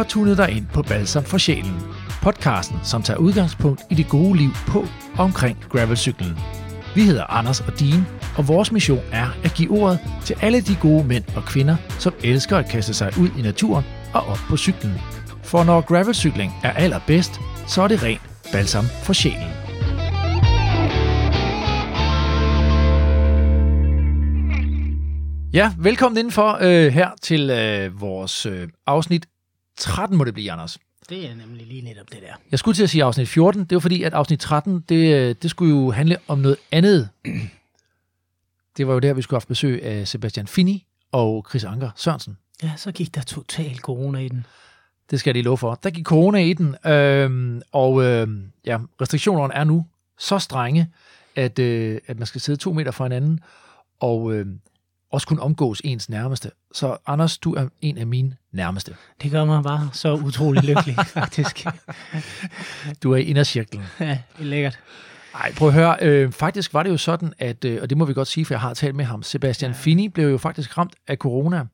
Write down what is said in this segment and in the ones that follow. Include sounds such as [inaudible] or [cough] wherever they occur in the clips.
har tunet dig ind på Balsam for Sjælen. Podcasten, som tager udgangspunkt i det gode liv på og omkring gravelcyklen. Vi hedder Anders og Dean, og vores mission er at give ordet til alle de gode mænd og kvinder, som elsker at kaste sig ud i naturen og op på cyklen. For når gravelcykling er allerbedst, så er det rent balsam for sjælen. Ja, velkommen indenfor øh, her til øh, vores øh, afsnit 13 må det blive, Anders. Det er nemlig lige netop det der. Jeg skulle til at sige afsnit 14. Det var fordi, at afsnit 13, det, øh, det skulle jo handle om noget andet. [clears throat] Det var jo der, vi skulle have haft besøg af Sebastian Fini og Chris Anker Sørensen. Ja, så gik der total corona i den. Det skal jeg lige love for. Der gik corona i den, øhm, og øhm, ja, restriktionerne er nu så strenge, at, øh, at man skal sidde to meter fra hinanden, og øh, også kun omgås ens nærmeste. Så Anders, du er en af mine nærmeste. Det gør mig bare så utrolig lykkelig, [laughs] faktisk. Du er i indercirklen. Ja, det er lækkert. Nej, prøv at høre. Øh, faktisk var det jo sådan, at, øh, og det må vi godt sige, for jeg har talt med ham, Sebastian ja. Fini blev jo faktisk ramt af corona.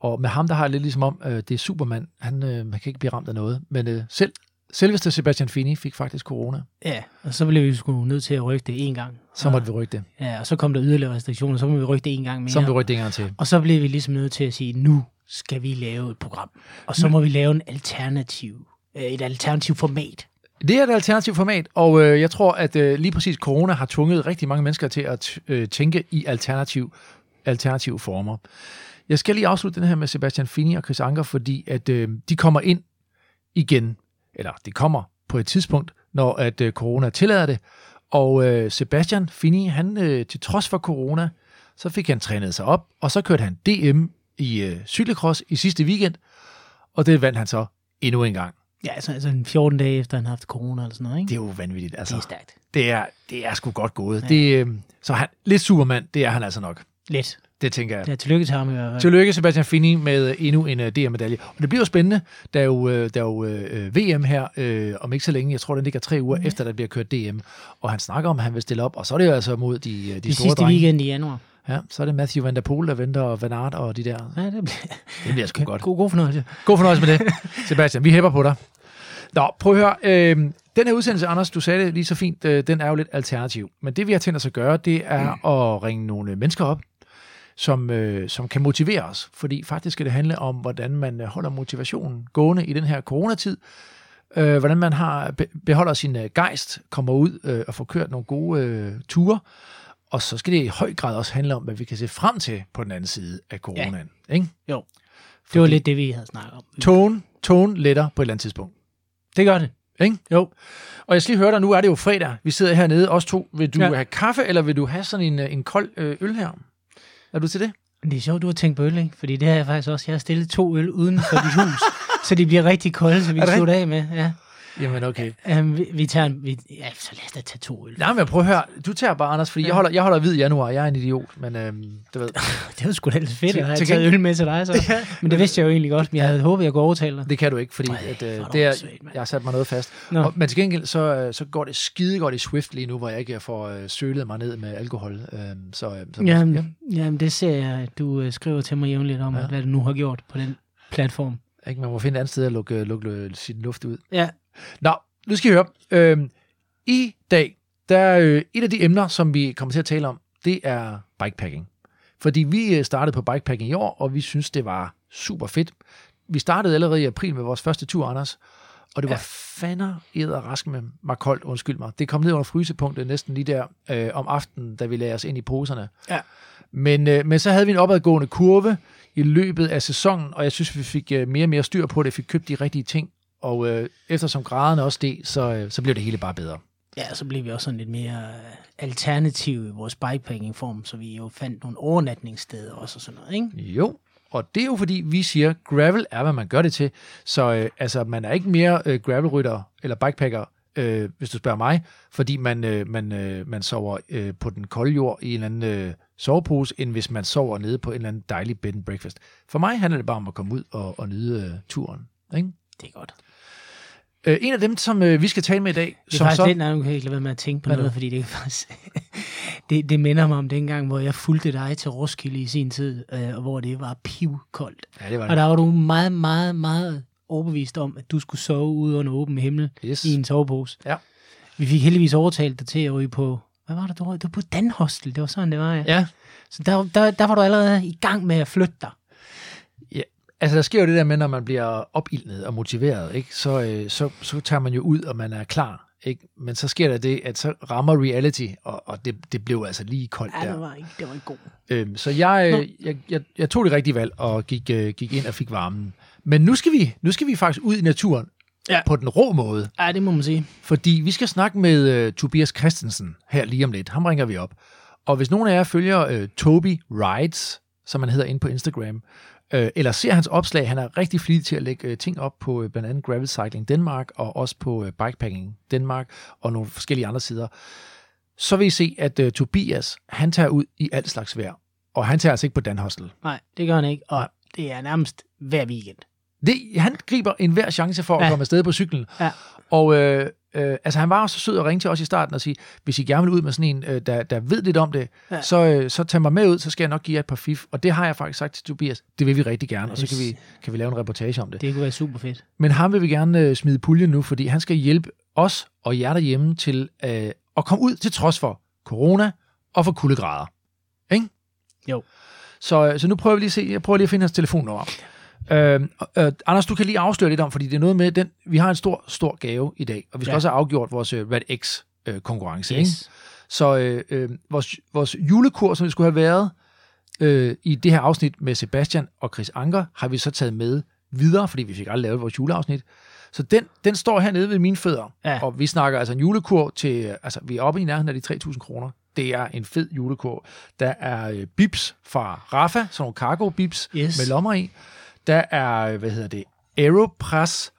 Og med ham, der har jeg lidt ligesom om, øh, det er Superman. Han øh, man kan ikke blive ramt af noget. Men øh, selv, selveste Sebastian Fini fik faktisk corona. Ja, og så blev vi sgu nødt til at rykke det en gang. Så måtte vi rykke det. Ja, og så kom der yderligere restriktioner, så må vi rykke det en gang mere. Så må vi rykke det en gang til. Og så blev vi ligesom nødt til at sige, nu skal vi lave et program. Og så må vi lave en alternativ, øh, et alternativ format. Det er et alternativt format, og øh, jeg tror, at øh, lige præcis corona har tvunget rigtig mange mennesker til at øh, tænke i alternativ, alternative former. Jeg skal lige afslutte den her med Sebastian Fini og Chris Anker, fordi at øh, de kommer ind igen, eller de kommer på et tidspunkt, når at øh, corona tillader det. Og øh, Sebastian Fini, han øh, til trods for corona, så fik han trænet sig op, og så kørte han DM i øh, cykelcross i sidste weekend, og det vandt han så endnu en gang. Ja, altså, altså en 14 dage efter, han har haft corona eller sådan noget, ikke? Det er jo vanvittigt. Altså, det er stærkt. det er, det er sgu godt gået. Ja. Det, øh, så han, lidt supermand, det er han altså nok. Lidt. Det tænker jeg. Ja, tillykke til ham i hvert fald. Tillykke Sebastian Fini med endnu en uh, DM-medalje. Og det bliver jo spændende. Der er jo, uh, der er jo uh, VM her uh, om ikke så længe. Jeg tror, den ligger tre uger ja. efter, der bliver kørt DM. Og han snakker om, at han vil stille op. Og så er det jo altså mod de, de, det store sidste drenge. weekend i januar. Ja, så er det Matthew Van Der Poel, der venter, og Van Aert og de der. Ja, det bliver, Det bliver sgu godt. god, god fornøjelse. God fornøjelse med det. [laughs] Sebastian, vi hæpper på dig. Nå, prøv at høre. Øh, den her udsendelse, Anders, du sagde det lige så fint, øh, den er jo lidt alternativ. Men det, vi har tænkt os at gøre, det er mm. at ringe nogle mennesker op, som, øh, som kan motivere os. Fordi faktisk skal det handle om, hvordan man øh, holder motivationen gående i den her coronatid. Øh, hvordan man har be- beholder sin øh, gejst, kommer ud øh, og får kørt nogle gode øh, ture. Og så skal det i høj grad også handle om, hvad vi kan se frem til på den anden side af coronaen. Ja. Ikke? Jo. Det var lidt det, vi havde snakket om. Tone, tone letter på et eller andet tidspunkt. Det gør det. Ikke? Jo. Og jeg skal lige høre dig, nu er det jo fredag. Vi sidder hernede, os to. Vil du Ja. ja. have kaffe, eller vil du have sådan en, øh, en kold øh, øl her? Er du til det? Det er sjovt, du har tænkt på øl, ikke? Fordi det har jeg faktisk også. Jeg har stillet to øl uden for dit hus, [laughs] så de bliver rigtig kolde, så vi kan slutte af med. Ja. Jamen okay. Um, vi, vi tager en, vi, ja, så lad os da tage to øl. Nej, men prøv at høre. Du tager bare, Anders, fordi Ja. jeg, holder, jeg holder hvid i januar. Jeg er en idiot, men øhm, du ved, [laughs] Det var sgu da lidt fedt Til- at have taget øl med til dig, så. [laughs] Ja. Men det vidste jeg jo egentlig godt, men jeg havde håbet, jeg kunne overtale dig. det kan du ikke, fordi Ej, at, øh, det er, mand. jeg har sat mig noget fast. Og, men til gengæld, så, øh, så går det skide godt i Swift lige nu, hvor jeg ikke får øh, sølet mig ned med alkohol. Øhm, så, øh, så, Jamen, ja. jamen, det ser jeg, at du øh, skriver til mig jævnligt om, Ja. ja. hvad du nu har gjort på den platform. Ikke, man må finde et andet sted at lukke, lukke, lukke sin luft ud. Ja, Nå, nu skal I høre. Øhm, I dag, der er øh, et af de emner, som vi kommer til at tale om, det er bikepacking. Fordi vi øh, startede på bikepacking i år, og vi synes, det var super fedt. Vi startede allerede i april med vores første tur, Anders, og det var Ja. fander edder rask med mig koldt, undskyld mig. Det kom ned under frysepunktet næsten lige der øh, om aftenen, da vi lagde os ind i poserne. Ja. Men, øh, men så havde vi en opadgående kurve i løbet af sæsonen, og jeg synes, vi fik øh, mere og mere styr på det, fik købt de rigtige ting, og øh, eftersom graderne også steg, så, øh, så blev det hele bare bedre. ja, så blev vi også sådan lidt mere øh, alternativ i vores bikepacking-form, så vi jo fandt nogle overnatningssteder også og sådan noget, ikke? Jo, og det er jo fordi, vi siger, gravel er, hvad man gør det til. Så øh, altså, man er ikke mere øh, gravelrytter eller bikepacker, øh, hvis du spørger mig, fordi man, øh, man, øh, man sover øh, på den kolde jord i en eller anden øh, sovepose, end hvis man sover nede på en eller anden dejlig bed and breakfast. For mig handler det bare om at komme ud og, og nyde øh, turen. Ikke? Det er godt. Øh, en af dem, som øh, vi skal tale med i dag, Det er som faktisk så... lidt, nej, nu kan jeg ikke lade være med at tænke på Hvad noget, fordi det er faktisk, [laughs] det, det minder mig om dengang, hvor jeg fulgte dig til Roskilde i sin tid, øh, og hvor det var pivkoldt. Ja, det var Og det. der var du meget, meget, meget overbevist om, at du skulle sove ude under åben himmel Yes. i en sovepose. Ja. Vi fik heldigvis overtalt dig til at ryge på, hvad var det, du røg? Det var på Dan Hostel, det var sådan, det var, ja. Ja, Så der, der, der var du allerede i gang med at flytte dig. Altså der sker jo det der med, når man bliver opildnet og motiveret, ikke? Så, øh, så, så tager man jo ud, og man er klar. Ikke? Men så sker der det, at så rammer reality, og, og det, det blev altså lige koldt Ja, der. det var ikke, det var ikke god. Øhm, så jeg, øh, jeg, jeg, jeg tog det rigtige valg og gik, øh, gik ind og fik varmen. Men nu skal vi, nu skal vi faktisk ud i naturen Ja. på den rå måde, Ja, det må man sige. fordi vi skal snakke med øh, Tobias Christensen her lige om lidt. Ham ringer vi op. Og hvis nogen af jer følger øh, Toby Rides, som han hedder inde på Instagram, øh, eller ser hans opslag, han er rigtig flittig til at lægge øh, ting op på øh, blandt andet Gravel Cycling Danmark, og også på øh, Bikepacking Danmark, og nogle forskellige andre sider, så vil I se, at øh, Tobias, han tager ud i alt slags vejr. Og han tager altså ikke på Dan Hostel. Nej, det gør han ikke, og det er nærmest hver weekend. Det, han griber enhver chance for at Ja. komme afsted på cyklen. Ja. Og øh, øh, altså, han var også så sød at ringe til os i starten og sige, hvis I gerne vil ud med sådan en, øh, der, der ved lidt om det, Ja. så, øh, så tag mig med ud, så skal jeg nok give jer et par fif. Og det har jeg faktisk sagt til Tobias, det vil vi rigtig gerne, og så kan vi, kan vi lave en reportage om det. Det kunne være super fedt. Men ham vil vi gerne øh, smide puljen nu, fordi han skal hjælpe os og jer derhjemme til øh, at komme ud til trods for corona og for kuldegrader. Ikke? Jo. Så, øh, så nu prøver vi lige at se, jeg prøver lige at finde hans telefonnummer. Øh, øh, Anders, du kan lige afsløre lidt om, fordi det er noget med, den, vi har en stor, stor gave i dag, og vi skal Ja. også have afgjort vores øh, Red X øh, konkurrence. Ikke? Yes. Så øh, øh, vores, vores julekur, som det skulle have været øh, i det her afsnit med Sebastian og Chris Anker, har vi så taget med videre, fordi vi fik aldrig lavet vores juleafsnit. Så den, den står hernede ved mine fødder, Ja. og vi snakker altså en julekur til, altså vi er oppe i nærheden af de 3.000 kroner. Det er en fed julekur. Der er øh, bips fra Rafa, sådan nogle cargo bips Yes. med lommer i. Der er, hvad hedder det, Aeropress,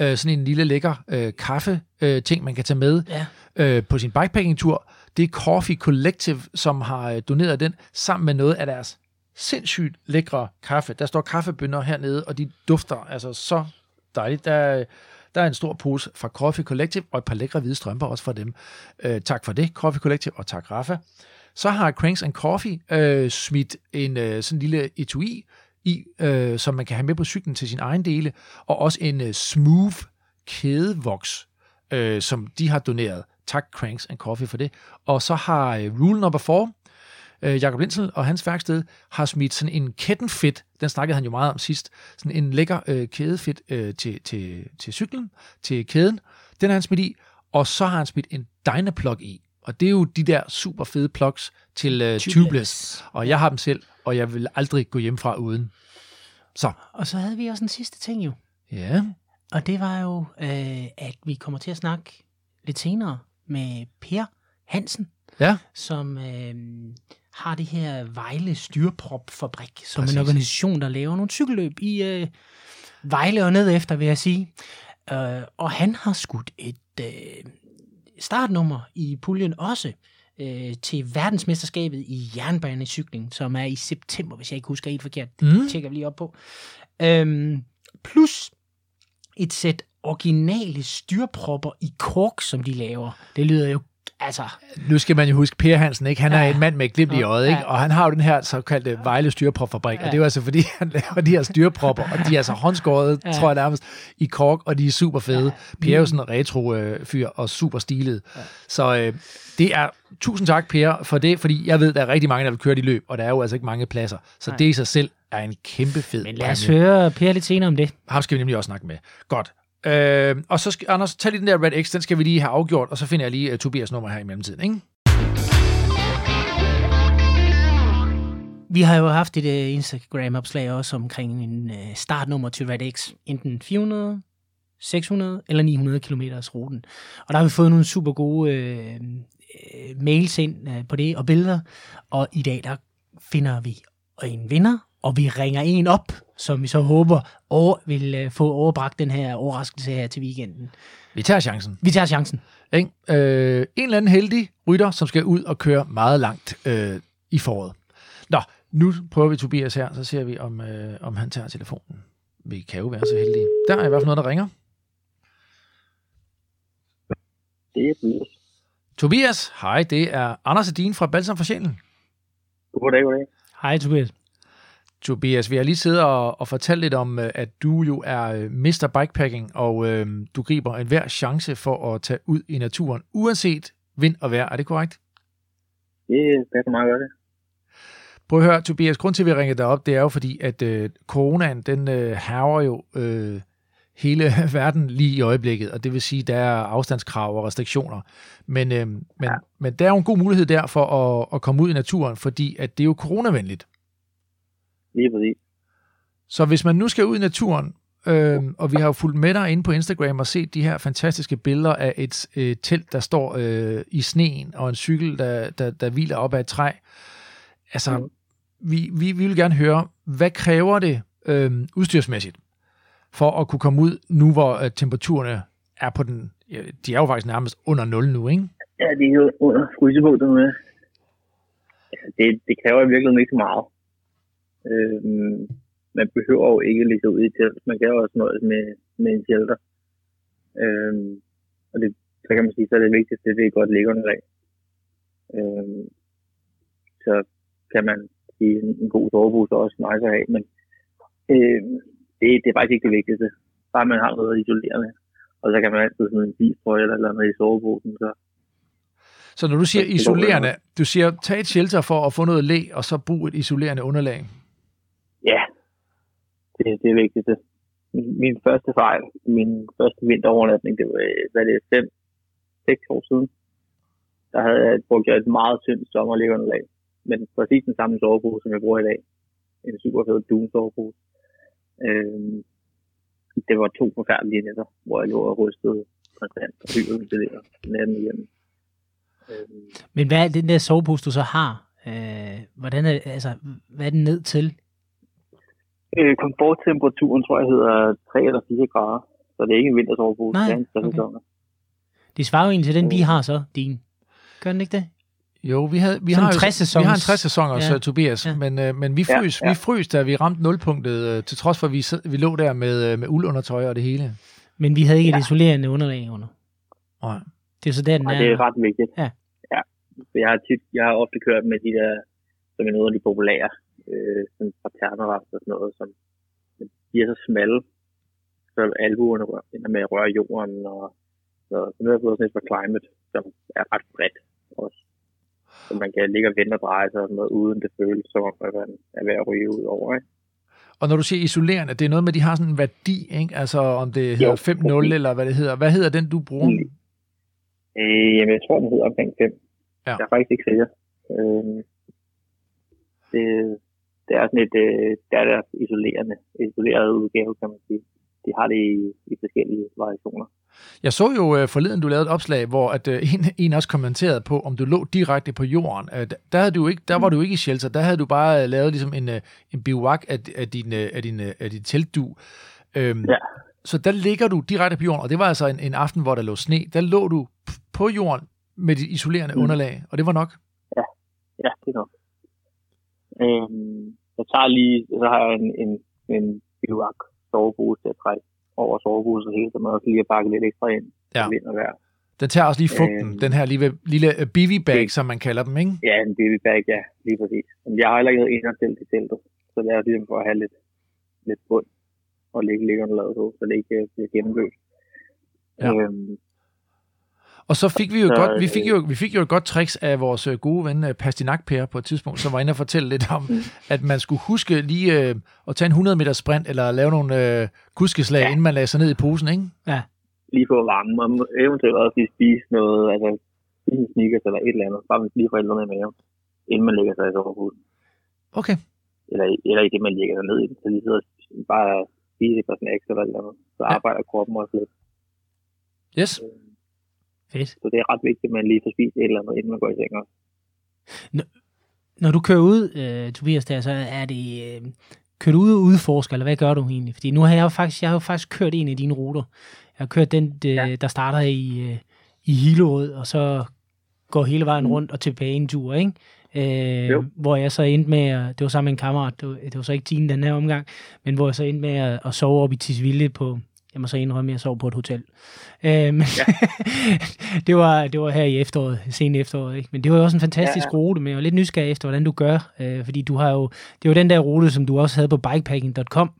øh, sådan en lille lækker øh, kaffe øh, ting, man kan tage med Ja. øh, på sin bikepacking-tur. Det er Coffee Collective, som har øh, doneret den sammen med noget af deres sindssygt lækre kaffe. Der står kaffebønner hernede, og de dufter altså så dejligt. Der, er- der er en stor pose fra Coffee Collective, og et par lækre hvide strømper også fra dem. Øh, tak for det, Coffee Collective, og tak Rafa. Så har Cranks and Coffee øh, smidt en øh, sådan lille etui i, øh, som man kan have med på cyklen til sin egen dele, og også en øh, smooth kædevoks, øh, som de har doneret. Tak Cranks and Coffee for det. Og så har øh, Rule Number 4, øh, Jakob Lindsel og hans værksted, har smidt sådan en kettenfit, den snakkede han jo meget om sidst, sådan en lækker øh, kædefit øh, til, til, til cyklen, til kæden. Den har han smidt i, og så har han smidt en Dynaplug i. Og det er jo de der super fede plugs til øh, tubeless. Tubeless. Og jeg har dem selv, og jeg vil aldrig gå hjem fra uden. Så, Og så havde vi også en sidste ting jo. ja. Og det var jo, øh, at vi kommer til at snakke lidt senere med Per Hansen, Ja, som øh, har det her Vejle Styrpropfabrik, som Præcis. en organisation, der laver nogle cykelløb i øh, Vejle og ned efter, vil jeg sige. Øh, og han har skudt et øh, startnummer i puljen også øh, til verdensmesterskabet i jernbanecykling, som er i september, hvis jeg ikke husker helt forkert. Det Mm. tjekker vi lige op på. Øhm, plus et sæt originale styrpropper i kork, som de laver. Det lyder jo, altså, nu skal man jo huske, Per Hansen, ikke? han er Ja. en mand med et glimt i Ja. øjet, ikke? Ja. og han har jo den her såkaldte Vejle styrepropfabrik, Ja. og det er jo altså fordi, han laver de her styrepropper, og de er altså håndskåret, Ja. tror jeg nærmest, i kork, og de er super fede. Ja. Per er jo sådan en retro-fyr, og super stilet. Så øh, det er, tusind tak Per for det, fordi jeg ved, der er rigtig mange, der vil køre de løb, og der er jo altså ikke mange pladser. Så Nej. det i sig selv er en kæmpe fed men lad os præmie. høre Per lidt senere om det. Ham skal vi nemlig også snakke med. Godt. Øh, og så skal, Anders, tag lige den der Red X, den skal vi lige have afgjort, og så finder jeg lige uh, Tobias nummer her i mellemtiden, ikke? Vi har jo haft et uh, Instagram-opslag også omkring en uh, startnummer til Red X. Enten 400, 600 eller 900 km ruten. Og der har vi fået nogle super gode øh, mails ind øh, på det og billeder. Og i dag der finder vi en vinder, og vi ringer en op, som vi så håber over, vil øh, få overbragt den her overraskelse her til weekenden. Vi tager chancen. Vi tager chancen. Ikke? Øh, en eller anden heldig rytter, som skal ud og køre meget langt øh, i foråret. Nå, nu prøver vi Tobias her, så ser vi, om, øh, om han tager telefonen. Vi kan jo være så heldige. Der er i hvert fald noget, der ringer. Det er Tobias. Tobias, hej, det er Anders Edin fra Balsam for Sjælen. Goddag, goddag. Hej Tobias. Tobias, vi har lige siddet og, og fortalt lidt om, øh, at du jo er øh, Mr. Bikepacking, og øh, du griber enhver chance for at tage ud i naturen, uanset vind og vejr. Er det korrekt? Det passer meget godt. det. Prøv at høre, Tobias, grund til, at vi ringede dig op, det er jo fordi, at øh, coronaen, den øh, haver jo øh, hele [laughs] verden lige i øjeblikket, og det vil sige, der er afstandskrav og restriktioner. Men, øh, men, ja. men der er jo en god mulighed der for at, at komme ud i naturen, fordi at det er jo coronavenligt. Lige præcis. Så hvis man nu skal ud i naturen, øh, og vi har jo fulgt med dig inde på Instagram og set de her fantastiske billeder af et øh, telt, der står øh, i sneen, og en cykel, der, der, der hviler op ad et træ. Altså, Mm. vi, vi, vi vil gerne høre, hvad kræver det øh, udstyrsmæssigt, for at kunne komme ud nu, hvor øh, temperaturerne er på den, ja, de er jo faktisk nærmest under 0 nu, ikke? Ja, det er jo under frysepunktet med. Ja, det, det kræver i virkeligheden ikke så meget. Øhm, man behøver jo ikke ligge ud i telt. Man kan jo også nøjes med, med en shelter. Øhm, og det, så kan man sige, så er det vigtigste, det er godt liggeunderlag. Øhm, så kan man sige, en, en god sovepose er også nice at have, men øhm, det, det er faktisk ikke det vigtigste. Bare man har noget isolerende. Og så kan man altid sådan en bistrøje eller noget i soveposen, så Så når du siger isolerende, du siger, tag et shelter for at få noget læ, og så brug et isolerende underlag. Ja, det, det er vigtigt. Det. Min, første fejl, min første vinterovernatning, det var, øh, hvad det er fem, seks år siden. Der havde jeg brugt et meget tyndt sommerliggeunderlag. Men præcis den samme sovepose, som jeg bruger i dag. En super fed Doom sovepose. Øhm, det var to forfærdelige nætter, hvor jeg lå og rystede konstant og hyperventileret natten igennem. Øhm, Men hvad er den der sovepose, du så har? Øh, hvordan er, altså, hvad er den ned til? Øh, komforttemperaturen tror jeg hedder 3 eller 4 grader. Så det er ikke en vintersovepose, Nej, det er en okay. sæson. Det svarer jo egentlig til den, vi har så, din. Gør den ikke det? Jo, vi, havde, vi, Sådan har, jo, 60-sæsons- vi har en 60 sæsoner, Ja. ja. Tobias, Ja. ja. men, øh, men vi Ja, frøs, ja. vi frøs, da vi ramte nulpunktet, øh, til trods for, at vi, vi lå der med, øh, med uldundertøj og det hele. Men vi havde ikke et Ja. isolerende underlag under. Nej. Det er så der, den Og er. det er ret vigtigt. Ja. ja. Så jeg har, tit, jeg har ofte kørt med de der, som er nogle af de populære, øh, sådan paternerrest og sådan noget, som de er så smalle, så albuerne ender med at røre jorden, og så, så nu har jeg fået sådan et for Climate, som er ret bredt også. Så man kan ligge og vente og dreje sig og sådan noget, uden det føles som om, at man er ved at ryge ud over. Ikke? Og når du siger isolerende, det er noget med, at de har sådan en værdi, ikke? Altså om det hedder 5-0 præcis. eller hvad det hedder. Hvad hedder den, du bruger? Mm. Øh, jamen, jeg tror, den hedder omkring 5. Ja. Jeg er faktisk ikke sikker. Øh, det, det er sådan et, øh, det er isolerende, isoleret udgave, kan man sige. De har det i, i forskellige variationer. Jeg så jo øh, forleden, du lavede et opslag, hvor at, øh, en, en også kommenterede på, om du lå direkte på jorden. Øh, der, havde du ikke, der var du ikke i shelter, der havde du bare øh, lavet ligesom en, øh, en bivak af, af, din, øh, af, din, øh, af dit teltdu. Øhm, Ja. Så der ligger du direkte på jorden, og det var altså en, en aften, hvor der lå sne. Der lå du på jorden med dit isolerende Mm. underlag, og det var nok. Ja, det er nok. Øh, jeg tager lige, så har jeg en, en, en bivak sovepose til at trække over soveposen hele, så man også lige at bakke lidt ekstra ind. Ja. Vind og vejr. Den tager også lige fugten, Øhm. den her lille, lille øh, bivy bag, Det- som man kalder dem, ikke? Ja, en baby bag, ja, lige præcis. Men jeg har heller ikke noget indholdsdelt i teltet, så det er ligesom for at have lidt, lidt bund og ligge liggeunderlaget på, så det ikke øh, bliver gennemløst. Ja. Øhm, Og så fik vi jo, Så, godt, vi fik øh, jo, vi fik jo et godt tricks af vores øh, gode ven øh, Pastinak Per på et tidspunkt, som var inde og fortælle lidt om, Mm. at man skulle huske lige øh, at tage en 100 meter sprint, eller lave nogle øh, kuskeslag, Ja. ja. inden man lagde sig ned i posen, ikke? lige få varme, og eventuelt også lige spise noget, altså spise en sneakers eller et eller andet, bare lige få et i maven, inden man lægger sig i soveposen. Okay. Eller, eller i det, man lægger sig ned i så lige sidder bare spise et par snacks eller et eller andet. Så Ja. arbejder kroppen også lidt. Yes. Fedt. Så det er ret vigtigt, at man lige får spist et eller andet, inden man går i seng også. Når du kører ud, øh, Tobias, der, så er det... Øh, kører du ud og udforsker, eller hvad gør du egentlig? Fordi nu har jeg jo faktisk, jeg har jo faktisk kørt en af dine ruter. Jeg har kørt den, øh, Ja. der starter i, øh, i Hillerød, og så går hele vejen Mm. rundt og tilbage en tur, ikke? Øh, Jo. hvor jeg så endte med, at, det var sammen med en kammerat, det var, det var så ikke din den her omgang, men hvor jeg så endte med at, at sove op i Tisvilde på Jeg må så indrømme, at jeg sov på et hotel. Øh, men ja. [laughs] det, var, det var her i efteråret, sen efteråret. Ikke? Men det var jo også en fantastisk ja, ja. rute, men jeg var lidt nysgerrig efter, hvordan du gør. Øh, fordi du har jo, det var den der rute, som du også havde på bikepacking.com.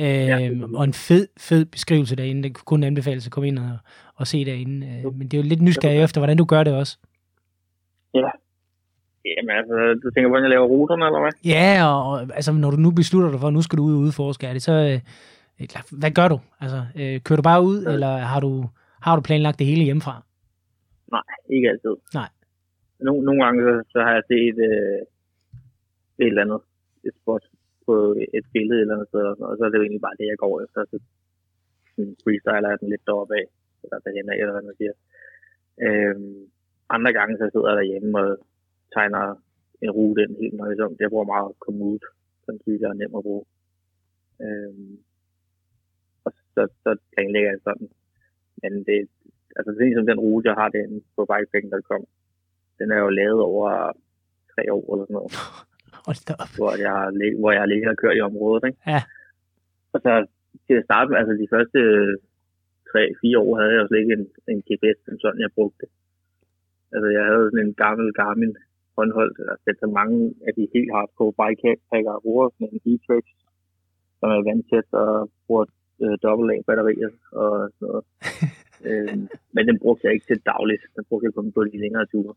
Øh, ja, og en fed, fed beskrivelse derinde. Den kunne kun anbefales at komme ind og, og se derinde. Øh, men det er jo lidt nysgerrig efter, hvordan du gør det også. Ja. Jamen altså, du tænker, hvordan jeg laver ruterne, eller hvad? Ja, og, og altså, når du nu beslutter dig for, at nu skal du ud og udforske, er det så... Hvad gør du? Altså, øh, kører du bare ud, ja. eller har du, har du planlagt det hele hjemmefra? Nej, ikke altid. Nej. No, nogle gange så, så har jeg set øh, et eller andet et spot på et billede eller andet sted, og så er det jo egentlig bare det, jeg går efter. Så freestyler jeg den lidt deroppe af, eller derhen af, eller hvad man siger. Øhm, andre gange så sidder jeg derhjemme og tegner en rute ind helt nøjsomt. Jeg bruger meget Komoot, som synes jeg er nem at bruge. Øhm, så, så planlægger jeg sådan. Men det, altså det er ligesom den rute, jeg har derinde på bikepacking.com. Den er jo lavet over tre år eller sådan noget. [laughs] hvor, jeg, hvor jeg ligget og kørt i området. Ikke? Ja. Og så til at starte med, altså de første tre-fire år havde jeg jo slet ikke en, en GPS, som sådan jeg brugte. Altså jeg havde sådan en gammel Garmin håndholdt, set så mange af de helt hardcore bikepackere bruger sådan en e-trix, som er vandtæt og bruger øh, dobbelt A batterier og sådan noget. [laughs] øhm, men den brugte jeg ikke til dagligt. Den brugte jeg kun på de længere ture.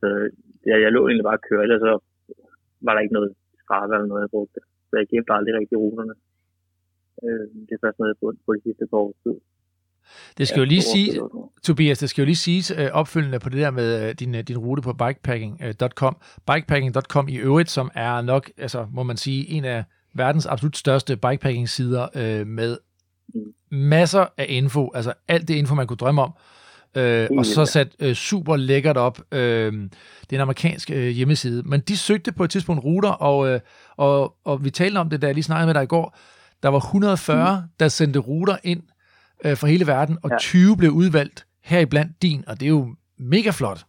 Så det, jeg lå egentlig bare og kørte, og så var der ikke noget skrab eller noget, jeg brugte. Så jeg gemte aldrig rigtig ruterne. Øh, det er først noget, jeg på de sidste par års tid. Det skal jo lige sige, Tobias, det skal jo lige siges øh, opfølgende på det der med øh, din, øh, din rute på bikepacking.com. Bikepacking.com i øvrigt, som er nok, altså må man sige, en af verdens absolut største bikepacking-sider øh, med masser af info, altså alt det info, man kunne drømme om, øh, og så sat øh, super lækkert op. Øh, det er en amerikansk øh, hjemmeside, men de søgte på et tidspunkt ruter, og, øh, og, og vi talte om det, da jeg lige snakkede med dig i går, der var 140, mm. der sendte ruter ind øh, fra hele verden, og ja. 20 blev udvalgt heriblandt din, og det er jo mega flot.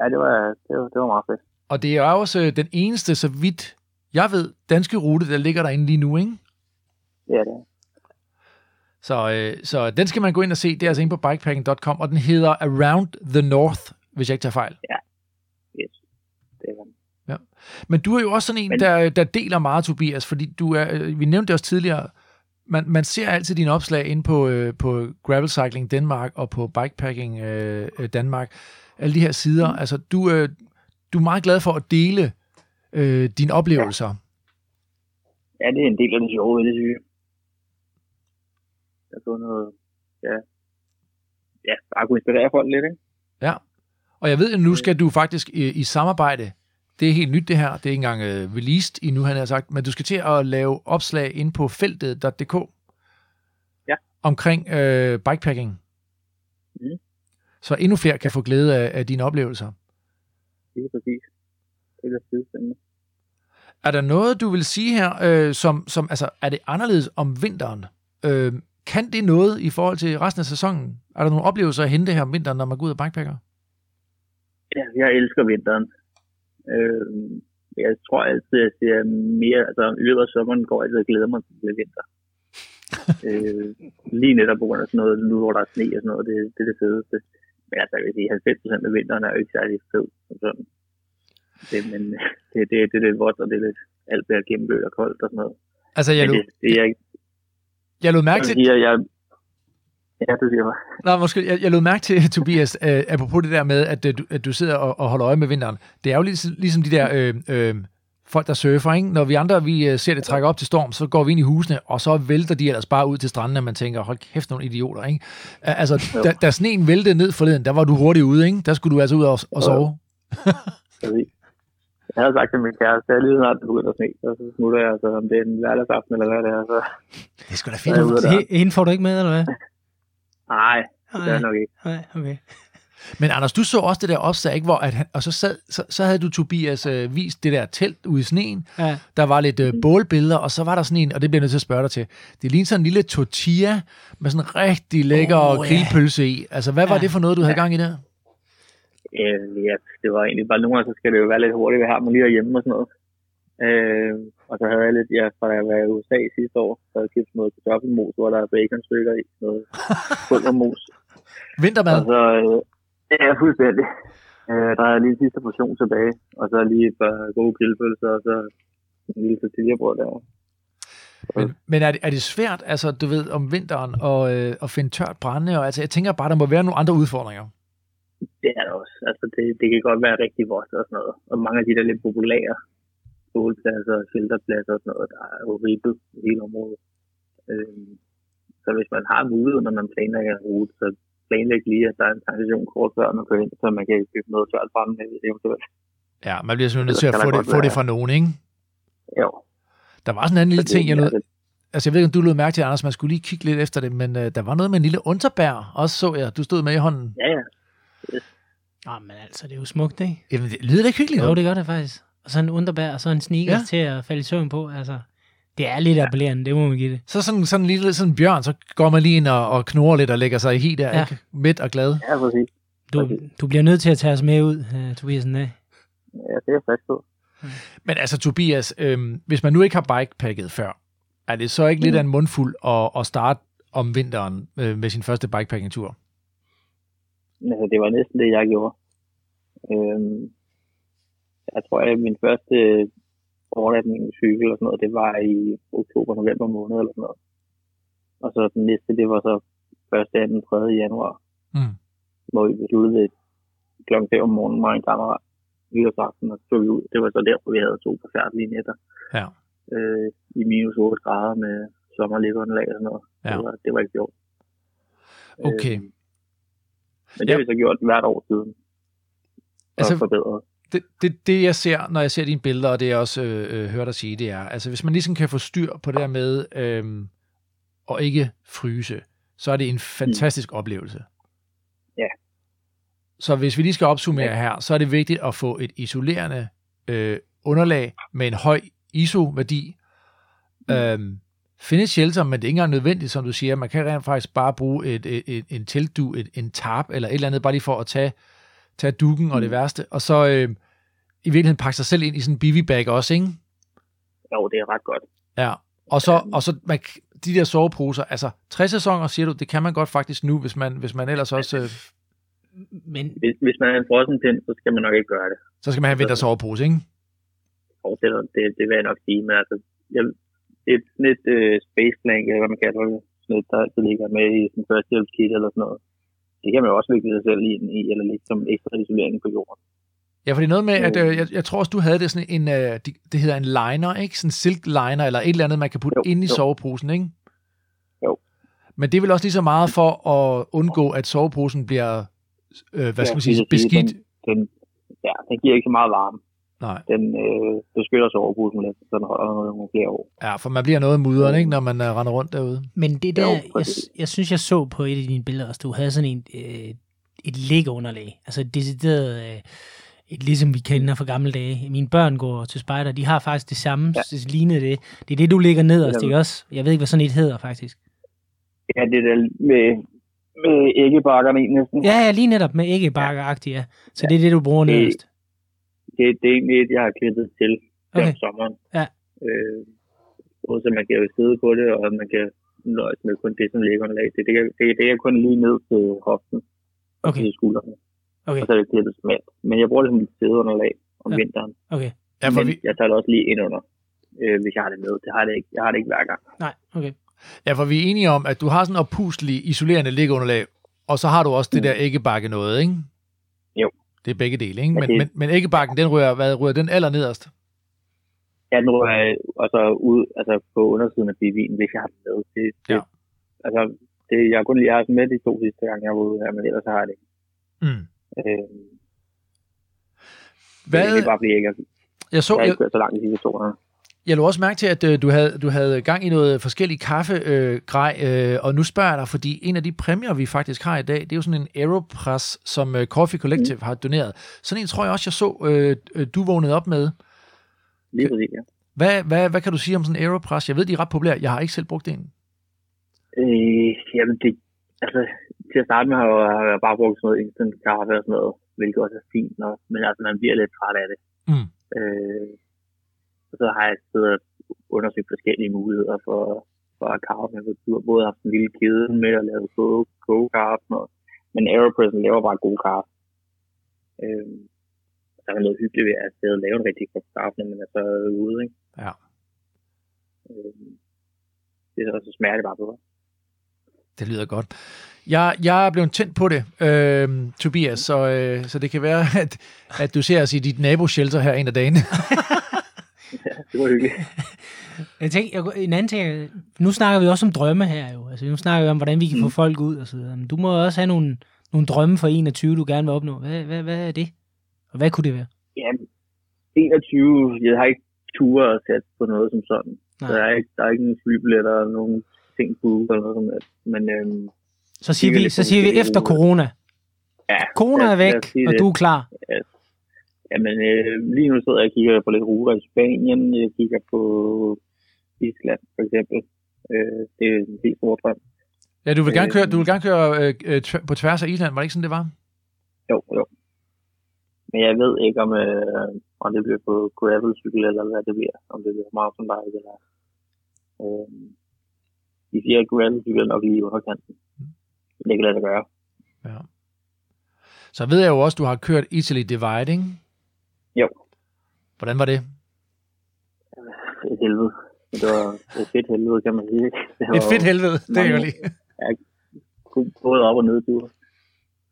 Ja, det var, det var, det var meget fedt. Og det er også øh, den eneste, så vidt jeg ved, danske rute, der ligger derinde lige nu, ikke? Ja, det. Så, øh, så den skal man gå ind og se. Det er altså inde på bikepacking.com, og den hedder Around the North, hvis jeg ikke tager fejl. Ja, yes. Det er den. Ja. Men du er jo også sådan en, Men... der, der deler meget, Tobias, fordi du er, øh, vi nævnte det også tidligere, man, man ser altid dine opslag ind på, øh, på Gravel Cycling Danmark og på Bikepacking øh, øh, Danmark. Alle de her sider. Mm. Altså, du, øh, du er meget glad for at dele øh, dine oplevelser. Ja. ja, det er en del af det sjove, det synes jeg. Jeg har noget, ja, ja, bare kunne inspirere folk lidt, ikke? Ja, og jeg ved, at nu skal du faktisk i, i samarbejde det er helt nyt det her, det er ikke engang uh, released endnu, han har sagt, men du skal til at lave opslag ind på feltet.dk ja. omkring uh, bikepacking. Mm. Så endnu flere kan få glæde af, af dine oplevelser. Det er præcis. Det er spændende. Er der noget, du vil sige her, øh, som, som, altså, er det anderledes om vinteren? Øh, kan det noget i forhold til resten af sæsonen? Er der nogle oplevelser at hente her om vinteren, når man går ud og bikepacker? Ja, jeg elsker vinteren. Øh, jeg tror altid, at jeg ser mere, altså i løbet af sommeren går jeg altid og glæder mig til vinter. [laughs] øh, lige netop på grund af sådan noget, nu hvor der er sne og sådan noget, det, det er det fedeste. Men altså, jeg vil sige, 90 procent af vinteren er jo ikke særlig fed. Sådan. Det, men det, [laughs] det, det, det er lidt vådt, og det er lidt, alt bliver gennemblødt og koldt og sådan noget. Altså, jeg, men det, det, jeg, jeg lå mærke til... Jeg, jeg, Ja, det siger jeg. Nå, måske, jeg, jeg lod mærke til, [laughs] Tobias, øh, apropos det der med, at, øh, du, at du sidder og, og holder øje med vinteren. Det er jo ligesom, ligesom de der øh, øh, folk, der surfer, ikke? Når vi andre vi øh, ser det trække op til storm, så går vi ind i husene, og så vælter de ellers bare ud til stranden, og man tænker, hold kæft, nogle idioter, ikke? Altså, da, da sneen væltede ned forleden, der var du hurtigt ude, ikke? Der skulle du altså ud og, og sove. Jeg har sagt til min kæreste, at lige snart begynder at sne, så smutter jeg, altså, om det er en hverdagsaften eller hvad det er. Så det er sgu da fint. Hende får du ikke med, eller hvad? Nej, det er nok ikke. Nej, okay. [laughs] Men Anders, du så også det der opslag, ikke? Hvor at han, og så, sad, så, så havde du Tobias øh, vist det der telt ude i sneen. Ja. Der var lidt øh, bålbilleder, og så var der sådan en, og det bliver jeg nødt til at spørge dig til. Det lignede sådan en lille tortilla med sådan en rigtig lækker oh, grillpølse ja. i. Altså, hvad ja. var det for noget, du havde gang i der? Øh, ja, det var egentlig bare nogle gange, så skal det jo være lidt hurtigt, vi har man lige hjemme og sådan noget. Øh, og så havde jeg lidt, ja, fra jeg var i USA sidste år, så havde jeg købt noget kartoffelmos, hvor der er baconstykker i, noget [laughs] pulvermos. Vintermad? Og så, øh, ja, fuldstændig. Øh, der er lige en sidste portion tilbage, og så lige et par gode grillpølser, og så en lille tortillabrød der. Men, men er, det, er det svært, altså du ved, om vinteren og, øh, at finde tørt brænde? Og, altså, jeg tænker bare, der må være nogle andre udfordringer. Det er det også. Altså, det, det kan godt være rigtig vådt og sådan noget. Og mange af de der lidt populære bålpladser og shelterpladser og sådan noget, der er jo ribbet i hele området. Øhm, så hvis man har mulighed, når man planlægger en rute, så planlæg lige, at der er en tankation kort før, man kører ind, så man kan købe noget tørt brænde med eventuelt. Ja, man bliver simpelthen nødt til at få der det, få det fra nogen, ikke? Jo. Der var sådan en lille Så det- ting, jeg nød, altså jeg ved ikke, om du lød mærke til, Anders, man skulle lige kigge lidt efter det, men øh, der var noget med en lille unterbær, også så jeg, du stod med i hånden. Ja, ja. Nå, men altså, det er jo smukt, ikke? Jamen, det lyder da hyggeligt. Jo, det gør det faktisk. Og så en underbær, og så en sneakers Ja. til at falde i søvn på. Altså, det er lidt appellerende, det må man give det. Så sådan, sådan en lille sådan en bjørn, så går man lige ind og, og knurrer lidt og lægger sig i hi der, ja. Ikke? Midt og glad. Ja, præcis. Du, du bliver nødt til at tage os med ud, uh, Tobias. Nej. Ja, det er fast på. Men altså, Tobias, øhm, hvis man nu ikke har bikepacket før, er det så ikke mm. lidt af en mundfuld at, at starte om vinteren øh, med sin første bikepacking-tur? Altså, det var næsten det, jeg gjorde. Øhm, jeg tror, at min første overnatning i cykel og sådan noget, det var i oktober-november måned eller sådan noget. Og så den næste, det var så 1. 2. 3. januar, Mm. hvor vi besluttede klokken 5 om morgenen, mig og en kammerat, nytårsaften, og så vi ud. Det var så derfor, vi havde to forfærdelige nætter. Ja. Øh, I minus 8 grader med sommerliggeunderlag og sådan noget. Ja. Det, var, det var ikke sjovt. Okay. Øhm, men det har vi så gjort hvert år siden. Og Altså- forbedret. Det, det, det, jeg ser, når jeg ser dine billeder, og det jeg også øh, øh, hører dig sige, det er, altså hvis man ligesom kan få styr på det der med øh, at ikke fryse, så er det en fantastisk mm. oplevelse. Ja. Så hvis vi lige skal opsummere Ja. her, så er det vigtigt at få et isolerende øh, underlag med en høj ISO-værdi. Mm. Øhm, finde et shelter, men det er ikke engang nødvendigt, som du siger. Man kan rent faktisk bare bruge et, et, et, en teltdu, et, en tarp eller et eller andet, bare lige for at tage, tage dukken og det Mm. værste. Og så øh, i virkeligheden pakke sig selv ind i sådan en bivy-bag også, ikke? Jo, det er ret godt. Ja. Og så, og så man, de der soveposer, altså tre sæsoner, siger du, det kan man godt faktisk nu, hvis man, hvis man ellers også, øh, Men Hvis, hvis man er en frossen pind, så skal man nok ikke gøre det. så skal man have en vintersovepose, ikke? Og det, det, det vil jeg nok sige, men altså, jeg, et, sådan et uh, space plank, eller hvad man kalder det, sådan et, der altid ligger med i sådan førstehjælpskit eller sådan noget. Det kan man jo også vikle sig selv i, i eller ligge som ekstra isolering på jorden. Ja, for det er noget med, at Jo. øh, jeg, jeg tror også, du havde det sådan en, øh, det, det hedder en liner, ikke? Sådan en silk liner, eller et eller andet, man kan putte Jo, ind i jo. soveposen, ikke? Jo. Men det er vel også lige så meget for at undgå, at soveposen bliver, øh, hvad skal man sige, beskidt. Den, den, ja, den giver ikke så meget varme. Nej. Den øh, beskytter soveposen lidt, så den holder nogle flere år. Ja, for man bliver noget mudret, ikke, når man uh, render rundt derude. Men det der, Jo, jeg, jeg synes, jeg så på et af dine billeder, at du havde sådan en, øh, et liggeunderlag. Altså et decideret, øh, et, ligesom vi kender fra gamle dage. Mine børn går til spejder, de har faktisk det samme, ja. Ja. det lignede det. Det er det, du ligger nederst, Det er ikke også? Jeg ved ikke, hvad sådan et hedder, faktisk. Ja, det der med, med æggebakkerne i næsten. Ja, ja, lige netop med æggebakker-agtigt, ja. Så det er det, du bruger Det- nederst. Det, det er egentlig et, jeg har klippet til okay. Om sommeren. Ja. Øh, både så man kan jo sidde på det, og man kan nøjes med kun det, som ligger under lag. Det, det, kan- det, det er kun lige ned til hoften og Okay, til skuldrene. okay, Og så er det klippet smalt. Men jeg bruger det som et sædeunderlag om Ja. vinteren. okay. Ja, for Men vi, jeg tager det også lige ind under, øh, hvis jeg har det med. Det har det ikke. Jeg har det ikke hver gang. Nej, okay. ja, for vi er enige om, at du har sådan en oppuslig, isolerende liggeunderlag, og så har du også det Mm. der æggebakke noget, ikke? Jo. Det er begge dele, ikke? Men, det- men, men æggebakken, den rører, hvad rører den aller nederst? Ja, nu er jeg også ud, altså på undersiden af bivinen, hvis jeg har det med. Det, det, Ja. Altså, det, jeg har kun lige haft med de to sidste gange, jeg var ude her, men ellers har jeg det ikke. Mm. Øh, Hvad, Det er bare jeg ikke jeg så, jeg har jeg, så langt i sidste to gange. Jeg lå også mærke til, at øh, du, havde, du havde gang i noget forskellige kaffegrej, øh, øh, og nu spørger jeg dig, fordi en af de præmier, vi faktisk har i dag, det er jo sådan en Aeropress, som øh, Coffee Collective mm. har doneret. Sådan en tror jeg også, jeg så, øh, øh, du vågnede op med. Lige præcis, ja. Hvad, hvad, hvad kan du sige om sådan en Aeropress? Jeg ved, de er ret populære. Jeg har ikke selv brugt en. Øh, jamen, det, altså, til at starte med har jeg, bare brugt sådan noget instant kaffe og sådan noget, hvilket også er fint nok, men altså, man bliver lidt træt af det. Mm. Øh, Og så har jeg siddet og undersøgt forskellige muligheder for, for at carve med på tur. Både haft en lille kæde med at lave go-kart, men Aeropress laver bare gode kart. Øhm, der er noget hyggeligt ved at sidde og lave en rigtig god kart, når man er så ude, ikke? Ja. Øhm, det er så, så smager det bare bedre. Det lyder godt. Jeg, jeg er blevet tændt på det, øh, Tobias, så, øh, så det kan være, at, at du ser os i dit naboshelter her en af dagene. [laughs] ja, det var hyggeligt. [laughs] Jeg tænker, jeg, en anden ting, nu snakker vi også om drømme her jo. Altså, nu snakker vi om, hvordan vi kan få folk ud og så videre. Men du må også have nogle, nogle drømme for 21, du gerne vil opnå. Hvad, hvad, hvad er det? Og hvad kunne det være? Ja, 21, jeg har ikke ture at sætte på noget som sådan. Nej. Der er ikke, der er ikke nogen flybilletter eller nogen ting på eller noget som. Men øhm, Så siger er vi, så siger vi efter er corona. ja, Corona er væk, og det. du er klar. Jamen, øh, lige nu sidder jeg og kigger på lidt ruter i Spanien. Jeg kigger på Island, for eksempel. Øh, det er en helt stor drøm. Ja, du vil gerne Øh. køre, du vil gerne køre øh, øh, på tværs af Island, var det ikke sådan, det var? Jo, jo. Men jeg ved ikke, om, øh, om det bliver på gravelcykel, eller hvad det bliver. Om det bliver mountainbike, eller... Øh, de siger, at gravelcykel er nok lige i underkanten. Det kan lade sig gøre. Ja. Så ved jeg jo også, at du har kørt Italy Divide, ikke? Jo. Hvordan var det? Et helvede. Det var et fedt helvede, kan man sige. Det var Et fedt helvede, det er jo lige. kun både op- og nedture.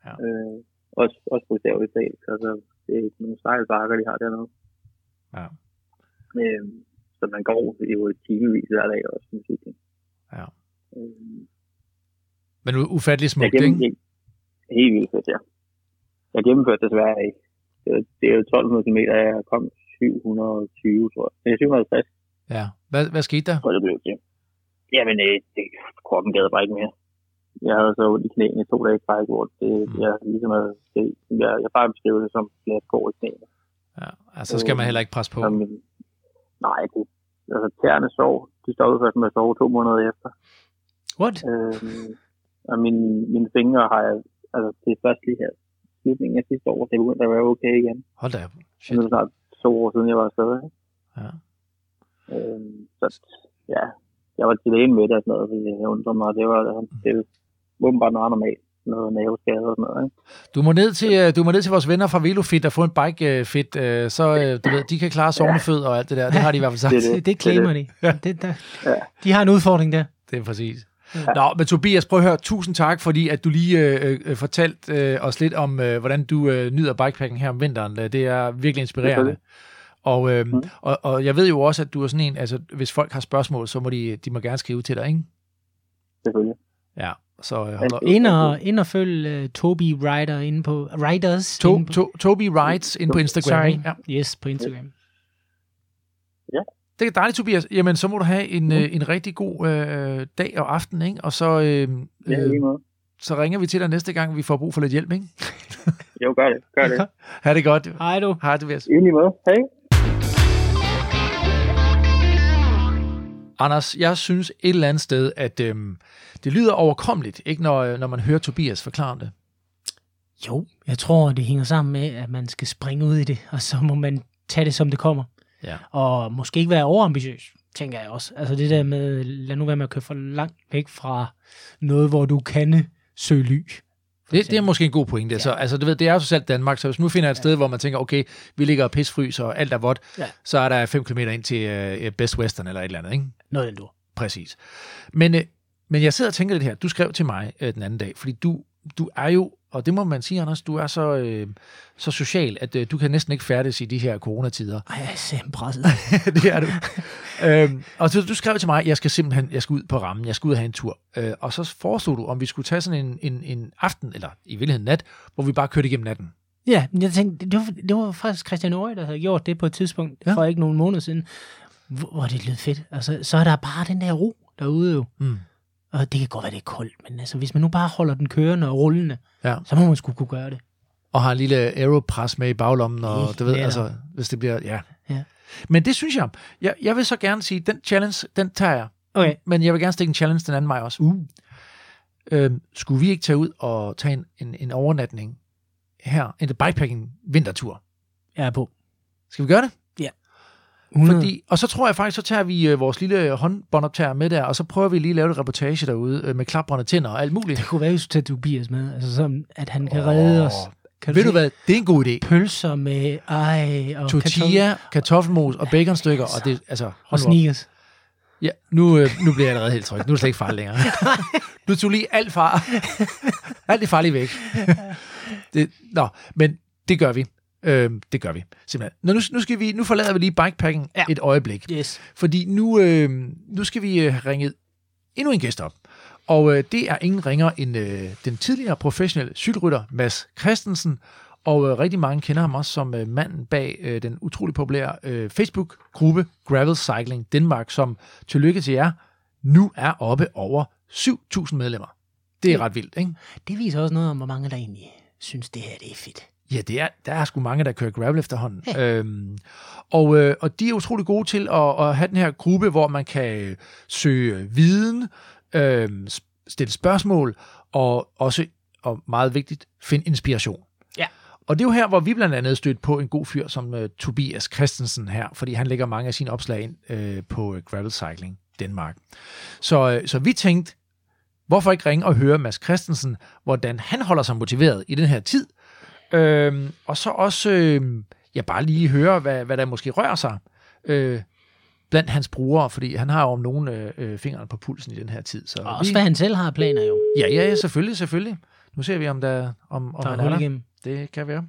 Ja. Øh, også, også bogstaveligt talt. Altså, det er nogle stejle bakker, de har dernede. Ja. Øh, så man går jo et timevis hver dag også med cykling. Ja. Øh, Men ufattelig smukt, ikke? helt vildt fedt, ja. Jeg gennemførte desværre ikke. Det, er- det jo 1200 km, jeg kom 720, tror jeg. Nej, 750, Ja. Hvad, hvad skete der? jeg, det blev til. Jamen, øh, det, kroppen gad bare ikke mere. Jeg havde så ondt i knæene i to dage i træk, hvor det, Mm. jeg ligesom havde, det, jeg, jeg bare beskrev det som glat går i knæene. Ja. Altså, så skal man heller ikke presse på. Min, nej, det, altså tæerne sov. De stoppede først med at sove to måneder efter. What? Øhm, og mine, mine fingre har jeg, altså det er først lige her, slutningen af sidste år, det begyndte at være okay igen. Hold da op. Shit. er det snart to år siden, jeg var afsted. ikke? Ja. Øhm, så ja, jeg var til lægen med det og sådan noget, fordi jeg undrede mig, det var det er åbenbart noget normalt. Noget nerveskade og sådan noget. Ikke? Du må, ned til, øh, du må ned til vores venner fra Velofit og få en bike øh, fit, så øh, du ved, de kan klare sovnefød og alt det der. Det har de i hvert fald sagt. Det er Det, det claimer de. Det, der, Ja. de har en udfordring der. Det er præcis. Nå, men Tobias, prøv at høre. Tusind tak, fordi at du lige øh, øh, fortalte øh, os lidt om, øh, hvordan du øh, nyder bikepacking her om vinteren. Øh, Det er virkelig inspirerende. Og, øh, Mm. og, og jeg ved jo også, at du er sådan en, altså hvis folk har spørgsmål, så må de, de må gerne skrive til dig, ikke? Selvfølgelig. Ja, så øh, hold op. Ind og, ind og følg uh, Toby Rider inde på Riders. To, inde på, to, Toby Rides ind på Instagram. Sorry. Ja. Yes, på Instagram. Det er dejligt, Tobias. Jamen, så må du have en, øh, en rigtig god øh, dag og aften, ikke? Og så, øh, Ja, øh, måde. så ringer vi til dig næste gang, vi får brug for lidt hjælp, ikke? [laughs] Jo, gør det. Gør det. [laughs] Ha' det godt. Hej du. Hej, Tobias. I lige måde. Hej. Anders, jeg synes et eller andet sted, at øhm, det lyder overkommeligt, ikke når, når man hører Tobias forklare om det. Jo, jeg tror, det hænger sammen med, at man skal springe ud i det, og så må man tage det, som det kommer. Ja. Og måske ikke være overambitiøs, tænker jeg også. Altså det der med, lad nu være med at køre for langt væk fra noget, hvor du kan søge ly. Det, det er måske en god pointe. Ja. Så, altså, du ved, det er jo selv Danmark, så hvis nu finder et sted, hvor man tænker, okay, vi ligger og pisfrys, og alt er vådt, Ja. så er der 5 km ind til øh, Best Western eller et eller andet, ikke? Noget den du. Præcis. Men, øh, men jeg sidder og tænker lidt her. Du skrev til mig øh, den anden dag, fordi du, du er jo, og det må man sige, Anders, du er så, øh, så social, at øh, du kan næsten ikke færdes i de her coronatider. Ej, jeg er simpelthen presset. [laughs] det er du. øhm, og så, du skrev til mig, at jeg skal simpelthen jeg skal ud på rammen, jeg skal ud og have en tur. Øh, og så foreslog du, om vi skulle tage sådan en, en, en aften, eller i virkeligheden nat, hvor vi bare kørte igennem natten. ja, jeg tænkte, det var, det var faktisk Christian Aarhus, der havde gjort det på et tidspunkt, Ja. for ikke nogle måneder siden, hvor, hvor det lød fedt. Altså, så er der bare den der ro derude jo. Mm. Og det kan godt være, det er koldt, men altså, hvis man nu bare holder den kørende og rullende, Ja. så må man sgu kunne gøre det. Og har en lille aeropress med i baglommen, og Helt du ved, altså, hvis det bliver, ja. Ja. Men det synes jeg, jeg, jeg vil så gerne sige, den challenge, den tager jeg. Okay. Men jeg vil gerne stikke en challenge den anden vej også. Uh. Øhm, skulle vi ikke tage ud og tage en, en, en overnatning her, en bikepacking vintertur? Jeg er på. Skal vi gøre det? Ja. 100. Fordi, og så tror jeg faktisk, så tager vi øh, vores lille håndbåndoptager med der, og så prøver vi lige at lave et reportage derude øh, med klaprende tænder og alt muligt. Det kunne være, hvis du tager Tobias med, altså som, at han kan redde os. Kan Ved du hvad? Det er en god idé. Pølser med ej og Tortilla, kartoffelmos og baconstykker, og det, altså, og sneakers. Ja, nu, øh, nu bliver jeg allerede helt tryg. Nu er det slet ikke farligt længere. [laughs] du tog lige alt far. alt det farlige væk. [laughs] det, nå, men det gør vi. Øh, det gør vi, simpelthen. Nå, nu, nu, skal vi, nu forlader vi lige bikepacking ja. Et øjeblik. Yes. Fordi nu, øh, nu skal vi øh, have ringet endnu en gæst op. Og øh, det er ingen ringer end øh, den tidligere professionelle cykelrytter Mads Christensen. Og øh, rigtig mange kender ham også som øh, manden bag øh, den utrolig populære øh, Facebook-gruppe Gravel Cycling Danmark, som tillykke til jer, nu er oppe over 7.000 medlemmer. Det er ret vildt, ikke? Det viser også noget om, hvor mange der egentlig synes, det her det er fedt. Ja, det er, der er sgu mange, der kører gravel efterhånden. Ja. Øhm, og, øh, og de er utrolig gode til at, at have den her gruppe, hvor man kan øh, søge viden, øh, stille spørgsmål, og også, og meget vigtigt, finde inspiration. Ja. Og det er jo her, hvor vi blandt andet stødt på en god fyr som uh, Tobias Christensen her, fordi han lægger mange af sine opslag ind uh, på uh, Gravel Cycling Danmark. Så, uh, så vi tænkte, hvorfor ikke ringe og høre Mads Christensen, hvordan han holder sig motiveret i den her tid, Øhm, og så også øhm, ja, bare lige høre, hvad, hvad der måske rører sig øh, blandt hans brugere, fordi han har jo om nogen øh, øh, fingrene på pulsen i den her tid. Så Og også hvad han selv har planer jo. Ja, ja, ja, selvfølgelig, selvfølgelig. Nu ser vi, om, der, om, om Der han er er der. igennem. Det kan være.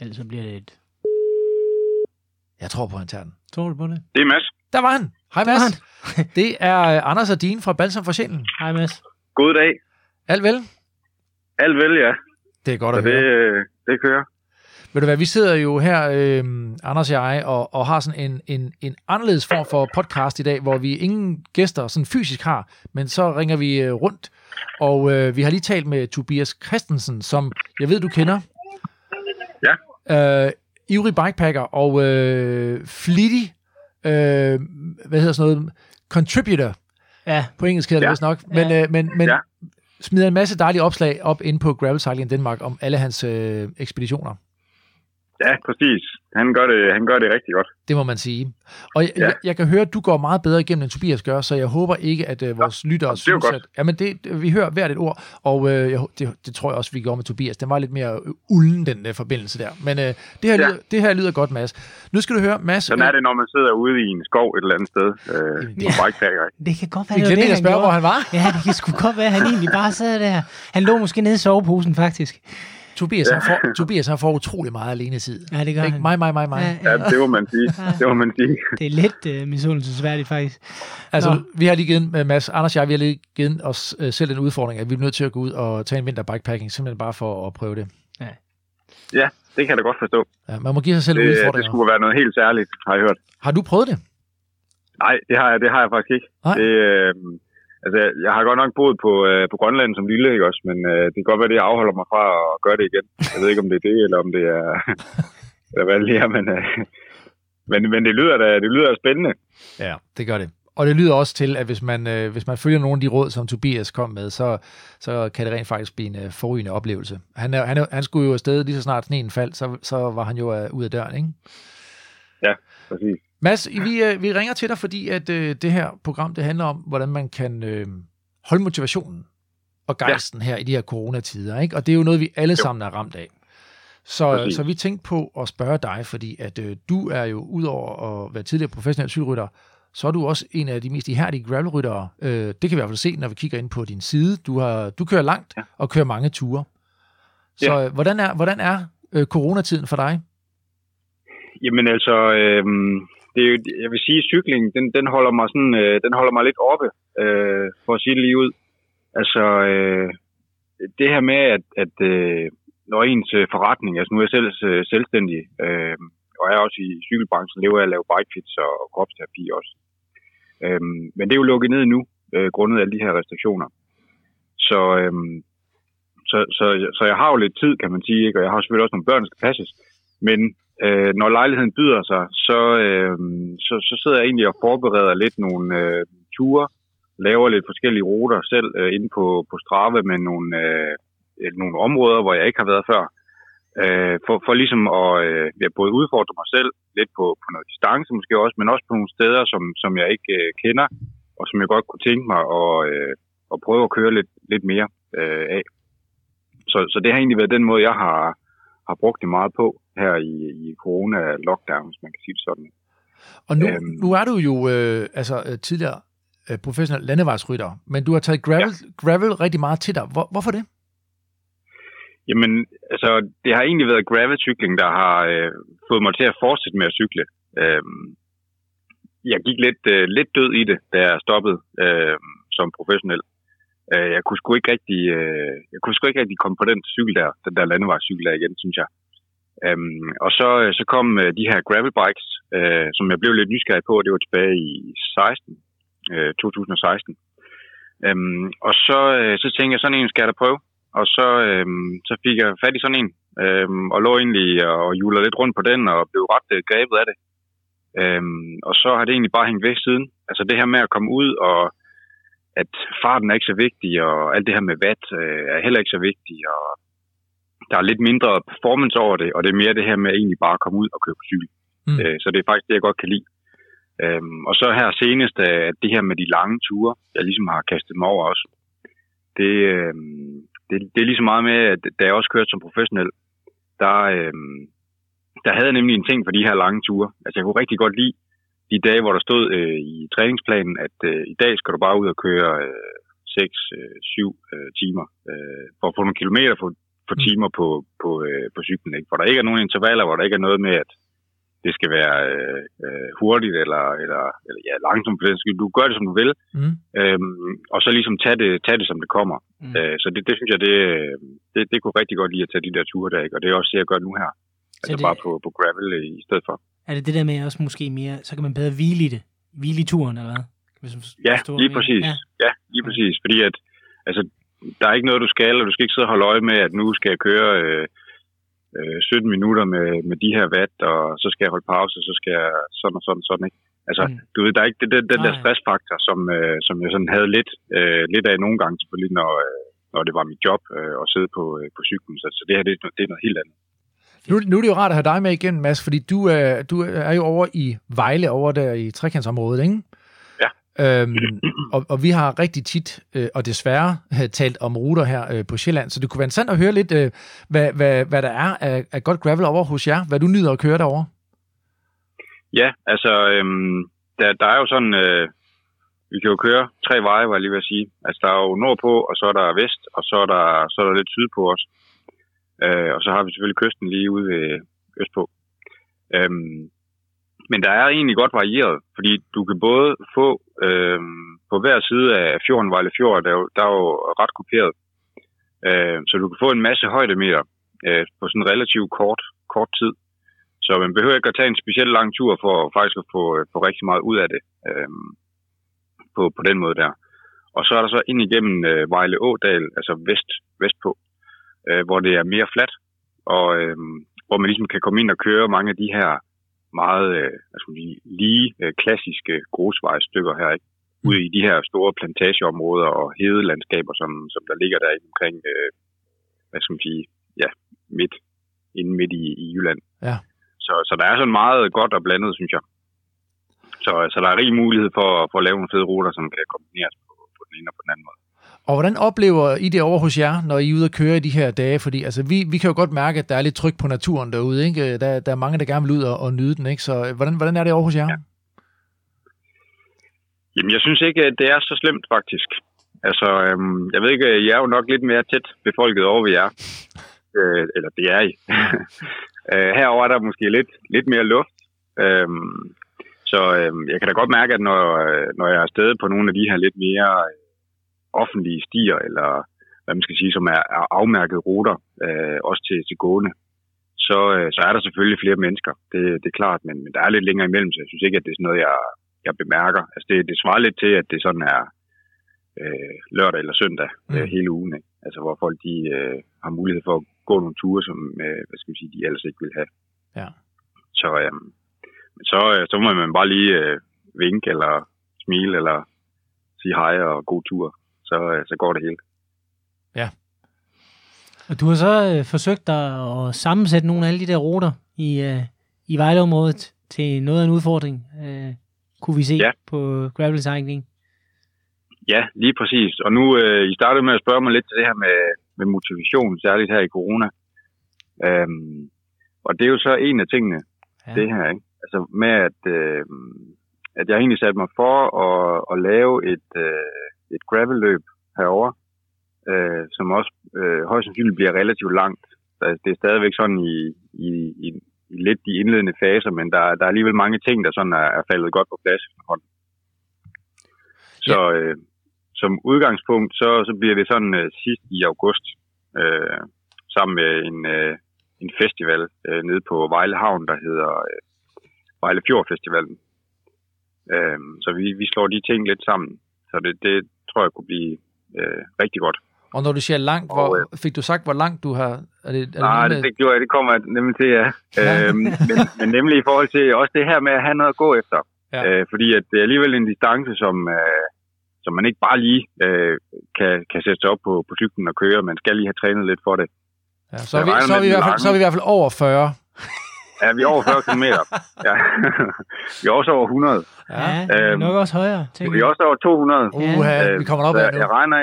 Ellers så bliver det et... Jeg tror på, han tager den. Tror du på det? Det er Mads. Der var han. Hej, Mads. [laughs] Det er øh, Anders og Dine fra Balsam for Sjælen. Hej Mads. God dag. Alt vel? Alt vel, ja. Det er godt Så at det, høre. øh, det kører. Ved du hvad, vi sidder jo her, øh, Anders og jeg, og, og har sådan en, en, en anderledes form for podcast i dag, hvor vi ingen gæster sådan fysisk har, men så ringer vi øh, rundt, og øh, vi har lige talt med Tobias Christensen, som jeg ved, du kender. Ja. Øh, ivrig bikepacker og øh, flittig, øh, hvad hedder sådan noget, contributor, Ja, på engelsk hedder det Ja. vist nok, men, øh, men, men Ja smider en masse dejlige opslag op ind på Gravel Cycling Danmark om alle hans øh, ekspeditioner. Ja, præcis. Han gør det, han gør det rigtig godt. Det må man sige. Og jeg, ja. Ja. jeg, jeg kan høre, at du går meget bedre igennem, end Tobias gør, så jeg håber ikke, at uh, vores lyttere er jo synes, godt. at... Jamen, det, det- vi hører hvert et ord, og uh, jeg, det, det tror jeg også, vi gjorde med Tobias. Den var lidt mere øh, ulden, den uh, forbindelse der. Men uh, det, her Ja. lyder, det her lyder godt, Mads. Nu skal du høre, Mads... Sådan er det, når man sidder ude i en skov et eller andet sted øh, på bikepacker. ikke? det kan godt være, det det, han spørge, hvor han var. Ja, det kan sgu godt være, at han egentlig bare sad der. Han lå måske nede i soveposen, faktisk. Tobias, han får, Tobias han får utrolig meget alene tid. Ja, det gør Ikke? han. Mig, mig, mig, mig. Ja, Ja, det må man sige. Det må man sige. Det er lidt uh, misundelsesværdigt, faktisk. Altså, Nå. vi har lige givet, øh, Mads, Anders og jeg, vi har lige givet os øh, selv en udfordring, at vi er nødt til at gå ud og tage en vinter bikepacking, simpelthen bare for at prøve det. Ja, det kan jeg da godt forstå. Ja, man må give sig selv Det, det udfordringer. skulle være noget helt særligt, har jeg hørt. Har du prøvet det? Nej, det har jeg, det har jeg faktisk ikke. Nej. Det, øh, altså, jeg har godt nok boet på, øh, på Grønland som lille, ikke også? Men øh, det kan godt være, det afholder mig fra at gøre det igen. Jeg ved ikke, om det er det, eller om det er... [laughs] eller hvad det lige er, men, øh, men, men det lyder da det lyder spændende. Ja, det gør det. Og det lyder også til, at hvis man, øh, hvis man følger nogle af de råd, som Tobias kom med, så, så kan det rent faktisk blive en øh, forrygende oplevelse. Han, er, han, er, han skulle jo afsted lige så snart sneen faldt, så, så var han jo øh, ud af døren, ikke? Præcis. Mads, vi, øh, vi ringer til dig, fordi at øh, det her program, det handler om, hvordan man kan øh, holde motivationen og gejsten ja. her i de her coronatider, ikke? Og det er jo noget, vi alle sammen er ramt af. Så, Præcis. så vi tænkte på at spørge dig, fordi at øh, du er jo, udover at være tidligere professionel cykelrytter, så er du også en af de mest ihærdige gravelryttere. Øh, det kan vi i hvert fald se, når vi kigger ind på din side. Du, har, du kører langt Ja. og kører mange ture. Så Ja. øh, hvordan er, hvordan er øh, coronatiden for dig? Jamen altså, øh, det er jo, jeg vil sige, at cykling, den, den, holder mig sådan, øh, den holder mig lidt oppe, øh, for at sige det lige ud. Altså, øh, det her med, at, at øh, når ens øh, forretning, altså nu er jeg selv øh, selvstændig, øh, og jeg er også i cykelbranchen, lever jeg at lave bikefits og, og kropsterapi også. Øh, men det er jo lukket ned nu, øh, grundet af alle de her restriktioner. Så, øh, så, så, så jeg har jo lidt tid, kan man sige, ikke? og jeg har selvfølgelig også nogle børn, der skal passes. Men øh, når lejligheden byder sig, så, øh, så, så sidder jeg egentlig og forbereder lidt nogle øh, ture, laver lidt forskellige ruter selv øh, inde på, på Strava med nogle, øh, nogle områder, hvor jeg ikke har været før. Øh, for, for ligesom at øh, jeg både udfordre mig selv lidt på, på noget distance måske også, men også på nogle steder, som, som jeg ikke øh, kender, og som jeg godt kunne tænke mig at, øh, at prøve at køre lidt, lidt mere øh, af. Så, så det har egentlig været den måde, jeg har, har brugt det meget på her i, i corona-lockdown, hvis man kan sige det sådan. Og nu, øhm, nu er du jo øh, altså, øh, tidligere øh, professionel landevejsrytter, men du har taget gravel, ja. gravel rigtig meget til dig. Hvor, hvorfor det? Jamen, altså, det har egentlig været gravel-cykling, der har øh, fået mig til at fortsætte med at cykle. Øhm, jeg gik lidt, øh, lidt død i det, da jeg stoppede øh, som professionel. Øh, jeg kunne sgu ikke rigtig, øh, jeg kunne sgu ikke rigtig komme på den cykel der, den der landevejscykel der igen, synes jeg. Øhm, og så, øh, så kom øh, de her gravel bikes, øh, som jeg blev lidt nysgerrig på, og det var tilbage i 16, øh, 2016. Øhm, og så, øh, så tænkte jeg, sådan en skal jeg da prøve. Og så, øh, så fik jeg fat i sådan en, øh, og lå egentlig og julede lidt rundt på den, og blev ret øh, grebet af det. Øhm, og så har det egentlig bare hængt væk siden. Altså det her med at komme ud, og at farten er ikke så vigtig, og alt det her med vat øh, er heller ikke så vigtigt, og der er lidt mindre performance over det, og det er mere det her med egentlig bare at komme ud og køre på cykel. Mm. Øh, så det er faktisk det, jeg godt kan lide. Øhm, og så her senest, at det her med de lange ture, jeg ligesom har kastet mig over også, det, øhm, det, det er lige så meget med, at da jeg også kørte som professionel, der, øhm, der havde jeg nemlig en ting for de her lange ture. Altså jeg kunne rigtig godt lide de dage, hvor der stod øh, i træningsplanen, at øh, i dag skal du bare ud og køre øh, 6-7 øh, øh, timer øh, for at få nogle kilometer for, for mm. timer på, på, øh, på cyklen. Ikke? Hvor der ikke er nogen intervaller, hvor der ikke er noget med, at det skal være øh, øh, hurtigt eller, eller, eller ja, langsomt for den skyld. Du gør det, som du vil, mm. øhm, og så ligesom tage det, tage det som det kommer. Mm. Øh, så det, det synes jeg, det, det, det kunne rigtig godt lide at tage de der ture der, ikke? og det er også det, jeg gør nu her. Så altså det, bare på, på gravel i stedet for. Er det det der med også måske mere, så kan man bedre hvile i det? Hvile i turen, eller hvad? Hvis ja, lige præcis. Ja. ja, lige præcis. Fordi at, altså, der er ikke noget, du skal, og du skal ikke sidde og holde øje med, at nu skal jeg køre øh, øh, 17 minutter med, med de her watt, og så skal jeg holde pause, og så skal jeg sådan og sådan og sådan, ikke? Altså, mm. du ved, der er ikke den, den der stressfaktor, som, øh, som jeg sådan havde lidt, øh, lidt af nogle gange selvfølgelig, når, øh, når det var mit job øh, at sidde på, øh, på cyklen. Så, så det her, det, det er noget helt andet. Nu, nu er det jo rart at have dig med igen, Mads, fordi du er, du er jo over i Vejle, over der i trekantsområdet, ikke? Øhm, og, og vi har rigtig tit, øh, og desværre, øh, talt om ruter her øh, på Sjælland, så det kunne være interessant at høre lidt, øh, hvad, hvad, hvad der er af, af godt gravel over hos jer, hvad du nyder at køre derovre. Ja, altså, øhm, der, der er jo sådan, øh, vi kan jo køre tre veje, var jeg lige ved at sige. Altså, der er jo nordpå, og så er der vest, og så er der, så er der lidt sydpå også. Øh, og så har vi selvfølgelig kysten lige ude ved østpå. Øhm, men der er egentlig godt varieret, fordi du kan både få øh, på hver side af fjorden, Vejle Fjord, der, er jo, der er jo ret kuperet. Øh, så du kan få en masse højdemeter øh, på sådan en relativt kort, kort tid. Så man behøver ikke at tage en specielt lang tur for faktisk at få, øh, få rigtig meget ud af det øh, på, på den måde der. Og så er der så ind igennem øh, Vejle Ådal, altså vest, vestpå, øh, hvor det er mere fladt, og øh, hvor man ligesom kan komme ind og køre mange af de her meget øh, altså, lige øh, klassiske grusvejstykker her, ikke? Ude i de her store plantageområder og hedelandskaber, som, som der ligger der omkring, øh, hvad skal man sige, ja, midt, inden midt i, i Jylland. Ja. Så, så der er sådan meget godt og blandet, synes jeg. Så, så der er rig mulighed for, for at lave nogle fede ruter, som kan kombineres på, på den ene og på den anden måde. Og hvordan oplever I det over hos jer, når I er ude at køre i de her dage? Fordi altså, vi, vi kan jo godt mærke, at der er lidt tryk på naturen derude. Ikke? Der, der er mange, der gerne vil ud og, og nyde den. Ikke? Så øh, hvordan, hvordan er det over hos jer? Ja. Jamen, jeg synes ikke, at det er så slemt, faktisk. Altså, øhm, jeg ved ikke, jeg er jo nok lidt mere tæt befolket over ved jer. [laughs] Øh, eller det er I. [laughs] øh, herover er der måske lidt, lidt mere luft. Øhm, så øhm, jeg kan da godt mærke, at når, øh, når jeg er afsted på nogle af de her lidt mere offentlige stier, eller hvad man skal sige, som er, er afmærkede ruter, øh, også til, til gående, så, øh, så er der selvfølgelig flere mennesker. Det, det er klart, men, men der er lidt længere imellem, så jeg synes ikke, at det er sådan noget, jeg, jeg bemærker. Altså det, det svarer lidt til, at det sådan er øh, lørdag eller søndag mm. øh, hele ugen. Ikke? Altså hvor folk de, øh, har mulighed for at gå nogle ture, som øh, hvad skal vi sige, de ellers ikke vil have. Ja. Så, øh, så, øh, så må man bare lige øh, vinke eller smile eller sige hej og god tur så, øh, så går det hele. Ja. Og du har så øh, forsøgt dig at sammensætte nogle af alle de der ruter i, øh, i Vejleområdet til noget af en udfordring, øh, kunne vi se Ja. på gravel cycling. Ja, lige præcis. Og nu, øh, I startede med at spørge mig lidt til det her med, med motivation, særligt her i corona. Øhm, og det er jo så en af tingene, Ja. det her, ikke? Altså med, at, øh, at jeg egentlig sat mig for at, at lave et, øh, et gravelløb herover, øh, som også øh, højst sandsynligt bliver relativt langt. Altså, det er stadigvæk sådan i, i, i, i lidt de indledende faser, men der, der er alligevel mange ting, der sådan er, er faldet godt på plads efterhånden. Så øh, som udgangspunkt, så, så bliver det sådan øh, sidst i august, øh, sammen med en, øh, en festival øh, nede på Vejle Havn, der hedder øh, Vejle Fjord Festivalen. Øh, så vi, vi slår de ting lidt sammen. Så det, det tror jeg kunne blive øh, rigtig godt. Og når du siger langt, hvor, Og, øh, fik du sagt, hvor langt du har... Er det, er Nej, det, det, det gjorde jeg. Det kommer jeg nemlig til, ja. øhm, men, men nemlig i forhold til også det her med at have noget at gå efter. Ja. Øh, fordi at det er alligevel en distance, som, øh, som man ikke bare lige øh, kan, kan sætte sig op på, på cyklen og køre. Man skal lige have trænet lidt for det. ja, så, er vi, så, er vi i hvert fald, så er vi i hvert fald over 40. Ja, vi er over 40 km. Ja. [laughs] vi er også over 100. Ja, ja Øhm, nok også højere, tænker Vi er også over 200. Uha, Øh, vi kommer op af nu. jeg regner,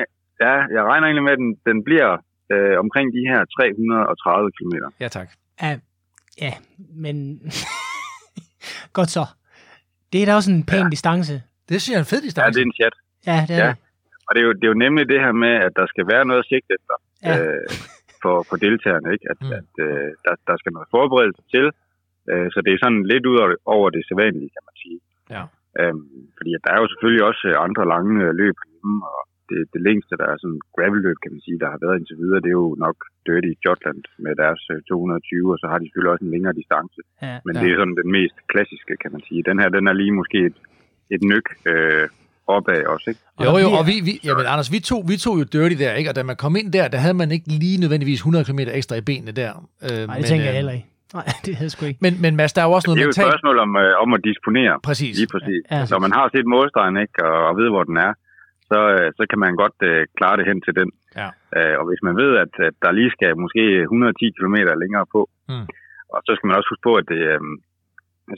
ja, jeg regner egentlig med, at den, den bliver øh, omkring de her 330 km. Ja, tak. Ja, ja men [laughs] godt så. Det er da også en pæn ja. distance. Det synes jeg er en fed Ja, distance. det er en chat. Ja, det er Ja. det. Og det er, jo, det er jo nemlig det her med, at der skal være noget sigt efter Ja. øh, for, for deltagerne. Ikke? At, mm. at øh, der, der skal noget forberedelse til. Øh, så det er sådan lidt ud over- over det sædvanlige, kan man sige. Ja. Øhm, fordi der er jo selvfølgelig også øh, andre lange øh, løb hjemme, og det, det længste, der er sådan gravel-løb, kan man sige, der har været indtil videre, det er jo nok Dirty Jotland med deres øh, 220, og så har de selvfølgelig også en længere distance. Ja. Men Ja. det er sådan den mest klassiske, kan man sige. Den her, den er lige måske et, et nyk øh, opad også, ikke? Jo, jo, og vi, vi, jamen, Anders, vi tog, vi tog jo dirty der, ikke? Og da man kom ind der, der havde man ikke lige nødvendigvis 100 km ekstra i benene der. Øh, Nej, det tænker jeg heller ikke. Nej, [laughs] det havde sgu ikke. Men, men Mads, der er jo også Det noget er jo et mentalt. spørgsmål om, øh, om at disponere. Præcis. Lige præcis. Ja. Ja. Når man har set målstregen ikke, og, og ved, hvor den er, så, øh, så kan man godt øh, klare det hen til den. Ja. Øh, og hvis man ved, at, at der lige skal måske 110 km længere på, Mm. og så skal man også huske på, at det, øh,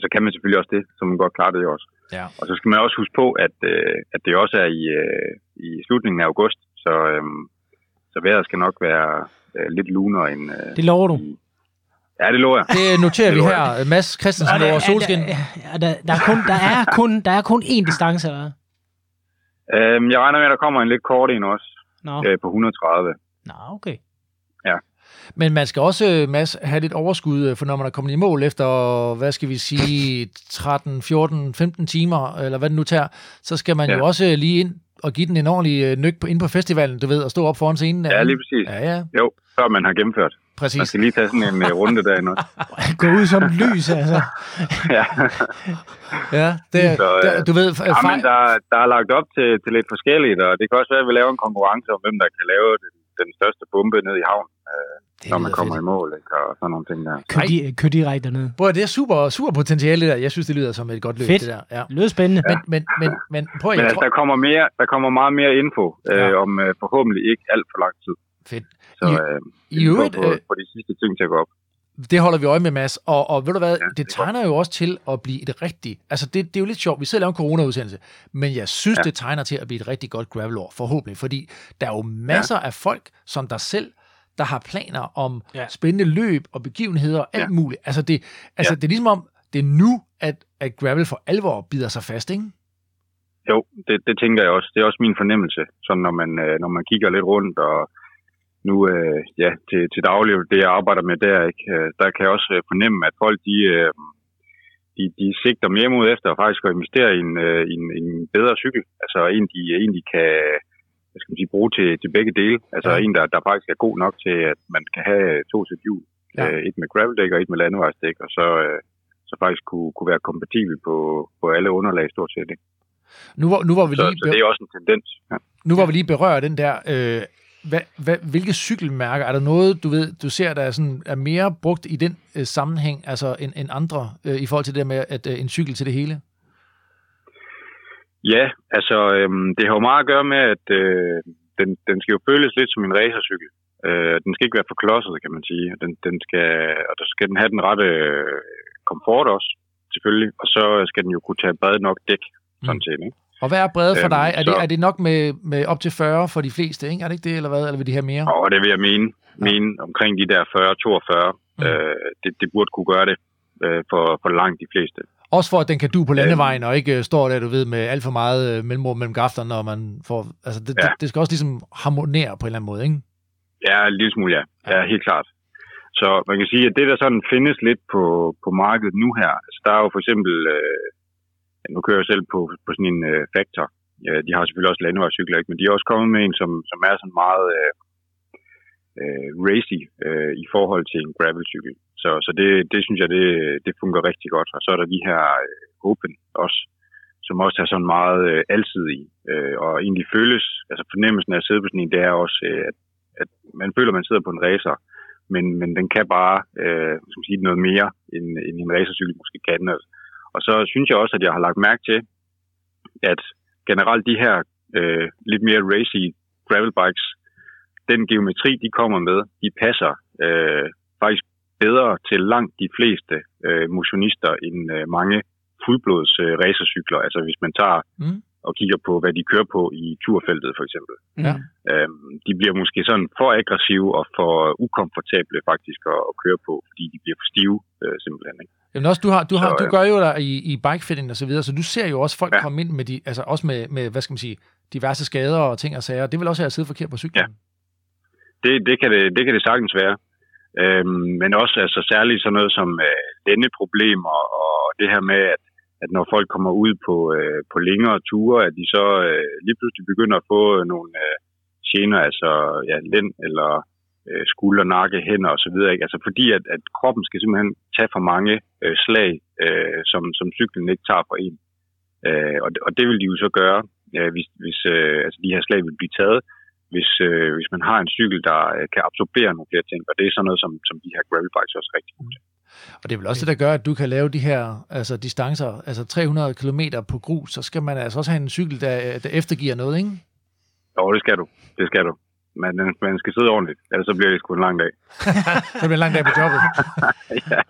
så kan man selvfølgelig også det, så man godt klare det også. Ja. Og så skal man også huske på, at, øh, at det også er i, øh, i slutningen af august, så, øh, så vejret skal nok være øh, lidt lunere end... Øh, Det lover du. Ja, det lover jeg. Det noterer vi Det her. Mads Christensen over solskin. Der, der, der, der, er kun, der, er kun, der er kun én distance, eller hvad? Øh, jeg regner med, at der kommer en lidt kort en også, Nå, øh, på 130. Nå okay. Men man skal også, øh, Mads, have lidt overskud, øh, for når man er kommet i mål efter, hvad skal vi sige, 13, 14, 15 timer, eller hvad det nu tager, så skal man ja. jo Ja. også lige ind og give den en ordentlig øh, nyk på, ind på festivalen, du ved, og stå op foran scenen. Ja, lige præcis. Ja, ja, Jo, før man har gennemført. Man præcis. skal lige tage sådan en uh, runde derinde også. Gå ud som lys, altså. [laughs] ja. Ja, det, Så, øh, der, du ved, ja, fejl, men der, der er lagt op til, til lidt forskelligt, og det kan også være, at vi laver en konkurrence om, hvem der kan lave den, den største bombe ned i havnen, øh, det når man kommer fedt. i mål, ikke? og sådan nogle ting der. Kør, di, kør direkte derned. Prøv, det er super, super potentiale, der. Jeg synes, det lyder som et godt løb, Fedt. det der. Ja. Lyder spændende. Men, men, men, men prøv at, Men altså, tror, der kommer, mere, der kommer meget mere info øh, Ja. ja. om øh, forhåbentlig ikke alt for lang tid. fedt. Så I- øh, I øvrigt, få, øh, få de sidste ting til at gå op. Det holder vi øje med, Mads. Og, og ved du hvad, Ja, det det er tegner jo også til at blive et rigtigt... Altså, det, det er jo lidt sjovt. Vi sidder og laver en corona-udsendelse, men jeg synes, ja. Det tegner til at blive et rigtig godt gravelår, forhåbentlig. Fordi der er jo masser ja. af folk, som der selv, der har planer om ja. Spændende løb og begivenheder og alt ja. Ja. muligt. Altså, det, altså Ja. det er ligesom om, det er nu, at, at gravel for alvor bider sig fast, ikke? Jo, det, det tænker jeg også. Det er også min fornemmelse, sådan når man, øh, når man kigger lidt rundt og nu øh, ja, til, til daglig, det jeg arbejder med der, ikke, øh, der kan jeg også øh, fornemme, at folk de, øh, de, de sigter mere mod efter faktisk at investere i en, øh, en, en bedre cykel. Altså en, de egentlig kan hvad skal man sige, bruge til, til begge dele. Altså Ja. en, der, der faktisk er god nok til, at man kan have to sæt hjul. Ja. Et med graveldæk og et med landevejsdæk, og så, øh, så faktisk kunne, kunne være kompatibel på, på alle underlag stort set. Ikke? Nu hvor, nu hvor vi Så, lige... så det er også en tendens. Ja. Nu var vi lige berørt den der, øh, hvad, hvad, hvilke cykelmærker, er der noget, du ved, du ser, der er, sådan, er mere brugt i den øh, sammenhæng, altså end, end andre, øh, i forhold til det der med, at øh, en cykel til det hele? Ja, altså øhm, det har jo meget at gøre med, at øh, den, den skal jo føles lidt som en racercykel. Øh, den skal ikke være for klodset, kan man sige. Den, den skal, og der skal den have den rette øh, komfort også, selvfølgelig. Og så skal den jo kunne tage bred nok dæk, sådan set. Ikke? Og hvad er bredet for dig? Er det, er det nok med, med op til 40 for de fleste, ikke? Er det ikke det, eller hvad? Eller vil de have mere? Og det vil jeg mene, mene omkring de der 40-42. Mm. Øh, det, det burde kunne gøre det øh, for, for langt de fleste. Også for, at den kan du på landevejen, og ikke øh, står der, du ved, med alt for meget øh, mellemrum mellem gafterne, når man får... Altså, det. Ja. det, det, skal også ligesom harmonere på en eller anden måde, ikke? Ja, en lille smule, ja. Ja, helt klart. Så man kan sige, at det, der sådan findes lidt på, på markedet nu her, altså der er jo for eksempel, øh, nu kører jeg selv på, på sådan en øh, Factor. Ja, de har selvfølgelig også landevejscykler, ikke? men de er også kommet med en, som, som er sådan meget øh, øh, racy øh, i forhold til en gravelcykel. Så, så det, det synes jeg, det, det fungerer rigtig godt. Og så er der de her øh, Open også, som også er sådan meget øh, alsidige, øh, og egentlig føles, altså fornemmelsen af at sidde på sådan en, det er også, øh, at, at man føler, at man sidder på en racer, men, men den kan bare øh, skal man sige, noget mere, end, end en racercykel måske kan. Altså, og så synes jeg også, at jeg har lagt mærke til, at generelt de her øh, lidt mere racy gravel bikes, den geometri, de kommer med, de passer øh, faktisk bedre til langt de fleste øh, motionister end øh, mange fuldblods øh, racercykler. Altså hvis man tager Mm. og kigger på, hvad de kører på i turfeltet for eksempel. Ja. Øhm, de bliver måske sådan for aggressive og for ukomfortable faktisk at, at køre på, fordi de bliver for stive øh, simpelthen. Ikke? Jamen også, du, har, du, har, Så, du ja. gør jo der i, i bikefitting og så videre, så du ser jo også folk ja. Ja. komme ind med, de, altså også med, med, hvad skal man sige, diverse skader og ting og sager. Det vil også have at sidde forkert på cyklen. Ja. Det, det, kan det, det kan det sagtens være. Øhm, men også altså, særligt sådan noget som øh, lændeproblemer og det her med, at, at når folk kommer ud på, øh, på længere ture, at de så øh, lige pludselig begynder at få øh, nogle øh, gener, altså ja, lænd eller øh, skulder, nakke, hænder osv. Ikke? Altså fordi, at, at kroppen skal simpelthen tage for mange øh, slag, øh, som, som cyklen ikke tager for en. Øh, og, og det vil de jo så gøre, øh, hvis, hvis øh, altså de her slag vil blive taget, hvis, øh, hvis man har en cykel, der øh, kan absorbere nogle flere ting. Og det er sådan noget, som, som de her gravel bikes også rigtig gode til. Og det er vel også det, der gør, at du kan lave de her altså distancer, altså 300 km på grus, så skal man altså også have en cykel, der, der eftergiver noget, ikke? Jo, det skal du. Det skal du. Men den- man skal sidde ordentligt, ellers så bliver det sgu en lang dag. [laughs] Så bliver en lang dag på jobbet. [laughs] ja.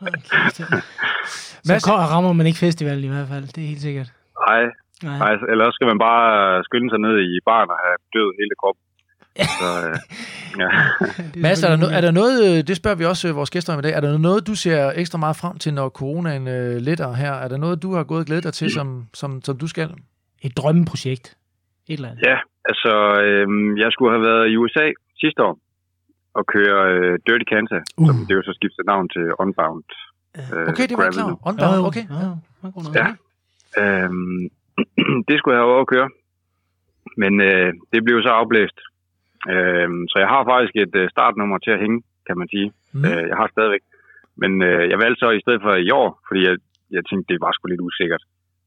Mads- Så kommer, rammer man ikke festivalen i hvert fald, det er helt sikkert. Nej, Nej. nej, eller også skal man bare skynde sig ned i baren og have død hele kroppen. Så, øh, [laughs] ja. Det Mads, er der, no, er der noget, øh, det spørger vi også øh, vores gæster om i dag, er der noget, du ser ekstra meget frem til, når coronaen øh, letter her? Er der noget, du har gået og glædet dig til, som, som, som du skal? Et drømmeprojekt. Et eller andet. ja, altså, øh, jeg skulle have været i USA sidste år og køre øh, Dirty Kansas, uh. som det er jo så skiftet navn til Unbound. Øh, Okay, det var jeg Gravel klar. Unbound, okay. Ja, ja. Øhm, [clears throat] det skulle jeg have over at køre. Men øh, det blev så afblæst. Øhm, så jeg har faktisk et øh, startnummer til at hænge, kan man sige. Mm. Øh, jeg har stadigvæk. Men øh, jeg valgte så i stedet for i år, fordi jeg, jeg tænkte, det var sgu lidt usikkert.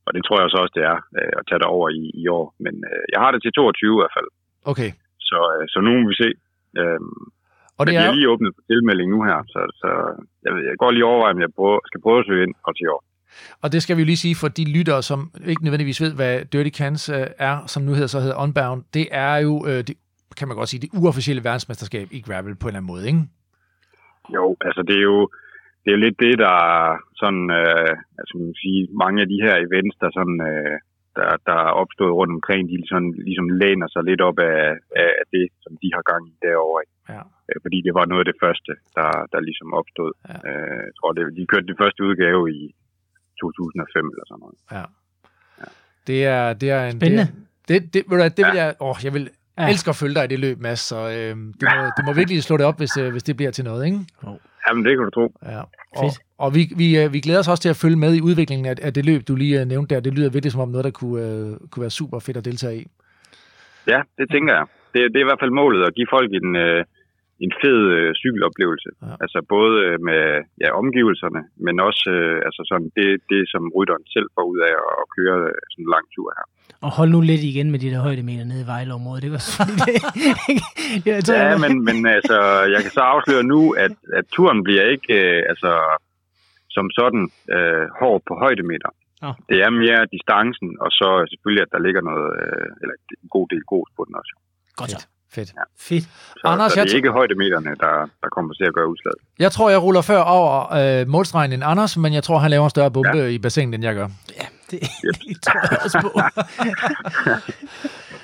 Og det tror jeg så også, det er øh, at tage det over i, i år. Men øh, jeg har det til 22 i hvert fald. Okay. Så, øh, så nu må vi se. Øhm, Og det er lige åbnet for tilmelding nu her. Så, så jeg, jeg går lige overveje, om jeg prøver, skal prøve at søge ind og til år. og det skal vi jo lige sige for de lyttere, som ikke nødvendigvis ved, hvad Dirty Cans øh, er, som nu hedder så hedder Unbound. Det er jo, øh, det, kan man godt sige, det uofficielle verdensmesterskab i gravel på en eller anden måde, ikke? Jo, altså det er jo, det er jo lidt det, der er sådan, øh, altså man kan sige, mange af de her events, der sådan, øh, der, der er opstået rundt omkring, de sådan, ligesom læner sig lidt op af, af det, som de har gang i derovre. Ja. Øh, Fordi det var noget af det første, der, der ligesom opstod. Ja. Øh, jeg tror, det, de kørte det første udgave i 2005 eller sådan noget. Ja. Det er, det er en... Spændende. Det, det, det, ved du det vil jeg... Åh, jeg vil Ja. ja. elske at følge dig i det løb, Mads, så øh, du, må, du må virkelig slå det op, hvis, øh, hvis det bliver til noget, ikke? Jamen, det kan du tro. Ja. Og, Fedt. og vi, vi, øh, vi glæder os også til at følge med i udviklingen af, af det løb, du lige øh, nævnte der. Det lyder virkelig som om noget, der kunne, øh, kunne være super fedt at deltage i. Ja, det tænker jeg. Det, det er i hvert fald målet at give folk en, øh, en fed øh, cykeloplevelse. Ja. Altså både øh, med ja, omgivelserne, men også øh, altså sådan det, det, som rytteren selv får ud af at køre øh, sådan en lang tur her. Og hold nu lidt igen med de der højdemeter nede i Vejleområdet. [laughs] Det var det, jeg tror, Ja, jeg- men, men altså, jeg kan så afsløre nu, at, at turen bliver ikke øh, altså, som sådan øh, hård på højdemeter. Nå. Det er mere distancen, og så selvfølgelig, at der ligger noget, øh, eller en god del god på den også. Godt så. Fedt. Fedt. Så, Anders, så jeg det er ikke højdemeterne, der, der kommer til at gøre udslaget. Jeg tror, jeg ruller før over øh, målstregen end Anders, men jeg tror, han laver en større bombe ja. i bassinet, end jeg gør. Ja, det, [laughs] det tror jeg også på. [laughs]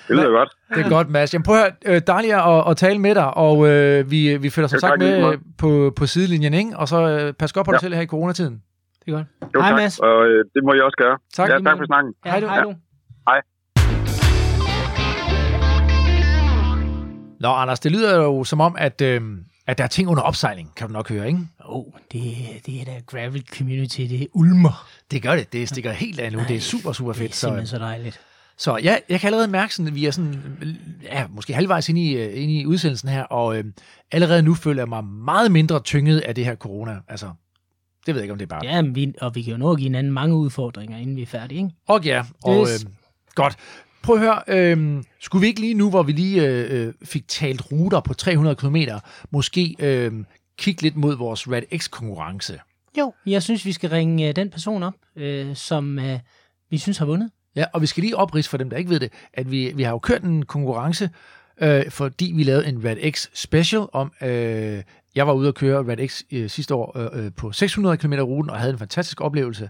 Det lyder godt. Det er godt, Mads. Jamen, prøv at høre, dejligt at, at tale med dig, og øh, vi, vi følger som Jo, sagt med øh, på, på sidelinjen, ikke? Og så øh, pas godt på dig Ja. selv her i coronatiden. Det er godt. Jo, Hej, tak. Mads. Og øh, det må jeg også gøre. Tak. Ja, tak for snakken. Ja, Hej hej, du. hej du. Nå, Anders, det lyder jo som om, at, øh, at der er ting under opsejling, kan du nok høre, ikke? Åh, oh, det, det er da gravel community, det er ulmer. Det gør det. Det stikker helt af nu. Det er super, super Det er fedt. Så, simpelthen så dejligt. så ja, jeg kan allerede mærke, sådan, at vi er sådan, ja, måske halvvejs ind i, øh, ind i udsendelsen her, og øh, allerede nu føler jeg mig meget mindre tynget af det her corona. Altså, det ved jeg ikke, om det er bare... Ja, men vi, og vi kan jo nå at give hinanden mange udfordringer, inden vi er færdige, ikke? Og ja, og øh, godt. Prøv at høre, øh, skulle vi ikke lige nu, hvor vi lige øh, øh, fik talt ruter på 300 km, måske øh, kigge lidt mod vores Red X-konkurrence? Jo. Jeg synes, vi skal ringe øh, den person op, øh, som øh, vi synes har vundet. Ja, og vi skal lige oprids for dem, der ikke ved det, at vi, vi har jo kørt en konkurrence, øh, fordi vi lavede en Red X special om, øh, jeg var ude at køre Red X øh, sidste år øh, øh, på 600 km ruten, og havde en fantastisk oplevelse.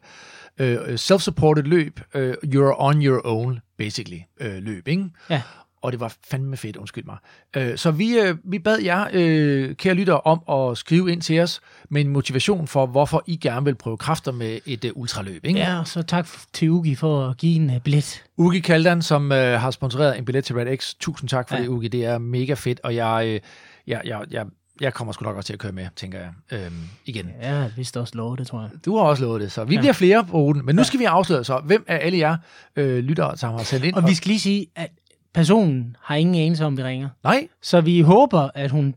Øh, øh, self-supported løb, øh, you're on your own, basically, øh, løb, ikke? Ja. Og det var fandme fedt, undskyld mig. Øh, så vi, øh, vi bad jer, øh, kære lyttere, om at skrive ind til os med en motivation for, hvorfor I gerne vil prøve kræfter med et øh, ultraløb, ikke? Ja, så tak til Ugi for at give en uh, billet. Ugi Kaldan, som øh, har sponsoreret en billet til Red X. Tusind tak for ja. det, Ugi. Det er mega fedt, og jeg, øh, jeg, jeg, jeg, jeg kommer sgu nok også til at køre med, tænker jeg, øhm, igen. Ja, jeg har vist også lovet det, tror jeg. Du har også lovet det, så vi Ja. bliver flere på ruten. Men nu skal vi afsløre så, hvem er alle jer øh, lyttere, som har sendt ind? Og vi skal lige sige, at personen har ingen anelse om, vi ringer. Nej, Så vi håber, at hun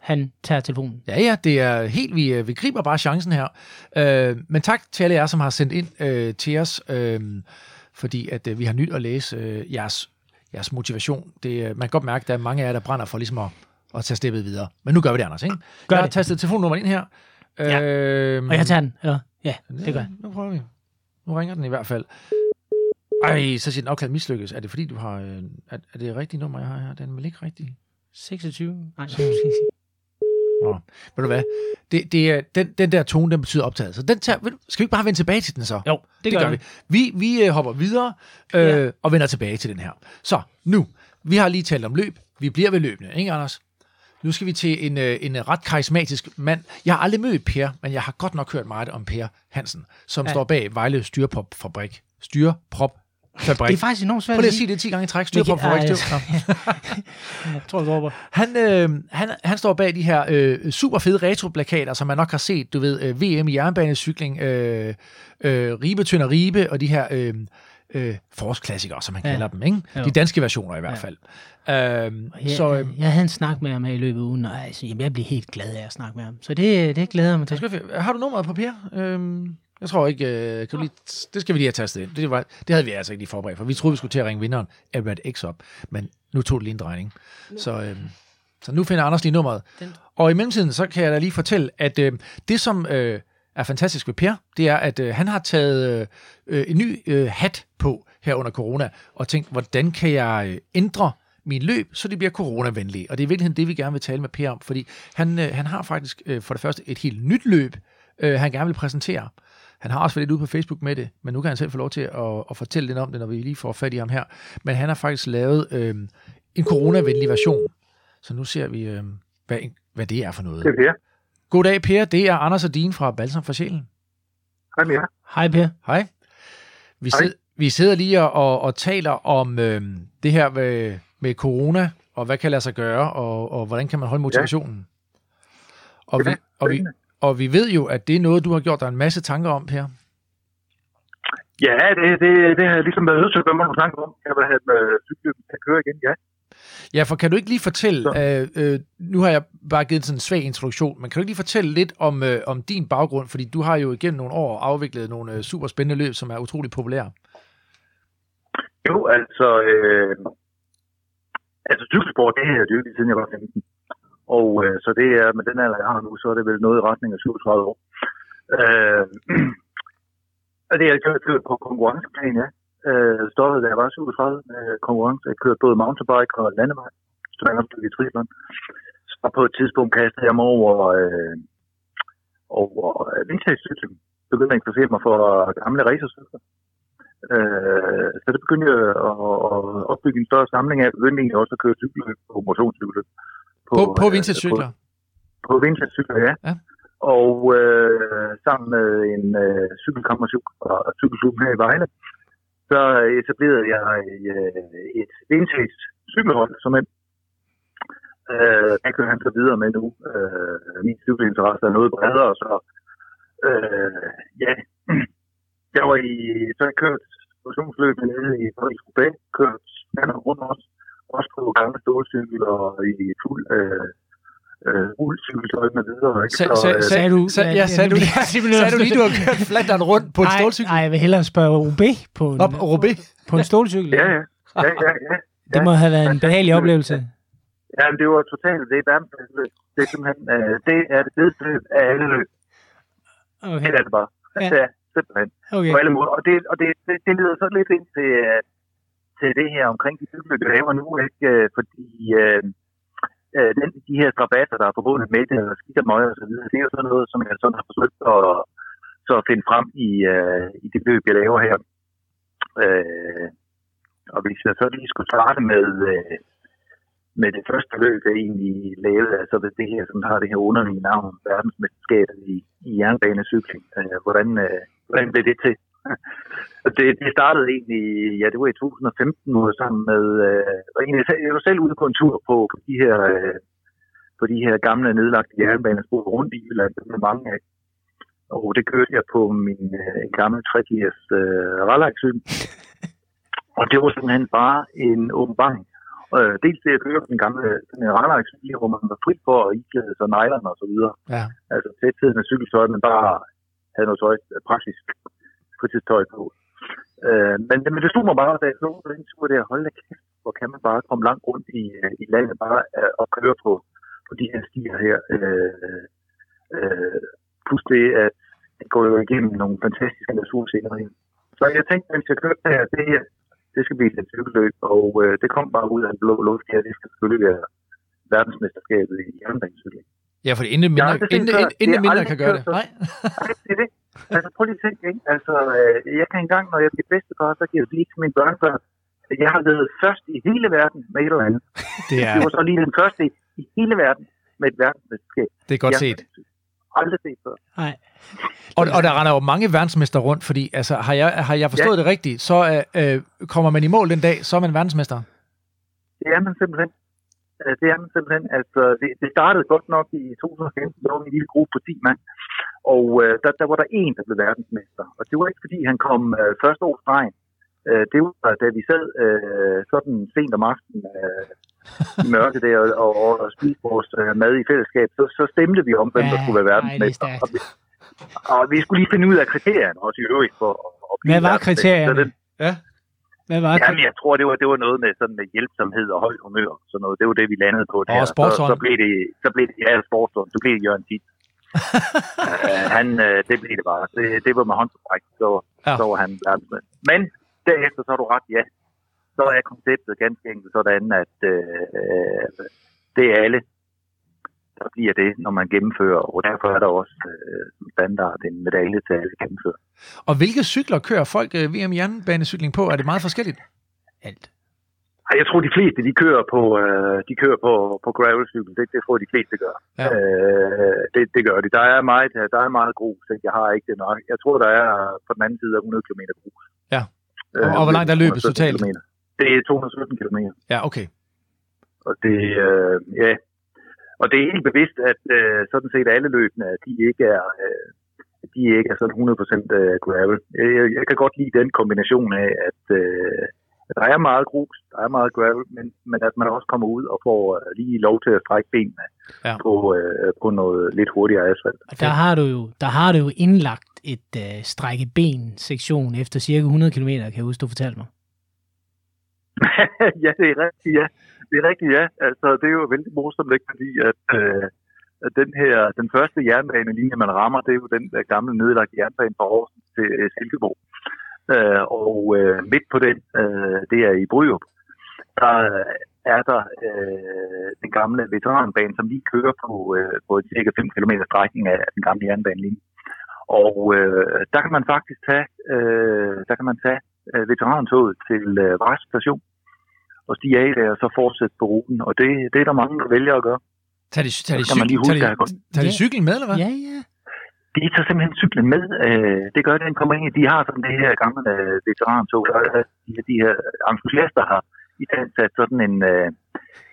han tager telefonen. ja ja, det er helt, vi, øh, vi griber bare chancen her. Øh, men tak til alle jer, som har sendt ind øh, til os, øh, fordi at øh, vi har nyt at læse øh, jeres, jeres motivation. Det, øh, man kan godt mærke, at der er mange af jer, der brænder for ligesom at, at tage steppet videre. Men nu gør vi det, Anders, ikke? Gør jeg har det. tastet telefonnummeret ind her. Ja. Øhm, Og jeg tager den. Ja, ja det gør jeg. Nu prøver vi. Nu ringer den i hvert fald. Ej, så siger den opkaldt mislykkes. Er det fordi, du har... Øh, er, er det rigtigt nummer, jeg har her? Den er vel ikke rigtig? 26? Nej, Nå, ved du hvad? Det, det er, den, den der tone, den betyder optaget. Så den tager, skal vi ikke bare vende tilbage til den så? jo, det, gør, vi. Vi, vi øh, hopper videre øh, Ja. og vender tilbage til den her. Så, nu. Vi har lige talt om løb. Vi bliver ved løbende, ikke Anders? Nu skal vi til en, øh, en ret karismatisk mand. Jeg har aldrig mødt Per, men jeg har godt nok hørt meget om Per Hansen, som Ja. står bag Vejle Styrepop Fabrik. Styrepop Fabrik. Det er faktisk enormt svært Prøv lige at sige det 10 gange i træk. Styrepop jeg- Fabrik. Styr. [laughs] Jeg tror, det går Han, øh, han, han står bag de her øh, super fede retroplakater, som man nok har set, du ved, øh, VM i jernbanecykling, øh, øh, Ribe, Tønder Ribe, og de her øh, øh, forårsklassikere, som man Ja. ja. kalder dem, ikke? Jo. De danske versioner i hvert Ja. fald. Øh, Jeg, så øh, jeg havde en snak med ham her i løbet af ugen, og altså, jamen, jeg blev helt glad af at snakke med ham. Så det, det glæder jeg mig til. skal vi- har du nummeret på Per? Øh, jeg tror ikke, øh, kan du lige, det skal vi lige have tastet ind. Det, var, det havde vi altså ikke lige forberedt, for vi troede, vi skulle til at ringe vinderen af Red X op, men nu tog det lige en drejning. Så, øh, så nu finder Anders lige nummeret. Den- Og i mellemtiden, så kan jeg da lige fortælle, at øh, det, som øh, er fantastisk ved Per, det er, at øh, han har taget øh, øh, en ny øh, hat på her under corona, og tænkt, hvordan kan jeg øh, ændre min løb, så det bliver coronavenlige. Og det er i virkeligheden det, vi gerne vil tale med Per om, fordi han, øh, han har faktisk øh, for det første et helt nyt løb, øh, han gerne vil præsentere. Han har også været lidt ude på Facebook med det, men nu kan han selv få lov til at, at fortælle lidt om det, når vi lige får fat i ham her. Men han har faktisk lavet øh, en coronavenlig version. Så nu ser vi, øh, hvad, hvad det er for noget. Det er Per. Goddag Per, det er Anders og Dine fra Balsam for Sjælen. Hej jer. Hej Per. Hej. Vi, Hej. sid, vi sidder lige og, og, og taler om øh, det her med, med corona, og hvad kan lade sig gøre, og, og hvordan kan man holde motivationen. Og, vi, Ja, og, vi, og vi ved jo, at det er noget, du har gjort dig en masse tanker om, Per. Ja, det, det, det har jeg ligesom været nødt til at gøre mig nogle tanker om. Jeg vil have med cyklen at køre igen, ja. Ja, for kan du ikke lige fortælle, øh, øh, nu har jeg bare givet sådan en svag introduktion, men kan du ikke lige fortælle lidt om, øh, om din baggrund, fordi du har jo igennem nogle år afviklet nogle øh, super spændende løb, som er utrolig populære. Jo, altså, øh, altså cykelsport, det har jeg dyrket siden jeg var 15. Og øh, så det er med den alder, jeg har nu, så er det vel noget i retning af 37 år. Øh, [clears throat] og det har jeg kørt, kørt på konkurrenceplan, ja. Øh, stoppede, da jeg var 37 med konkurrence. Jeg kørte både mountainbike og landevej. i triathlon. Så på et tidspunkt kastede jeg mig over, øh, over øh, vintage-cykling. Begyndte at interessere mig for gamle racercykler. Øh, så det begyndte jeg at, at opbygge en større samling af. Jeg begyndte egentlig også at køre cykelløb på motionscykelløb. På, på øh, vintage-cykler? På, på vintage-cykler, ja. Ja. Og øh, sammen med en øh, cykelkammercykel og cykelklubben her i Vejle, så etablerede jeg øh, et vintage cykelhold, som en øh, der kører han så videre med nu. Øh, min cykelinteresse er noget bredere, så øh, ja, jeg var i, så jeg kørt motionsløb nede i Paris Roubaix, kørt land og rundt også, også på gamle stålcykel og i fuld øh, øh, rullcykeltøj med videre. Ikke? Sag, Så, sag, øh, sag, Sagde du- sag, ja, sagde du, Ja, er sagde du lige, du har [laughs] kørt Flandern rundt på en Nej, stålcykel? nej, jeg vil hellere spørge OB på en, Nå, Robé. på en stålcykel. ja, ja, ja, ja, ja. [laughs] Det må have været en behagelig oplevelse. Ja, men det var totalt, det er. Det er simpelthen, øh, det er det bedste af alle løb. Okay, Det er det bare. Ja. Simpelthen. okay. på alle måder. Og, det, og det, det, det leder så lidt ind til, øh, til det her omkring de cykler, vi laver nu, ikke? Øh, fordi øh, øh, den, de her strabater, der er forbundet med det, og skidt og møg og så videre, det er jo sådan noget, som jeg sådan har forsøgt at, så at finde frem i, øh, i det løb, jeg laver her. Øh, og hvis jeg så lige skulle starte med, øh, med det første løb, jeg egentlig lavede, altså det her, som har det her underlige navn, verdensmesterskabet i, i jernbanecykling. Øh, hvordan, øh, hvordan blev det til? [laughs] Det, det startede egentlig, ja, det var i 2015, hvor sammen med, øh, egentlig, jeg var selv ude på en tur på, på de her, øh, på de her gamle nedlagte jernbanespor rundt i Jylland, det var mange af. Og det kørte jeg på min øh, gamle 3-gears øh, rallarcykel. [laughs] Og det var simpelthen bare en åbenbaring. Øh, dels det at køre på den gamle rallarcykel, hvor man var fri for at iklæde sig nejlerne og så videre. Ja. Altså tætheden af cykeltøj, men bare havde noget tøj, øh, praktisk fritidstøj på. Øh, men, men det stod mig bare, da jeg så på den tur der, hold da kæft, hvor kan man bare komme langt rundt i, øh, i landet bare øh, og køre på, på de her stier her. Øh, øh, plus det, at det går jo igennem nogle fantastiske naturscenerier. Så jeg tænkte, mens jeg kørte her, det her, det skal blive et cykelløb, og øh, det kom bare ud af den blå luft her, det skal selvfølgelig være verdensmesterskabet i jernbanecykling. Ja, for inden mindre, inden, inden Det er mindre kan gøre det. Nej. Nej, det er det. Altså, prøv lige at tænke, ikke? Altså, øh, jeg kan engang, når jeg bliver bedstefar, så giver jeg lige til mine børnebørn, at jeg har været først i hele verden med et eller andet. Det er, var så lige den første i, i hele verden med et verdensmesterskab. det er godt Jeg set. Aldrig set før. Nej. Og, og der render jo mange verdensmester rundt, fordi altså, har, jeg, har jeg forstået ja. det rigtigt, så øh, øh, kommer man i mål den dag, så er man verdensmester. Det er man simpelthen. Øh, Det er man simpelthen. Altså, det, det startede godt nok i 2015, der var en lille gruppe på 10 mand. Og øh, der, der var der en, der blev verdensmester. Og det var ikke, fordi han kom øh, første år stregen. Øh, det var, da vi sad øh, sådan sent om aftenen øh, i mørke der og, og, og spiste vores øh, mad i fællesskab, så, så stemte vi om, hvem der Ja, skulle være er verdensmester. og, vi, og vi skulle lige finde ud af kriterierne også i øvrigt for at, at blive Hvad var kriterierne? Så det, Hvad var det? Jamen, jeg tror, det var, det var noget med sådan med hjælpsomhed og højt humør. og Sådan noget. Det var det, vi landede på. Og der. så, sportsånd. så, blev det, så blev det, ja, sportsånd. Så blev det Jørgen Dit. uh, [laughs] han, uh, det blev det bare. Det, det var med håndtræk, så, Ja. så var han verdensmand. Men derefter, så har du ret, ja. Så er konceptet ganske enkelt sådan, at uh, det er alle, der bliver det, når man gennemfører. Og derfor er der også som standard en medalje til alle gennemfører. Og hvilke cykler kører folk øh, VM jernbanecykling på? Er det meget forskelligt? Alt. Jeg tror, de fleste, de kører på, øh, de kører på, på gravelcykel. Det, det tror jeg, de fleste gør. Ja. Øh, det, det gør de. Der er meget, der er meget grus. Jeg har ikke det nok. Jeg tror, der er på den anden side af 100 km grus. Ja. Og- og hvor langt er løbet 217 totalt? Det er 217 km. Ja, okay. Og det, øh, ja. Og det er helt bevidst, at øh, sådan set alle løbene, de ikke er, øh, de ikke er sådan 100% øh, gravel. Jeg, jeg, kan godt lide den kombination af, at øh, der er meget grus, der er meget gravel, men, men at man også kommer ud og får øh, lige lov til at strække benene ja. på, øh, på noget lidt hurtigere asfalt. Og der har du jo, der har du jo indlagt et øh, strække ben-sektion efter cirka 100 km, kan jeg huske, du fortalte mig. [laughs] ja, det er rigtigt, ja. Det er rigtigt, ja. Altså, det er jo vældig morsomt, ikke? fordi at, øh, at den her, den første jernbanelinje, man rammer, det er jo den der gamle nedlagte jernbane fra Aarhus til øh, Silkeborg. Øh, og øh, midt på den, øh, det er i Bryrup, der øh, er der øh, den gamle veteranbane, som lige kører på, øh, på cirka 5 km strækning af den gamle jernbanelinje. Og øh, der kan man faktisk tage, øh, der kan man tage øh, veterantoget til øh, Vejs station og stige af der og så fortsætte på ruten. Og det, det er der mange, der vælger at gøre. Tag de, tag de, Så man cykel, lige tag huske, at have de, tag de cyklen med, eller hvad? Ja, ja. De tager simpelthen cyklen med. Øh, det gør den kommer ind. De har sådan det her gamle øh, veterantog. Og, øh, de, de her entusiaster har i sat sådan en, øh,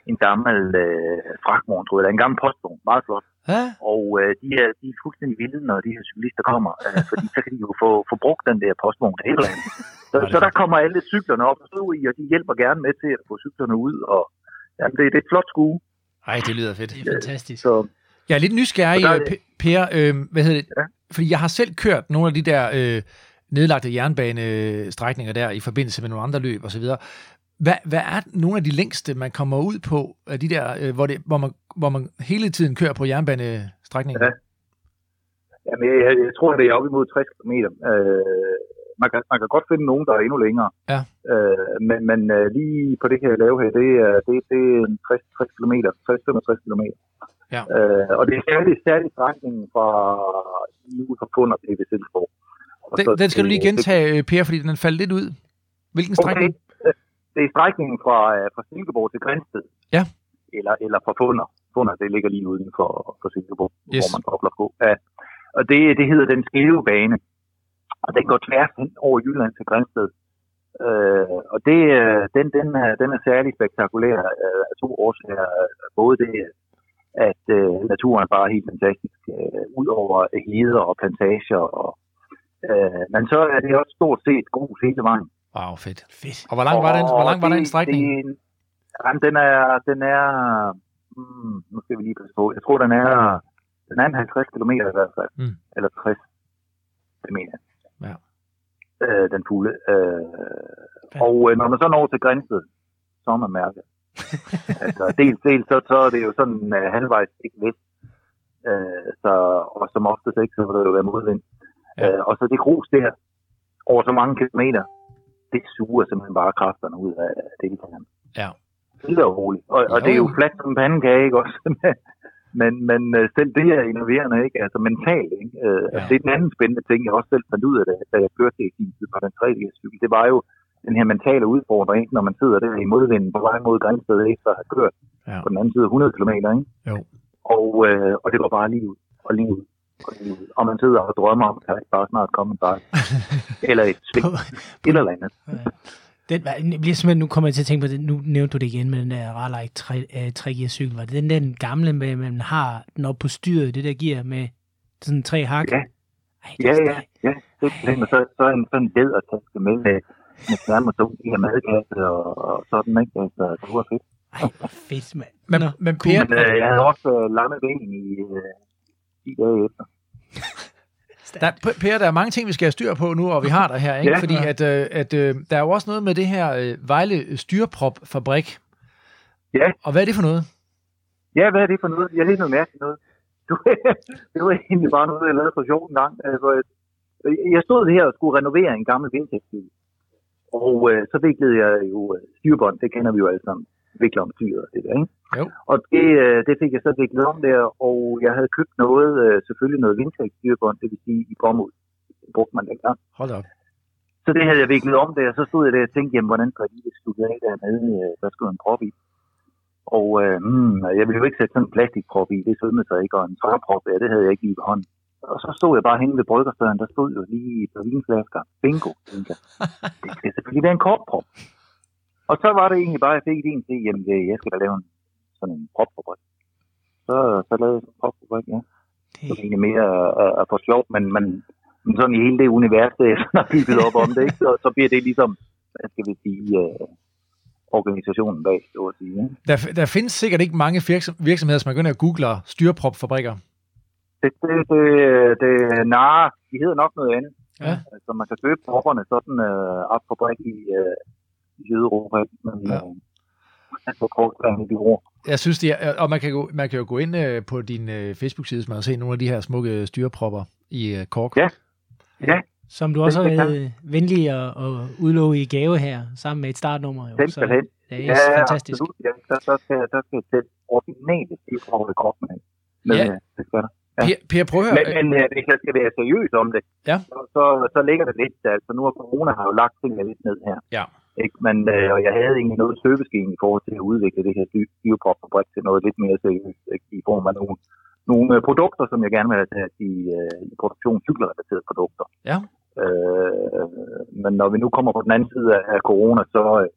en gammel øh, fragtvogn, tror jeg, eller en gammel postvogn. Meget flot. Ja. Og øh, de, er, de er fuldstændig vilde, når de her cyklister kommer, øh, [laughs] fordi så kan de jo få, få brugt den der postvogn til et eller andet. Så, så der kommer alle cyklerne op og stå i, og de hjælper gerne med til at få cyklerne ud. Og, jamen, det, det er et flot skue. Ej, det lyder fedt. Det er fantastisk. Så Jeg er lidt nysgerrig, der er øh, P- Per. Øh, hvad hedder det? Ja. Fordi jeg har selv kørt nogle af de der øh, nedlagte jernbanestrækninger der i forbindelse med nogle andre løb osv. Hvad, hvad er nogle af de længste, man kommer ud på, af de der, øh, hvor, det, hvor, man, hvor man hele tiden kører på jernbanestrækningen? Ja. Jamen, jeg, jeg, jeg tror, det er op imod 60 km. Øh, man, kan, man kan godt finde nogen, der er endnu længere. Ja. Øh, men men øh, lige på det her lave her, det er, det, det er en 60, 60 km, 60-65 km. Ja. Øh, og det er særligt, særligt strækningen fra lige fra Funder til Silkeborg. Så Den, den skal du lige gentage, øh, Per, fordi den faldt lidt ud. Hvilken strækning? Okay. Det er strækningen fra, øh, fra Silkeborg til Grænsted. Ja. Eller, eller fra Funder. Funder, det ligger lige uden for, for Silkeborg, Yes. hvor man kobler på. Ja. Og det, det hedder den skæve bane. Og den går tværs hen over Jylland til Grænsted. Øh, og det, øh, den, den, er, den er særlig spektakulær øh, af to årsager. Både det, at øh, naturen bare er helt fantastisk, øh, ud over heder og plantager. Og, øh, men så er det også stort set grus hele vejen. Wow, fedt. Fedt. Og hvor lang var den, hvor lang var den strækning? Det, jamen, den er, den er, hmm, nu skal vi lige passe på, jeg tror, den er, den er en 50 km i hvert fald, Mm. eller 60 km. Ja. Øh, den fugle. Øh, og øh, når man så når til Grænsted, så er man mærket. [laughs] altså, dels, dels så, så er det jo sådan uh, halvvejs ikke vest. Øh, så, og som oftest ikke, så vil det jo være modvind. Ja. Øh, og så det grus der, over så mange kilometer, det suger simpelthen bare kræfterne ud af deltagerne. Ja. Stille og roligt. Og, og det er jo fladt som pandekage, ikke også? [laughs] men, men øh, selv det er innoverende, ikke? Altså mentalt, ikke? Øh, Ja. ja. Det er den anden spændende ting, jeg også selv fandt ud af, det, da jeg kørte i sin tid på den tredje cykel. Det var jo den her mentale udfordring, ikke? når man sidder der i modvinden på vej mod Grænsted efter at have kørt Ja. på den anden side af 100 km, ikke? Jo. Og, øh, og det går bare lige ud, og lige ud, og man sidder og drømmer om, at der bare snart komme en bakke. [laughs] eller et sving, et eller andet. Den, var- jeg bliver simpelthen, nu kommer jeg til at tænke på det, nu nævnte du det igen med den der Rarlike 3 gear cykel. Var det den, den gamle, med, man har den op på styret, det der gear med sådan tre hak? Ja. Ej, det Ja, er ja, ja. Det er og så, så en sådan lædertaske med, med, med thermosol i her madkasse og, og sådan, ikke? Altså, det var fedt. Ej, hvor fedt, mand. [laughs] Men, Nå, men Per, Men øh, jeg havde også øh, lamme ben i øh, 10 dage efter. [laughs] Der, per, der er mange ting, vi skal have styr på nu, og vi har der her, ikke? Ja. Fordi at, øh, at øh, der er jo også noget med det her øh, Vejle Styrprop-fabrik. Ja. Og hvad er det for noget? Ja, hvad er det for noget? Jeg er helt noget mærkeligt noget. Du, [laughs] det var egentlig bare noget, jeg lavede for sjov en gang. Altså, jeg stod her og skulle renovere en gammel vindtægtsbil. Og øh, så viklede jeg jo styrbånd, det kender vi jo alle sammen. Vikler om styret, det der, ikke? Jo. Og det, øh, det fik jeg så viklet om der, og jeg havde købt noget, øh, selvfølgelig noget vindtægtsstyrbånd, det vil sige i bomuld. Det brugte man dengang. Hold op. Så det havde jeg viklet om der, og så stod jeg der og tænkte, jamen, hvordan skal jeg lige slutte af dernede? Øh, Der skulle en prop i. Og øh, hmm, jeg ville jo ikke sætte sådan en plastikprop i, det sødmede sig ikke, og en træprop, ja, det havde jeg ikke lige ved hånden. Og så stod jeg bare henne ved bryggerstøren, der stod jo lige på vinflasker. Bingo, tænkte jeg. Det skal selvfølgelig være en kortprop. Og så var det egentlig bare, at jeg fik idéen til, jamen øh, jeg skal da lave en, sådan en propfabrik. Så, så lavede jeg en propfabrik, ja. Det er egentlig mere at, at få sjov, men, men, men sådan i hele det univers, det jeg har bygget op om det, ikke? Så, så bliver det ligesom, hvad skal vi sige, øh, organisationen bag, så at sige. Ikke? Der, der findes sikkert ikke mange virksom- virksomheder, som er begyndt at google styrprop-fabrikker. Det, det, det, det nej, de hedder nok noget andet. Ja. Altså, man kan købe propperne sådan øh, op på brik i, øh, i Sydeuropa, men Ja. øh, på kort i de ord. Jeg synes, det er, og man kan, gå, man kan jo gå ind øh, på din øh, Facebook-side, man har set nogle af de her smukke styrepropper i øh, Kork. Ja. Ja, som du også har kan været venlig at, at udlove i gave her, sammen med et startnummer. Jo. Så. Det er Ja, fantastisk. absolut. Ja, der, der, skal, der skal sætte originale stivforhold i kroppen af. Men, Ja. Det skal der. Ja. Per, per prøv at høre. Men, men øh, hvis jeg skal være seriøs om det, Ja. så, så, så ligger det lidt, altså nu har corona har jo lagt tingene lidt ned her. Ja. Ikke? Men, øh, og jeg havde egentlig noget støbeskeen i forhold til at udvikle det her biopropfabrik til noget lidt mere seriøst, i form af nogle, nogle øh, produkter, som jeg gerne vil have i, øh, i produktion cykelrelaterede produkter. Ja. Øh, men når vi nu kommer på den anden side af, af corona, så, øh,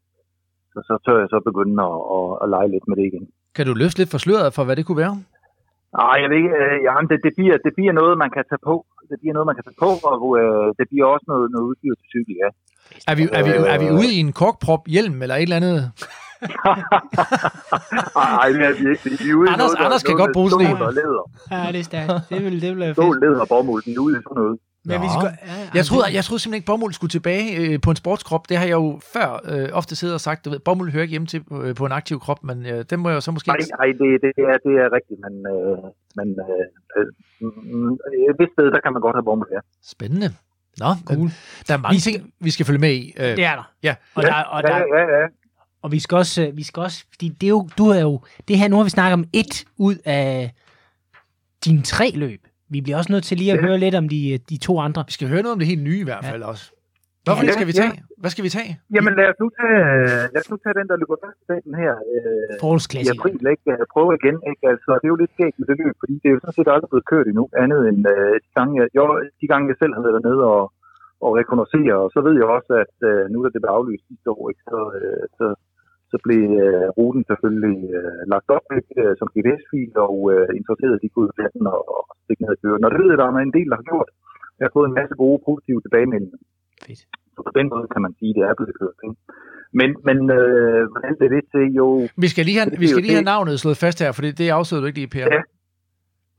så, så tør jeg så begynde at, at, at lege lidt med det igen. Kan du løfte lidt for sløret for, hvad det kunne være? Nej, jeg ved ikke. Øh, jamen, det, det, bliver, det bliver noget, man kan tage på. Det bliver noget, man kan tage på, og øh, det bliver også noget, noget udstyr til cykel, ja. Er vi, er, vi, er vi ude i en korkprop hjelm eller et eller andet? [laughs] Nej, det er vi ikke. Vi er ude i Anders- noget, der- Anders kan noget godt bruge sådan en. stål. Ja, det er stærkt. Det vil, det vil være Stål, fedt. læder og bomuld. Vi er ude i sådan noget. Men vi skal, ja, Jeg troede, jeg troede simpelthen ikke, bomuld skulle tilbage øh, på en sportskrop. Det har jeg jo før øh, ofte siddet og sagt. Du ved, bomuld hører ikke hjemme til øh, på en aktiv krop, men øh, den må jeg jo så måske... Nej, nej det, det, er, det er rigtigt, men, øh, men øh, øh, mm, et vist sted, der kan man godt have bomuld, ja. Spændende. Nå, Cool. der er mange Vi skal- ting, vi skal følge med i. Øh, Det er der. Ja. Og, ja, der, og, ja, der, ja, ja. og vi skal også, øh, vi skal også fordi det er jo, du er jo, det her, nu har vi snakket om et ud af dine tre løb. Vi bliver også nødt til lige at Ja. høre lidt om de, de to andre. Vi skal høre noget om det helt nye i hvert Ja. fald også. Hvorfor Ja, skal vi ja. tage? Hvad skal vi tage? Jamen lad os nu tage, lad os nu tage den, der løber fast i den her øh, i april. Ikke? Prøve igen. Ikke? Altså, det er jo lidt skægt med det løb, fordi det er jo sådan set aldrig blevet kørt endnu. Andet end øh, de, gange, jeg, jo, de gange, jeg selv har været dernede og, og rekognosere. Og så ved jeg også, at øh, nu da det blev aflyst sidste år, ikke? Så, øh, så, så blev øh, ruten selvfølgelig øh, lagt op ikke? Øh, som GPS-fil, og øh, interesserede de kunne den og, og stikke ned og køre. Når det ved jeg, der er en del, der har gjort. Jeg har fået en masse gode, positive tilbagemeldinger. Fedt. Så på den måde kan man sige, at det er blevet kørt. Ikke? Men, men øh, hvordan det er det til, jo... Vi skal lige have, vi skal lige have navnet slået fast her, for det, det afsøger du ikke lige, Per. Ja.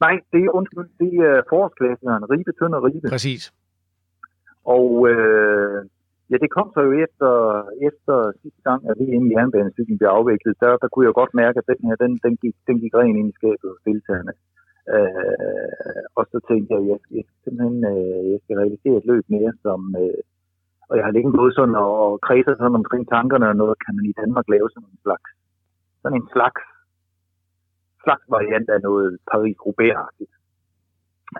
Nej, det er undskyld, det er forårsklassikeren Ribe, Tønd og Ribe. Præcis. Og øh, ja, det kom så jo efter, efter sidste gang, at VM i jernbanecykling blev afviklet. Der, der kunne jeg godt mærke, at den her, den, den, gik, den gik ren ind i skabet hos deltagerne. Øh, Øh, og så tænkte jeg, at jeg, jeg, skal simpelthen, øh, jeg skal realisere et løb mere, som, øh, og jeg har længe gået sådan og, og kredset sådan omkring tankerne, og noget kan man i Danmark lave sådan en slags, sådan en slags, slags variant af noget Paris-Roubaix-agtigt.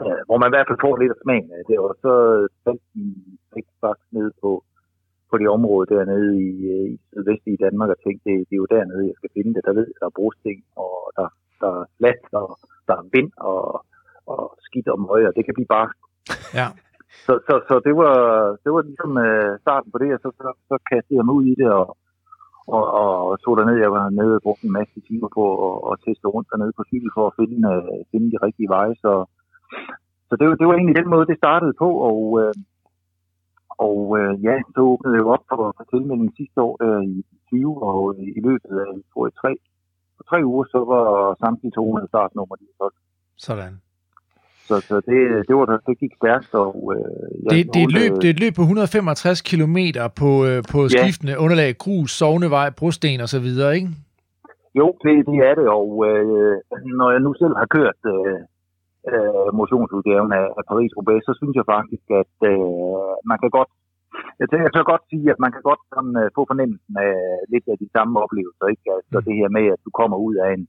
Øh, hvor man i hvert fald får lidt af smagen af det, og så fandt de faktisk ned på, på det område dernede i, øh, i Danmark og tænkte, det, det er jo dernede, jeg skal finde det. Der ved jeg, der er brusting, og der, der er slat, og der er vind og, og skidt og møg, og det kan blive bare Ja. så, så, så det var, det var ligesom øh, starten på det, og så, så, så kastede jeg mig ud i det, og, og, og tog derned. Jeg var nede og brugte en masse timer på at, at teste rundt dernede på cykel for at finde, øh, finde de rigtige veje. Så, så det, var, det var egentlig den måde, det startede på, og, øh, og øh, ja, så åbnede jeg op for, for tilmeldingen sidste år der i 20, og i løbet af, tror jeg, for tre uger, så var samtlige 200 startnummer, de solgt. Sådan. Så, så det, det, var, det gik stærkt, og øh, jeg Det, det, er et løb, det er et løb på 165 km på, øh, på Ja. skiftende underlag, grus, sovnevej, brosten og så videre, ikke? Jo, det, det er det, og øh, når jeg nu selv har kørt øh, øh, motionsudgaven af, af Paris-Roubaix, så synes jeg faktisk, at øh, man kan godt jeg tænker, jeg kan godt sige, at man kan godt sådan, øh, få fornemmelsen af lidt af de samme oplevelser. Ikke? Altså det her med, at du kommer ud af en,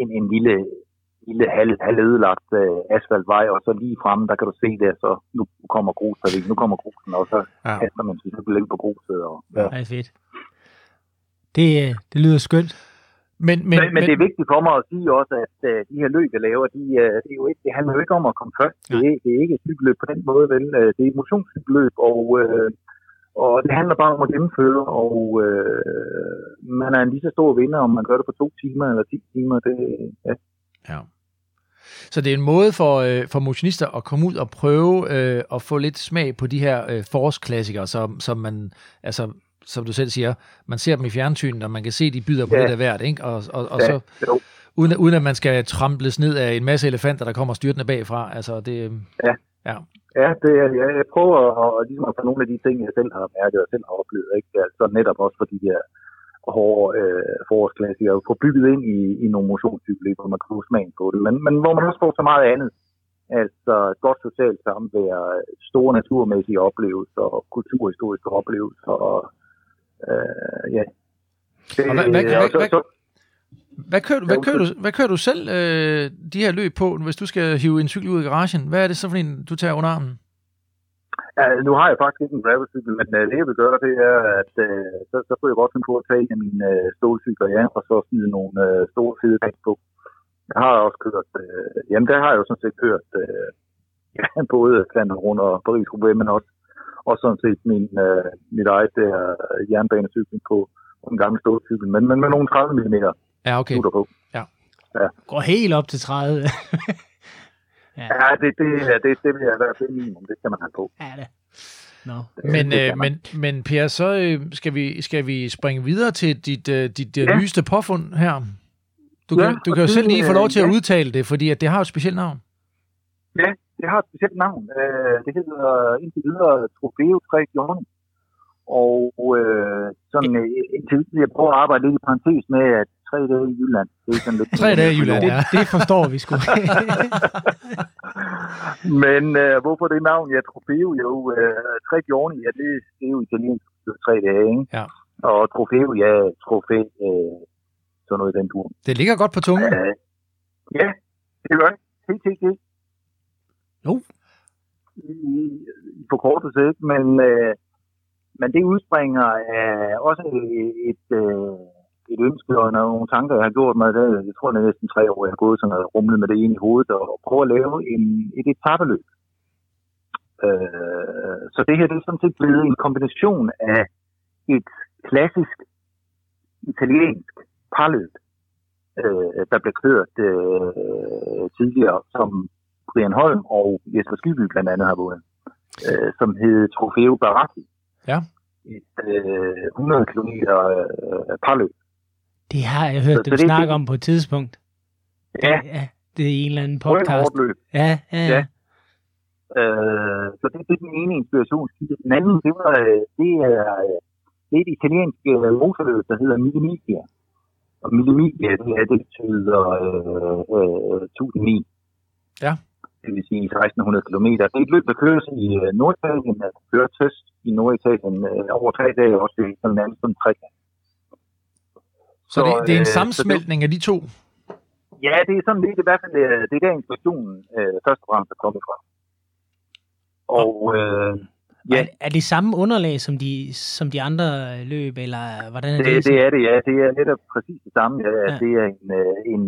en, en lille, lille halv, halv ødelagt øh, asfaltvej, og så lige fremme, der kan du se det, så nu kommer gruset, nu kommer grusen, og så Ja. kaster man sig selvfølgelig på gruset. Og, ja. Det er fedt. Det, øh, det lyder skønt. Men, men, Men, men, det er vigtigt for mig at sige også, at uh, de her løb, jeg laver, de, uh, det, er jo ikke, det handler jo ikke om at komme først. Det er, det er ikke et cykelløb på den måde, vel? Uh, det er et motionscykelløb, og, uh, og det handler bare om at gennemføre, og uh, man er en lige så stor vinder, om man gør det på to timer eller ti timer. Det, ja. Ja. Så det er en måde for, øh, for motionister at komme ud og prøve øh, at få lidt smag på de her øh, forårsklassikere, som, som man, altså, som du selv siger, man ser dem i fjernsynet, og man kan se, de byder på Ja. lidt af hvert, ikke? Og, og, og Ja, så, jo. uden, at- uden at man skal tramples ned af en masse elefanter, der kommer styrtende bagfra. Altså, det, Ja. ja. Ja, det, jeg, jeg prøver at, at, ligesom at få nogle af de ting, jeg selv har mærket og selv har oplevet, ikke? Altså netop også for de her hårde øh, forårsklassikere, få bygget ind i, i nogle motionscykler, hvor man kan få smagen på det, men, men hvor man også får så meget andet. Altså godt socialt samvær, store naturmæssige oplevelser, kulturhistoriske oplevelser, og øh, ja, Og hvad, hvad, Øh, og hvad, så- hvad, så- hvad, kører du, hvad, kører du, hvad kører du selv øh, de her løb på, hvis du skal hive en cykel ud i garagen? Hvad er det så for en, du tager under armen? Ja, nu har jeg faktisk ikke en gravelcykel, men uh, det jeg vil gøre, det er, at uh, så, så kunne jeg godt finde på at tage en af mine uh, stålcykler, ja, og så smide nogle uh, store fede dæk på. Jeg har også kørt, uh, jamen der har jeg jo sådan set kørt uh, [laughs] ja, både Flandern rundt og paris roubaix men også, også sådan set min, uh, mit eget der, jernbanecykling på, på en gammel stålcykel, men, men med nogle 30 mm Ja, okay. på. Går helt op til 30. [laughs] Ja, det, det, det, det, det vil jeg i hvert fald minimum, det skal man have på. ja, det. Nå. Men, øh, men, men Per, så øh, skal, vi, skal vi springe videre til dit, øh, dit øh, Ja. nyeste påfund her. Du Ja, kan, du og kan jo det, selv lige få lov til at øh, ja. udtale det, fordi at det har jo et specielt navn. Ja, det har et specielt navn. Øh, det hedder indtil videre Trofeo 3 Johnny. Og øh, sådan, øh, indtil videre, jeg prøver at arbejde lidt i parentes med, at tre dage i Jylland. Det er sådan lidt Tre dage i Jylland, Det, ja. det forstår vi sgu. [laughs] Men øh, hvorfor det navn? Ja, Trofeo, jo, øh, tre Johnny, ja, det, det er jo italiensk tre dage, ikke? Ja. Og Trofeo, ja, trofæ, øh, sådan noget i den tur. Det ligger godt på tungen. Øh, ja, det gør det. TTG. Jo. I, i forkortelse, ikke? Men, øh, men det udspringer af også et, et, øh, et ønske og nogle tanker, jeg har gjort mig. Det, jeg tror, det er næsten tre år, jeg har gået sådan og rumlet med det ene i hovedet og prøve at lave en, et etabeløb. Øh, så det her det er sådan set blevet en kombination af et klassisk italiensk parløb, øh, der blev kørt øh, tidligere, som Brian Holm og Jesper Skyby blandt andet har vundet, øh, som hed Trofeo Baracchi. Ja. Et øh, 100 km øh, parløb. Det har jeg hørt Så- dem så det- snakke det- om på et tidspunkt. Ja, ja. Det er en eller anden Podcast. Ja, ja, ja. Øh, så det, det er den ene inspirationskilde. Den anden, det, var, øh, det, er, øh, det er et italiensk øh, motorløb, der hedder Millimilia. Og Millimilia, det, er, det betyder øh, øh, 1000 mil. Ja. Det vil sige 1600 km. Det er et løb, der køres i øh, Norditalien, der køres tøst i Norditalien øh, over tre dage, også det er sådan nærmest sådan tre Så det, det er en øh, så sammensmeltning af de to. Ja, det er sådan lidt i hvert fald, det er der inspirationen øh, først og fremmest er kommet fra. Og øh, Ja. Er, er det samme underlag som de, som de andre løb, eller hvordan er det? det, det er det, ja. Det er netop præcis det samme. Ja. Ja. Det er en, en,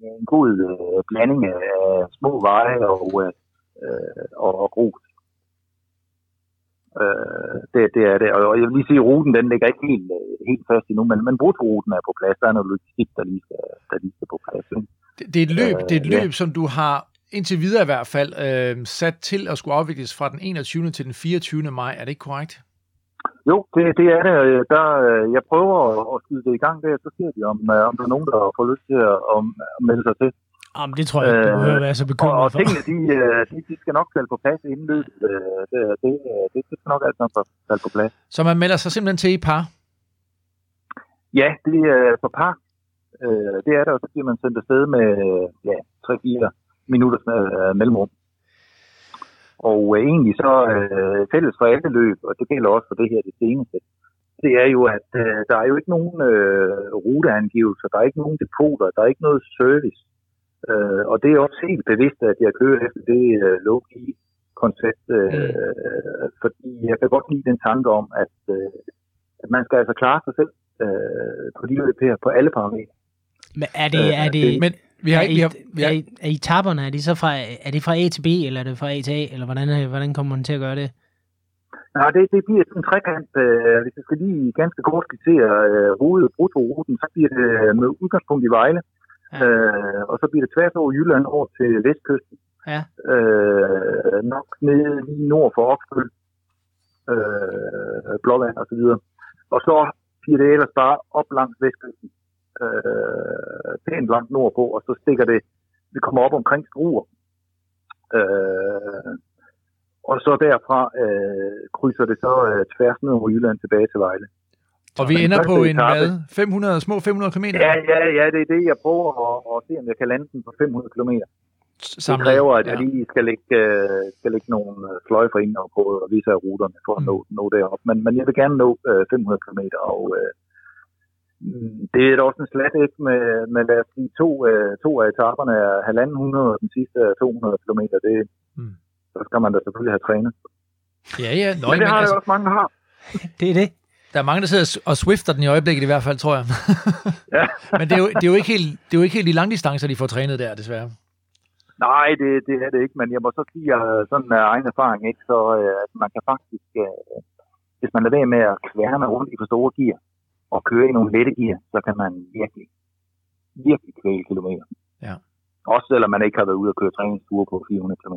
en god øh, blanding af små veje og, øh, og, og grus. Øh, det, det er det. Og jeg vil lige sige, at ruten den ligger ikke helt, øh, helt fast endnu, men, men brutruten er på plads. Der er noget logistik, der lige skal, der lige skal på plads. Ikke? Det, det er et løb, det er et Øh, ja. løb som du har indtil videre i hvert fald øh, sat til at skulle afvikles fra den 21. til den 24. maj. Er det ikke korrekt? Jo, det, det er det. Øh, Der, øh, jeg prøver at, skyde det i gang der, så ser vi, om, øh, om der er nogen, der får lyst til at, at, melde sig til. Om det tror jeg ikke, du behøver være så Og, bekymret og for. tingene, de, de, de skal nok falde på plads inden løbet. Det, det, det, det skal nok alt sammen falde på plads. Så man melder sig simpelthen til i par. Ja, det er på par. Det er der, og så bliver man sendt afsted med ja, 3-4 minutters mellemrum. Og øh, egentlig så øh, fælles for alle løb, og det gælder også for det her det seneste, det er jo, at øh, der er jo ikke nogen øh, ruteangivelser, der er ikke nogen depoter, der er ikke noget service. Øh, og det er også helt bevidst, at jeg kører efter det øh, low-key koncept, øh, mm. fordi jeg kan godt lide den tanke om, at, øh, at man skal altså klare sig selv øh, på de her, på alle parametre. Men er det, Øh, er det, det- Men vi har er, ikke... Vi har, vi har, er, er etapperne, er de så fra, er det fra A til B, eller er det fra A til A, eller hvordan, hvordan kommer man til at gøre det? Nej, det, det bliver sådan en trekant. Øh, hvis jeg skal lige ganske kort skitsere øh, hoved- brutoruten, så bliver det med udgangspunkt i Vejle. Ja. Ja. Øh, og så bliver det tværs over Jylland over til Vestkysten. Ja. Øh, nok nede lige nord for Oksbøl, øh, Blåvand og så videre. Og så bliver det ellers bare op langs Vestkysten. Øh, pænt langt nordpå, og så stikker det, vi kommer op omkring Struer. Øh, og så derfra øh, krydser det så øh, tværs ned over Jylland tilbage til Vejle. og vi ender på en hvad? 500, små 500 km Ja, ja, ja, det er det, jeg prøver at, at se, om jeg kan lande den på 500 km. Det samlet. kræver, at jeg Ja. lige skal lægge, øh, skal lægge nogle øh, sløjfer ind og på og vise af ruterne for at Mm. nå, nå derop. Men, men jeg vil gerne nå øh, 500 km, og, øh, Mm, Det er da også en slat ikke med, med lad os sige, to, øh, to af etaperne er halvanden hundrede, og den sidste er 200 km. Det, Mm. mm. Så skal man da selvfølgelig have trænet. Ja, ja. Nå, Men det har altså, altså... også mange, der har. [laughs] Det er det. der er mange, der sidder og swifter den i øjeblikket i hvert fald, tror jeg. [laughs] Ja. [laughs] Men det er, jo, det, er jo ikke helt, det er jo ikke helt de lange distancer, de får trænet der, desværre. Nej, det, det er det ikke, men jeg må så sige, at sådan af egen erfaring, ikke, så øh, at man kan faktisk, øh, hvis man lader være med at kværne rundt i for store gear, og køre i nogle lette gear, så kan man virkelig, virkelig kvæle kilometer. Ja. Også selvom man ikke har været ude og køre træningsture på 400 km.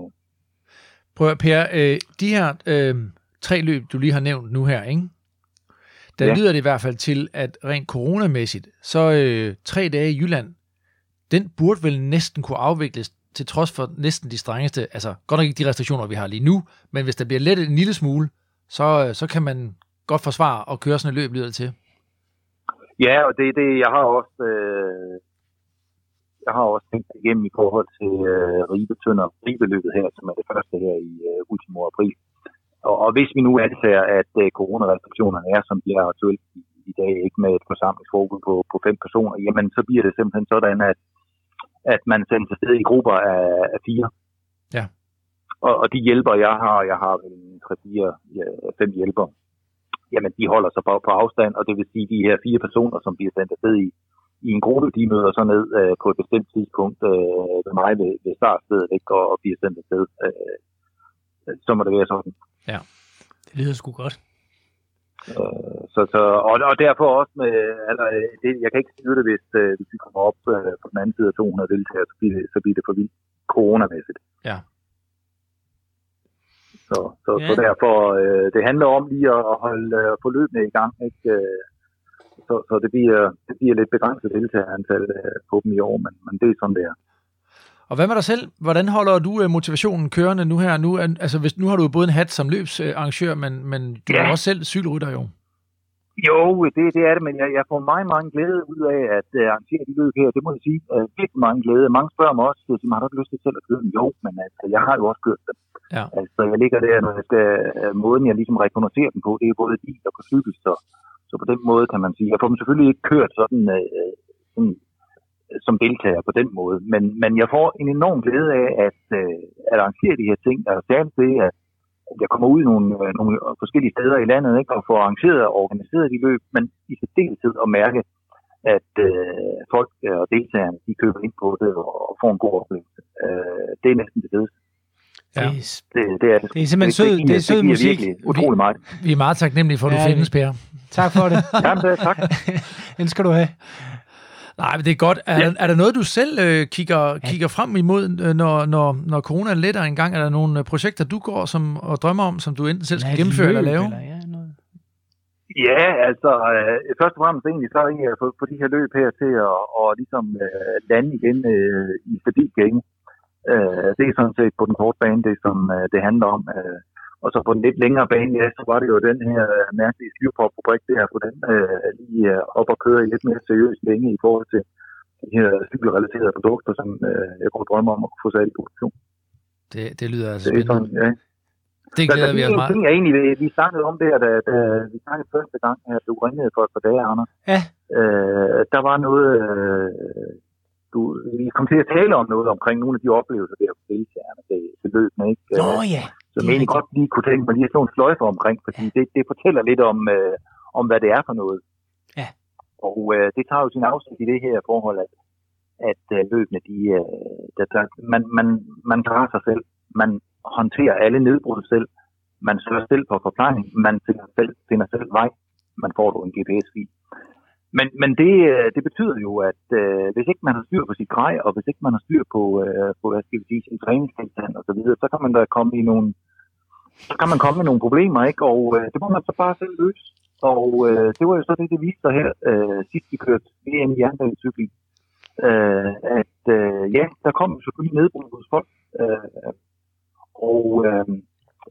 Prøv at, Per, øh, de her øh, tre løb, du lige har nævnt nu her, ikke? der ja. Lyder det i hvert fald til, at rent coronamæssigt, så øh, tre dage i Jylland, den burde vel næsten kunne afvikles til trods for næsten de strengeste, altså godt nok ikke de restriktioner, vi har lige nu, men hvis der bliver lettet en lille smule, så, øh, så kan man godt forsvare at køre sådan et løb, lyder det til. Ja, og det er det, jeg har også, øh, jeg har også tænkt igennem i forhold til øh, Ribe Tønder Ribeløbet her, som er det første her i øh, ultimo april. Og, og hvis vi nu antager, at øh, coronarestriktionerne er, som de er aktuelt i, i dag, ikke med et forsamlingsforbud på, på fem personer, jamen så bliver det simpelthen sådan, at, at man sendes afsted i grupper af, af fire. Ja. Og, og de hjælper, jeg har, jeg har vel en 3-4, ja, fem hjælper, jamen de holder sig på, på afstand, og det vil sige, de her fire personer, som bliver sendt afsted i, i en gruppe, de møder så ned øh, på et bestemt tidspunkt øh, ved mig ved, ved startstedet, ikke, og, og bliver sendt afsted. Øh, så må det være sådan. Det lyder sgu godt. Øh, så, så, og, og derfor også med, altså, det, jeg kan ikke styre det, hvis, øh, hvis vi kommer op øh, på den anden side af 200 deltagere, så bliver det, så bliver det for vildt coronamæssigt. Ja. Så, så, Ja. så derfor, øh, det handler om lige at, holde øh, forløbene i gang, ikke? Øh, så, så det bliver, det bliver lidt begrænset deltagerantal øh, på dem i år, men, men det er sådan, det er. Og hvad med dig selv? Hvordan holder du øh, motivationen kørende nu her? Nu, altså, hvis, nu har du jo både en hat som løbsarrangør, men, men du Ja. er også selv cykelrytter jo. Jo, det, det er det, men jeg, jeg får meget mange glæde ud af at uh, arrangere de løb her. Det må jeg sige. Uh, virkelig mange glæde. Mange spørger mig også, siger, har du ikke lyst til selv at køre dem? Jo, men altså, jeg har jo også kørt dem. Ja. Altså, jeg ligger der, når jeg skal, uh, måden jeg ligesom rekognoserer dem på, det er både bil og på cykel, så, så på den måde kan man sige. Jeg får dem selvfølgelig ikke kørt sådan, uh, sådan øh, som deltager på den måde, men, men jeg får en enorm glæde af at, uh, at arrangere de her ting, og særligt det, at jeg kommer ud i nogle, øh, nogle forskellige steder i landet ikke, og får arrangeret og organiseret de løb, men i særdeleshed at mærke, at øh, folk øh, og deltagerne de køber ind på det og, får en god oplevelse. Øh, det er næsten det fedeste. Ja. Det, er- Det, det er det. Det er simpelthen sød- giver- det er sød musik. virkelig utrolig meget. Vi er meget taknemmelige for, at du Ja, findes, Per. tak for det. Jamen, det, tak. [laughs] Den skal du have. Nej, men det er godt. Er, ja. er der noget, du selv øh, kigger, kigger frem imod, øh, når, når, når corona letter en gang? Er der nogle øh, projekter, du går som, og drømmer om, som du enten selv skal gennemføre eller løb, lave? Eller, ja, noget. Ja, altså øh, først og fremmest egentlig så er jeg få, få de her løb her til at og ligesom øh, lande igen øh, i stabil gænge. Øh, det er sådan set på den korte bane, det som øh, det handler om. Øh, og så på den lidt længere bane, ja, så var det jo den her øh, mærkelige styrpop-rubrik, det her på den øh, lige øh, op og køre i lidt mere seriøst længe i forhold til de her cykelrelaterede produkter, som øh, jeg kunne drømme om at få sat i produktion. Det, det lyder altså Det spændende. sådan, ja. Det Der, glæder der vi os meget. ting, jeg egentlig, vi snakkede om der, da, da vi snakkede første gang, at du ringede for et par dage, Anders. Ja. Øh, der var noget, øh, du, vi kom til at tale om noget omkring nogle af de oplevelser der på deltagerne til, til løbene, ikke? Nå ja. Som jeg egentlig godt lige kunne tænke mig lige at slå en sløjfe omkring, fordi det, det fortæller lidt om, øh, om, hvad det er for noget. Ja. Og øh, det tager jo sin afsæt i det her forhold, at, at øh, løbende, de, øh, der, der, man, man, man klarer sig selv. Man håndterer alle nedbrud selv. Man søger selv på forplejning. Man finder selv, finder selv vej. Man får du en GPS-fil. Men, men det, øh, det betyder jo, at øh, hvis ikke man har styr på sit grej, og hvis ikke man har styr på, øh, på hvad skal vi sige, sin træningstilstand og så videre, så kan man da komme i nogle, så kan man komme med nogle problemer, ikke? Og øh, det må man så bare selv løse. Og øh, det var jo så det, det viste sig her øh, sidst vi kørte VM i jernbanecykling. Øh, at øh, ja, der kom selvfølgelig nedbrud hos folk. Øh, og øh,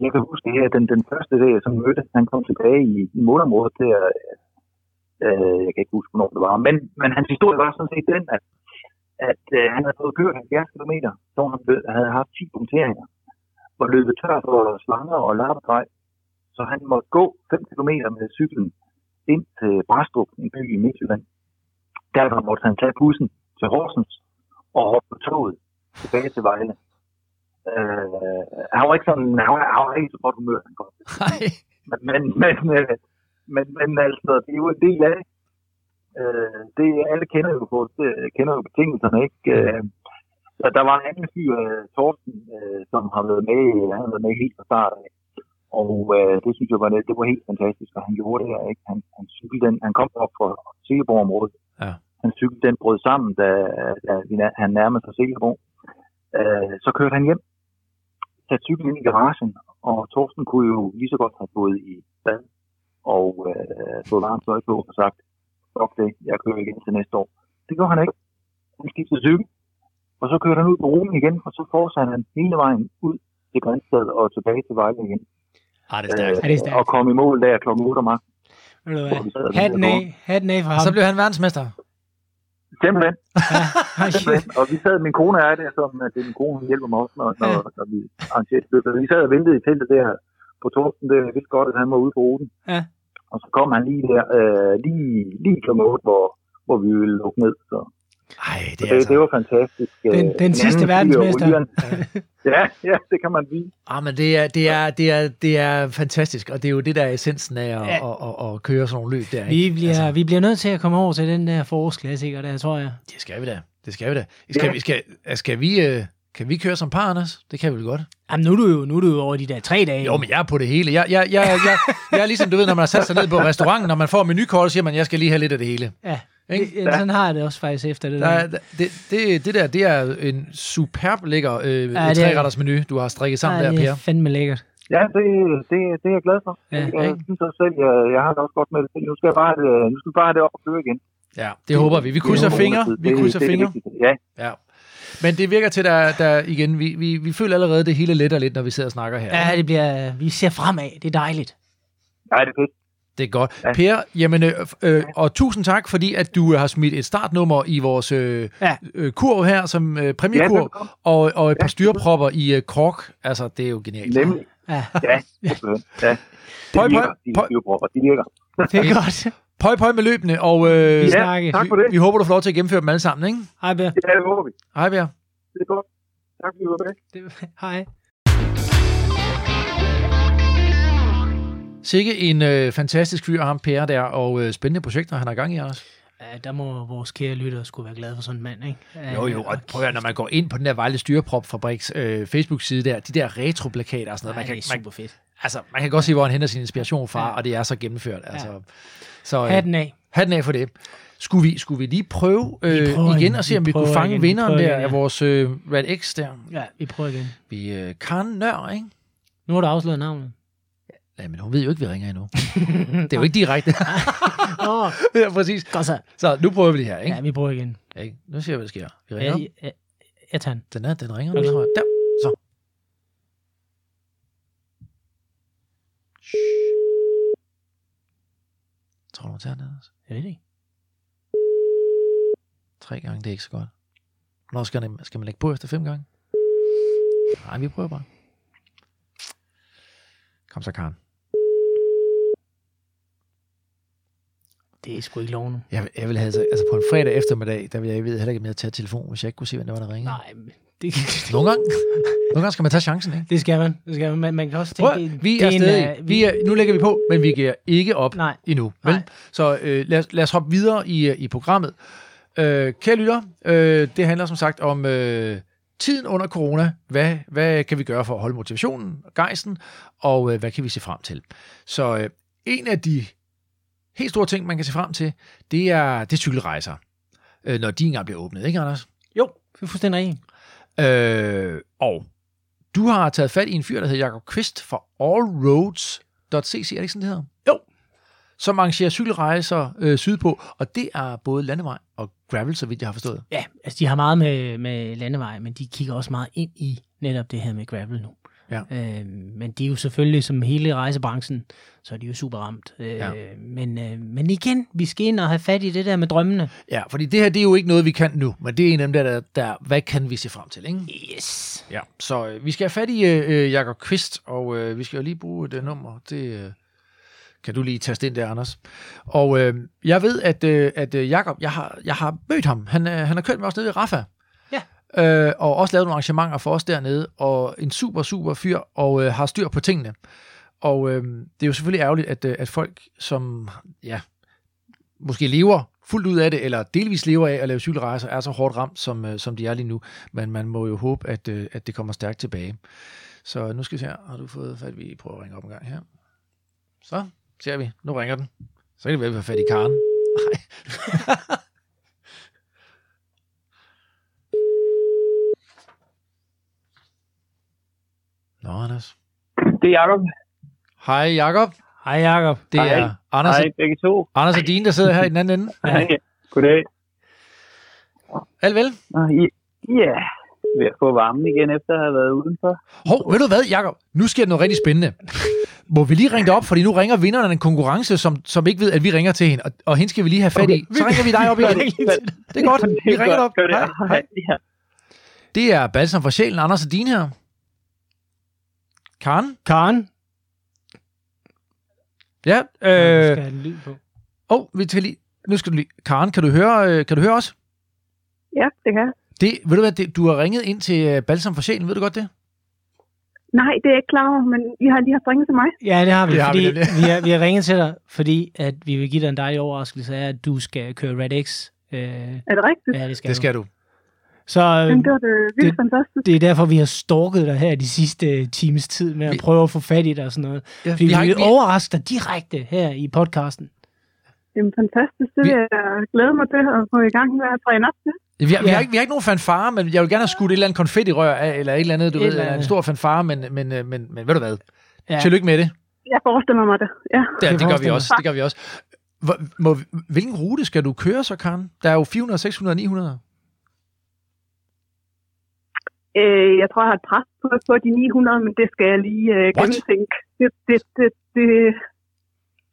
jeg kan huske her, den, den første dag, jeg som mødte, han kom tilbage i, i målområdet der, øh, jeg kan ikke huske, hvornår det var, men, men hans historie var sådan set den, at, at øh, han havde fået kørt 70 km, så han havde haft 10 punkteringer, var løbet tør for slanger og lappedrej, så han måtte gå 5 km med cyklen ind til Brastrup, en by i Midtjylland, derfor måtte han tage bussen til Horsens og hoppe på toget tilbage til Vejle. Øh, han var ikke sådan, han var, han var ikke så godt humør, han kom. Men, men, men, øh, men, men altså, det er jo en del af det. Øh, det alle kender jo, på, det, kender jo betingelserne, ikke? Øh, så der var en anden fyr, øh, Torsten, øh, som har været med, han har været med helt fra start af. Og øh, det synes jeg var, det, det var helt fantastisk, og han gjorde det her, ikke? Han, han, cyklede den, han kom op fra Silkeborg-området. Ja. Han cyklede den brød sammen, da, da han nærmede sig Silkeborg. Øh, så kørte han hjem, satte cyklen ind i garagen, og Torsten kunne jo lige så godt have gået i bad og øh, fået varmt tøj på og sagt, fuck det, jeg kører igen til næste år. Det gjorde han ikke. Han skiftede cykel, og så kørte han ud på ruten igen, og så fortsatte han hele vejen ud til Grænsted og tilbage til Vejle igen. Ah, det er stærkt. Det er stærkt. og kom i mål der kl. 8 om aftenen. Hatten af, hatten af for Og ham. så blev han verdensmester. Simpelthen, simpelthen. Og vi sad, min kone er der, som at det er min kone, hun hjælper mig også, når, når, når vi arrangerer løbet. Vi sad og ventede i teltet der på Torsten, det jeg vidste godt, at han var ude på ruten. Ja. Og så kom han lige der, øh, lige, lige kl. 8, hvor, hvor vi ville lukke ned. Så Ej, det er det, altså... det var fantastisk. Den- Øh, den en sidste verdensmester. Ja, ja, det kan man sige. Ah, men det er, det, er, det, er, det er fantastisk, og det er jo det, der er essensen af at, Ja. at, at, at køre sådan nogle løb der. Vi ikke? bliver, Altså, vi bliver nødt til at komme over til den der forårsklassiker der, tror jeg. det skal vi da. Det skal vi da. Skal, Ja. vi, skal, skal vi, øh, kan vi køre som par, Anders? Det kan vi vel godt. Jamen, nu er du jo, nu er du jo over de der tre dage. Jo, men jeg er på det hele. Jeg, jeg, jeg, jeg, jeg er ligesom, du ved, når man har sat sig ned på restauranten, når man får menukort, så siger man, jeg skal lige have lidt af det hele. Ja, Ikke? det, ja. sådan har jeg det også faktisk efter det Der, der. er- det, det, det der, det er en superb lækker øh, det ja, er- tre menu, du har strikket sammen ja, der, det Per. er fandme lækkert. Ja, det, det, det er jeg glad for. Ja, jeg ikke? synes også selv, jeg, jeg har det også godt med det. Nu skal jeg bare, have det- nu skal jeg bare have det op og køre igen. Ja, det håber vi. Vi krydser Det- fingre. Vi det- krydser det er det fingre. Ja, Ja. Men det virker til, der, der igen, vi, vi, vi føler allerede, det hele letter lidt, når vi sidder og snakker her. Ja, det bliver, vi ser fremad. Det er dejligt. ja det er fedt. Det er godt. Ja. Per, jamen, øh, øh, og tusind tak, fordi at du har smidt et startnummer i vores øh, Ja. øh, kurv her, som øh, Ja, præmiekurv, velkommen. og, og et par Ja. styrepropper i øh, kork. Altså, det er jo genialt. Nemlig. Ja, Ja. Ja. Det Pøj, de pøj. styrpropper, de virker. det er godt. Pøj, pøj med løbende, og øh, Vi vi, snakkes. tak for det. vi håber, du får lov til at gennemføre dem alle sammen, ikke? Hej, Per. Ja, det håber vi. Hej, Per. Det er godt. Tak fordi du var med. Det, hej. Sikke en øh, fantastisk fyr, ham Per der, og øh, spændende projekter, han har gang i, Anders. Ja, der må vores kære lyttere skulle være glade for sådan en mand, ikke? Ja, Jo, jo, og prøv at, høre, når man går ind på den der Vejle Styreprop-fabriks øh, Facebook-side der, de der retroplakater og sådan noget, ja, man kan, det er man, super fedt. altså, man kan godt se, hvor han henter sin inspiration fra, Ja. og det er så gennemført. Altså. Så, øh, Hatten af. hatten af for det. Skulle vi, skulle vi lige prøve øh, Vi prøver igen og se, Vi om vi kunne prøver fange igen. Vi vinderen prøver der igen, af ja. vores øh, Red X der? Ja, vi prøver igen. Vi øh, Karen Nør, ikke? Nu har du afsløret navnet. Ja, men hun ved jo ikke, vi ringer endnu. det er jo ikke direkte. Oh, [laughs] ja, præcis. godt så. Så nu prøver vi det her, ikke? Ja, vi prøver igen. Ja. ikke? Nu ser vi, hvad der sker. Vi Ja, ringer. jeg, jeg, jeg tager den. Den, er, den ringer Okay. tror jeg. Der, så. Tror du, hun tager den, Anders? Jeg ved det ikke. Tre gange, det er ikke så godt. Hvornår skal, man, skal man lægge på efter fem gange? Nej, vi prøver bare. Kom så, Karen. Det er sgu ikke lov nu. Jeg, jeg vil have, altså, altså på en fredag eftermiddag, der vil jeg, jeg ved heller ikke, om jeg tager telefon, hvis jeg ikke kunne se, hvem der var, der ringede. Nej, det, [laughs] Nogle gange, nogle gange skal man tage chancen, ikke? det skal man. Det skal man. Man, man kan også Prøv, tænke, det, vi er en, stadig, øh, vi er, nu lægger vi på, men vi giver ikke op Nej. endnu. Vel? Nej. Så øh, lad, os, lad os hoppe videre i, øh, i programmet. Øh, kære lytter, øh, det handler som sagt om øh, tiden under corona. Hvad, hvad kan vi gøre for at holde motivationen og gejsten, og øh, hvad kan vi se frem til? Så øh, en af de helt store ting, man kan se frem til, det er, det er cykelrejser, øh, når de engang bliver åbnet, ikke Anders? Jo, er fuldstændig. Øh, og du har taget fat i en fyr, der hedder Jacob Kvist fra allroads.cc, er det ikke sådan, det hedder? Jo. Som arrangerer cykelrejser øh, sydpå, og det er både landevej og gravel, så vidt jeg har forstået. Ja, altså de har meget med, med landevej, men de kigger også meget ind i netop det her med gravel nu. Ja. Øh, men de er jo selvfølgelig, som hele rejsebranchen, så er de jo super ramt. Øh, Ja. men, øh, men igen, vi skal ind og have fat i det der med drømmene. Ja, fordi det her, det er jo ikke noget, vi kan nu, men det er en af dem der, der, der hvad kan vi se frem til, ikke? Yes. Ja, så øh, vi skal have fat i øh, Jacob Kvist, og øh, vi skal jo lige bruge det nummer. Det øh, kan du lige taste ind der, Anders. Og øh, jeg ved, at, øh, at øh, Jakob, jeg har, jeg har mødt ham. Han, øh, han har kørt med os nede i Rafa. Øh, og også lavet nogle arrangementer for os dernede. Og en super, super fyr, og øh, har styr på tingene. Og øh, det er jo selvfølgelig ærgerligt, at, øh, at folk, som ja, måske lever fuldt ud af det, eller delvis lever af at lave cykelrejser, er så hårdt ramt, som, øh, som de er lige nu. Men man må jo håbe, at, øh, at det kommer stærkt tilbage. Så nu skal vi se her. Har du fået fat? Vi prøver at ringe op en gang her. Så ser vi. Nu ringer den. Så kan det være, at vi har fat i Karen. Nej. [laughs] Nå, Anders. Det er Jacob. Hej, Jakob. Hej Jacob. Det Hej. er Anders, Hej, begge to. Anders og Dine, der sidder her i den anden ende. [laughs] Hej. Goddag. Alt vel? Ja, ved at få varmen igen, efter at have været udenfor. Hov, ved du hvad, Jacob? Nu sker der noget rigtig spændende. Må vi lige ringe dig op, fordi nu ringer vinderen af en konkurrence, som, som ikke ved, at vi ringer til hende, og, og hende skal vi lige have fat i. Så ringer vi dig op igen. [laughs] Det er godt. [laughs] Vi ringer dig op. Hej. Hej. Ja. Det er Balsam for sjælen, Anders og Dine her. Karen? Karen. Ja. Øh. Øh, Skal have en lyd på. oh, vi tager lige, nu skal du lige. Karen, kan du høre, øh, kan du høre os? Ja, det kan jeg. Det, ved du hvad, det, du har ringet ind til øh, Balsam for sjælen, ved du godt det? Nej, det er jeg ikke klar over, men I har lige haft ringet til mig. Ja, det har vi, Det har vi fordi vi, har, vi har ringet til dig, fordi at vi vil give dig en dejlig overraskelse af, at du skal køre Red X. Øh, Er det rigtigt? ja, det skal, Det skal du. du. Så øh, Men det var det vildt det- fantastisk. det er derfor, vi har stalket dig her de sidste øh, times tid med at Vi- prøve at få fat i dig og sådan noget. Ja, Fordi vi, har vi vi, overraske dig direkte her i podcasten. Jamen fantastisk. Det Vi- vil jeg glæde mig til at få i gang med at træne op til. vi, har, vi, Ja. har ikke, vi har ikke nogen fanfare, men jeg vil gerne have skudt et eller andet konfettirør af, eller et eller andet, du Et ved, eller en stor fanfare, men, men, øh, men, men ved du hvad? Ja. Tillykke med det. Jeg forestiller mig det. Ja. Ja, Det det gør vi også. Det gør vi også. Hvor, må, hvilken rute skal du køre så, Karen? Der er jo 400, 600, 900. Øh, jeg tror, jeg har et pres på, på de 900, men det skal jeg lige øh, gennemtænke. Det, det, det, det,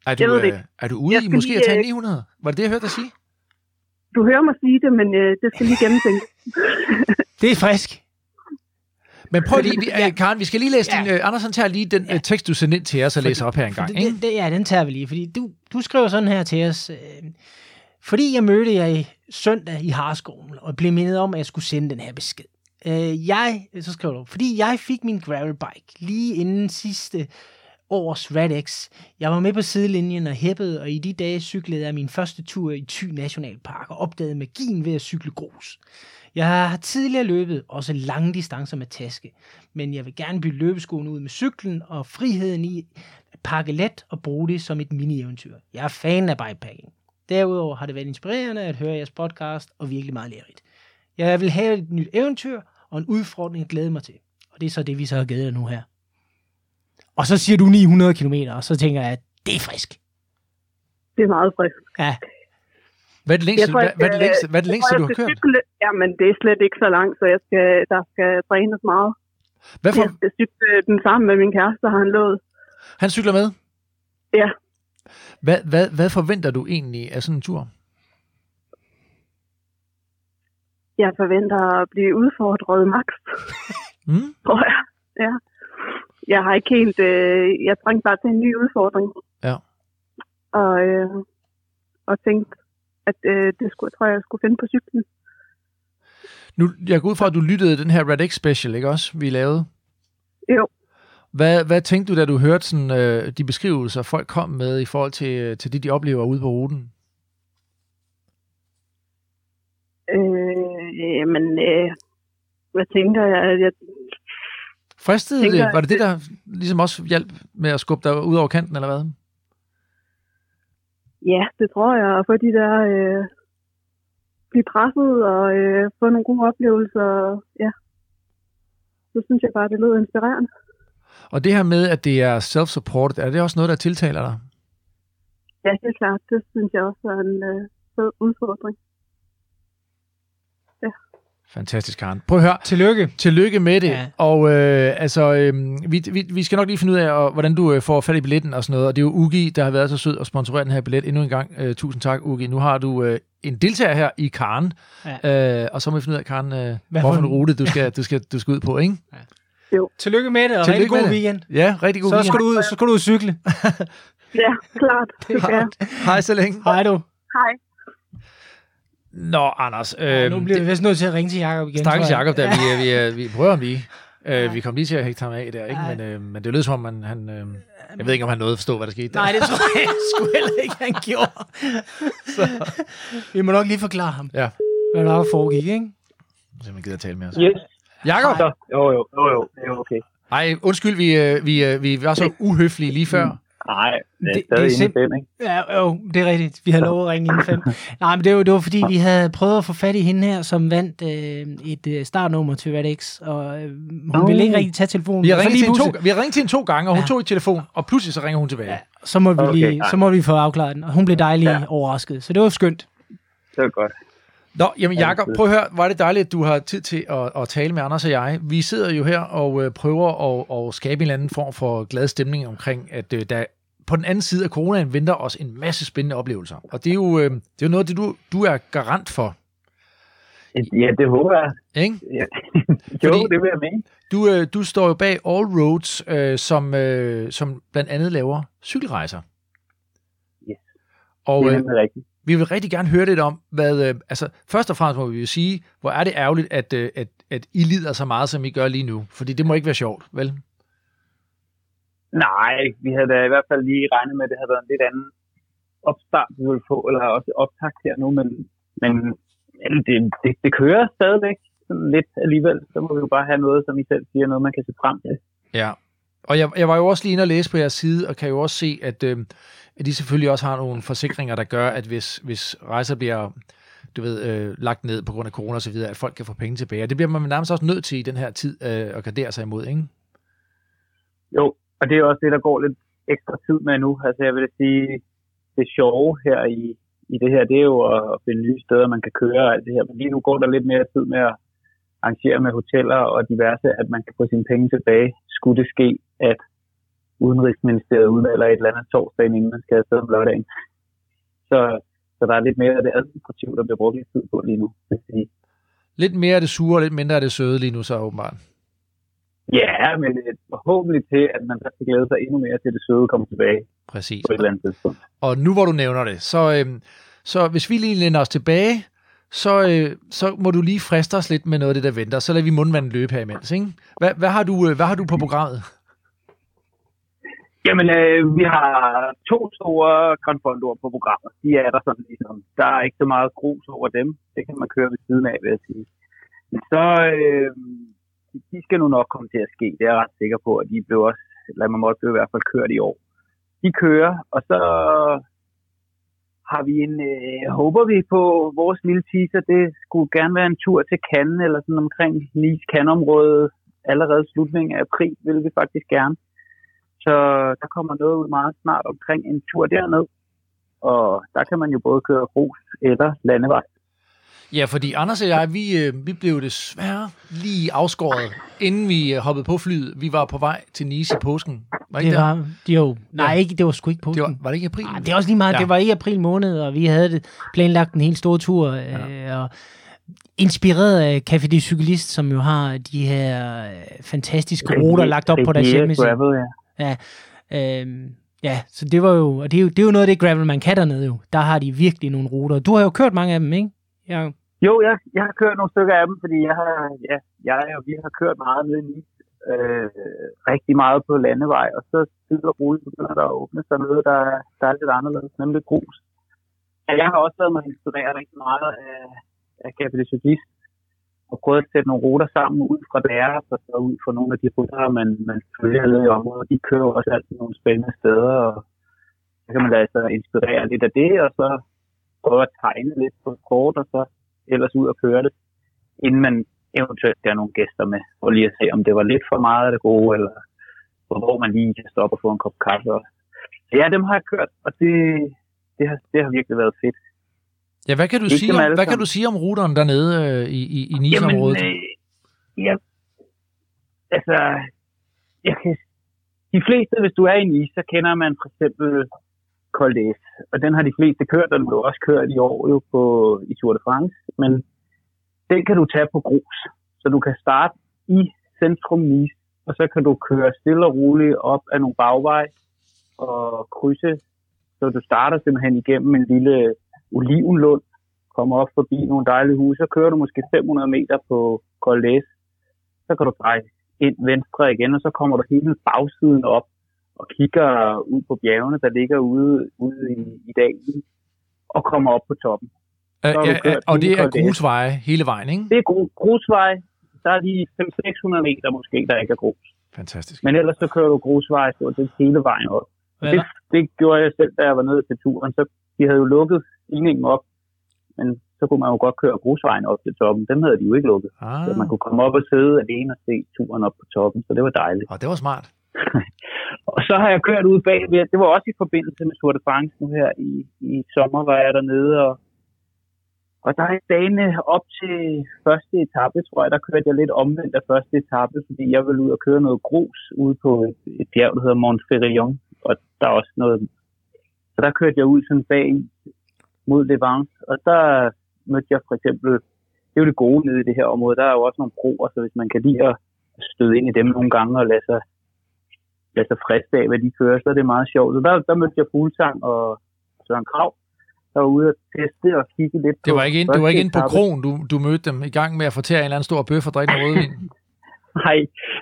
Er du, Jeg ved det øh, ikke. er du ude Jeg i måske lige, at tage øh, 900? Var det det, jeg hørte dig sige? du hører mig sige det, men øh, det skal lige gennemtænke. [laughs] Det er frisk. Men prøv lige, vi, [laughs] øh, Karen, vi skal lige læse Ja. din... Øh, Andersen tager lige den øh, tekst, du sendte ind til os og læser op her en gang. Ikke? det, det, ja, den tager vi lige, fordi du, du skriver sådan her til os. Øh, fordi jeg mødte jer i søndag i Harskoven, og blev mindet om, at jeg skulle sende den her besked. Øh, jeg, øh, så skriver du, fordi jeg fik min gravelbike lige inden sidste års Radex. Jeg var med på sidelinjen og hæppede, og i de dage cyklede jeg min første tur i Thy Nationalpark og opdagede magien ved at cykle grus. Jeg har tidligere løbet også lange distancer med taske, men jeg vil gerne bytte løbeskoene ud med cyklen og friheden i at pakke let og bruge det som et mini-eventyr. Jeg er fan af bikepacking. Derudover har det været inspirerende at høre jeres podcast og virkelig meget lærerigt. Jeg vil have et nyt eventyr og en udfordring at glæde mig til. Og det er så det, vi så har givet dig nu her. Og så siger du 900 km, og så tænker jeg, at det er frisk. Det er meget frisk. Ja, Hvad er det længste, Jeg tror, hvad, jeg hvad er det skal- længste, hvad er det Jeg længste tror, du jeg har skal kørt? Cykle. Jamen, det er slet ikke så langt, så jeg skal, der skal trænes meget. Hvad, for, Jeg skal cykle den sammen med min kæreste, har han lovet. han cykler med? Ja. Hvad, hvad, hvad forventer du egentlig af sådan en tur? Jeg forventer at blive udfordret max, [laughs] Mm? tror jeg. Ja. Jeg har ikke helt... Øh, jeg trængte bare til en ny udfordring. Ja. Og, øh, og tænkte, at øh, det skulle, tror jeg, jeg skulle finde på cyklen. Nu, jeg går ud fra, at du lyttede den her Red X Special, ikke også, vi lavede? Jo. Hvad, hvad tænkte du, da du hørte sådan, øh, de beskrivelser, folk kom med i forhold til, øh, til det, de oplever ude på ruten? Øh, jamen, øh, hvad tænker jeg? jeg Fristede Tænker, det? Var det det, der ligesom også hjalp med at skubbe dig ud over kanten, eller hvad? ja, det tror jeg. At få de der... Øh, blive presset og øh, få nogle gode oplevelser. Ja. Så synes jeg bare, det lød inspirerende. Og det her med, at det er self-supported, er det også noget, der tiltaler dig? Ja, det er klart. Det synes jeg også er en øh, fed udfordring. Fantastisk, Karen. Prøv at høre. tillykke. Tillykke med det. Ja. Ja. Og øh, altså, øh, vi, vi, vi skal nok lige finde ud af, og, hvordan du øh, får fat i billetten og sådan noget. Og det er jo Ugi, der har været så sød at sponsorere den her billet endnu en gang. Øh, tusind tak, Ugi. Nu har du øh, en deltager her i Karen. Ja. Øh, og så må vi finde ud af, Karen, øh, Hvad hvorfor for en en- rute du [laughs] skal, du, skal, du skal ud på, ikke? Tillykke med det, og Tillykke rigtig god det. weekend. Ja, rigtig god Så skal, weekend. du ud, så skal du ud og cykle. Ja, klart. [laughs] Det [laughs] skal jeg. Hej så længe. Hej du. Hej. Nå, Anders. Øh, Ja, nu bliver vi vist nødt til at ringe til Jacob igen. Stakkels. Jacob, der, vi, er- vi, er- vi prøver ham lige. Øh, vi kom lige til at hægte ham af der, ikke? Men, øh, men det lød som om, han, han øh, jeg ved ikke, om han nåede at forstå, hvad der skete der. Nej, det tror jeg [laughs] sgu heller ikke, han gjorde. Så. Vi må nok lige forklare ham, Ja, hvad der foregik, ikke? så man gider tale med os. Yes. Jakob! Jo, jo, jo, jo, det er okay. Ej, undskyld, vi, øh, vi, øh, vi var så uhøflige lige før. Nej, det er Det- stadig det er inde i fem, ikke? Ja, jo, det er rigtigt. Vi har lovet at ringe inden fem. [laughs] Nej, men det var, det var fordi, vi havde prøvet at få fat i hende her, som vandt øh, et øh, startnummer til RedX, og øh, hun Nå. ville ikke rigtig tage telefonen. Vi har, ringet til to, vi har ringet til hende to gange, og hun Ja. tog i telefon, og pludselig så ringer hun tilbage. Ja, så må vi Okay, lige, så må vi få afklaret den. Og hun blev dejlig Ja. overrasket, så det var skønt. Det er godt. Nå, jamen Ja, Jacob, prøv at høre, hvor er det dejligt, at du har tid til at, at tale med Anders og jeg. Vi sidder jo her og øh, prøver at, at skabe en eller anden form for glad stemning omkring, at øh, der på den anden side af coronaen venter os en masse spændende oplevelser. Og det er jo, øh, det er jo noget det, du, du er garant for, Ja, det håber jeg. ikke? Ja. [laughs] jo, Fordi- det vil jeg mene. Du, øh, du står jo bag All Roads, øh, som, øh, som blandt andet laver cykelrejser. Yes. Og Det er øh, rigtigt. vi vil rigtig gerne høre lidt om, hvad, øh, altså først og fremmest må vi jo sige, hvor er det ærgerligt, at, øh, at, at I lider så meget, som I gør lige nu. Fordi det må ikke være sjovt, vel? Nej, vi havde da i hvert fald lige regnet med, at det havde været en lidt anden opstart, vi ville få, eller også optakt her nu, men, men det, det, det kører stadigvæk sådan lidt alligevel. Så må vi jo bare have noget, som I selv siger, noget man kan se frem til. Ja. Og jeg, jeg var jo også lige inde og læse på jeres side, og kan jo også se, at, øh, at de selvfølgelig også har nogle forsikringer, der gør, at hvis, hvis rejser bliver du ved, øh, lagt ned på grund af corona og så videre, at folk kan få penge tilbage. Og det bliver man nærmest også nødt til i den her tid øh, at gardere sig imod, ikke? Jo, og det er også det, der går lidt ekstra tid med nu. Altså jeg vil sige, det sjove her i, i det her, det er jo at finde nye steder, man kan køre og alt det her. Men lige nu går der lidt mere tid med at arrangere med hoteller og diverse, at man kan få sine penge tilbage. Skulle det ske, at Udenrigsministeriet udmelder et eller andet torsdag, inden man skal afsted om lørdagen. Så, så der er lidt mere af det administrative, der bliver brugt lidt tid på lige nu. vil sige. Lidt mere af det sure, og lidt mindre af det søde lige nu, så åbenbart. Ja, men øh, forhåbentlig til, at man så glæde sig endnu mere til, at det søde kommer tilbage Præcis. på et eller andet tidspunkt. Og nu hvor du nævner det, så, øh, så hvis vi lige lænder os tilbage, så, øh, så må du lige friste os lidt med noget af det, der venter. Så lader vi mundvandet løbe her imens. Ikke? Hvad, hvad, har du, øh, hvad har du på programmet? Jamen, øh, vi har to store Grand Fondoer på programmet. De er der sådan ligesom. Der er ikke så meget grus over dem. Det kan man køre ved siden af, vil jeg sige. Men så, øh, de skal nu nok komme til at ske. Det er jeg ret sikker på, at de blev også, eller man måtte blive i hvert fald kørt i år. De kører, og så har vi en, øh, håber vi på vores lille teaser, det skulle gerne være en tur til Cannes, eller sådan omkring Nice Cannes-området. Allerede slutningen af april vil vi faktisk gerne. Så der kommer noget ud meget snart omkring en tur derned. Og der kan man jo både køre grus eller landevej. Ja, fordi Anders og jeg, vi, øh, vi blev desværre lige afskåret, inden vi øh, hoppede på flyet. Vi var på vej til Nice i påsken. Var ikke Det det? var, de jo, nej, Ja. ikke, det var sgu ikke på. det var, var det ikke i april? Nej, det er også lige meget. Ja. Ja. Det var i april måned, og vi havde det planlagt en helt stor tur. Øh, og inspireret af Café de Cyklist, som jo har de her øh, fantastiske ruter lagt op på deres hjemmeside. Gravel, ja. Øhm, ja, så det var jo, og det er jo, det er jo noget af det gravel, man kan dernede jo. Der har de virkelig nogle ruter. Du har jo kørt mange af dem, ikke? Ja, Jo, jeg, jeg har kørt nogle stykker af dem, fordi jeg har, ja, jeg og vi har kørt meget ned i Nice. Øh, rigtig meget på landevej, og så stille og roligt begynder der at åbne sig noget, der, der er lidt anderledes, nemlig grus. Ja, jeg har også været mig inspireret rigtig meget af, af Café og prøvet at sætte nogle ruter sammen ud fra deres, og så ud fra nogle af de ruter, man, man følger i området. De kører også altid nogle spændende steder, og så kan man lade altså sig inspirere lidt af det, og så prøve at tegne lidt på kort, og så ellers ud og køre det, inden man eventuelt skal have nogle gæster med, og lige at se, om det var lidt for meget af det gode, eller hvor man lige kan stoppe og få en kop kaffe også. Så ja, dem har jeg kørt, og det, det, har, det har virkelig været fedt. Ja, hvad kan du, Ikke sige om, hvad kan du sige om ruteren dernede øh, i, i, i Nice-området? Jamen, øh, ja, altså, jeg kan, de fleste, hvis du er i Nice, så kender man for eksempel Col d'Es, og den har de fleste kørt, og den blev også kørt i år jo på, i Tour de France, men den kan du tage på grus, så du kan starte i centrum Nice, og så kan du køre stille og roligt op ad nogle bagveje, og krydse. Så du starter simpelthen igennem en lille olivenlund, kommer op forbi nogle dejlige huse, så kører du måske 500 meter på Coldes. Så kan du dreje ind venstre igen, og så kommer du hele bagsiden op og kigger ud på bjergene, der ligger ude, ude i, i dalen, og kommer op på toppen. Øh, ja, kørt og det er grusveje hele vejen, ikke? Det er gru- grusvej. Der er lige 500-600 meter måske, der ikke er grus. Fantastisk. Men ellers så kører du grusvej stort set hele vejen op. Det, det gjorde jeg selv, da jeg var nede til turen. Så de havde jo lukket stigningen op, men så kunne man jo godt køre grusvejen op til toppen. Dem havde de jo ikke lukket. Ah, Så man kunne komme op og sidde alene og se turen op på toppen, så det var dejligt. og det var smart. [laughs] Og så har jeg kørt ud bagved. Det var også i forbindelse med Tour de France nu her i, i sommer, var jeg dernede. Og, og der er dagene op til første etape, tror jeg, der kørte jeg lidt omvendt af første etape, fordi jeg ville ud og køre noget grus ude på et, et bjerg, der hedder Montferrion, Og der er også noget... Så der kørte jeg ud sådan bag mod Levance, og der mødte jeg for eksempel... Det er jo det gode nede i det her område. Der er jo også nogle broer, så hvis man kan lide at støde ind i dem nogle gange og lade sig lade sig friste af, hvad de kører, så er det meget sjovt. Så der, der mødte jeg Fuglsang og Søren Krav, der var ude at teste og kigge lidt Det på var ikke ind, det var ikke ind på krogen, du, du mødte dem i gang med at fortære en eller anden stor bøf og drikke noget rødvin. [laughs] Nej,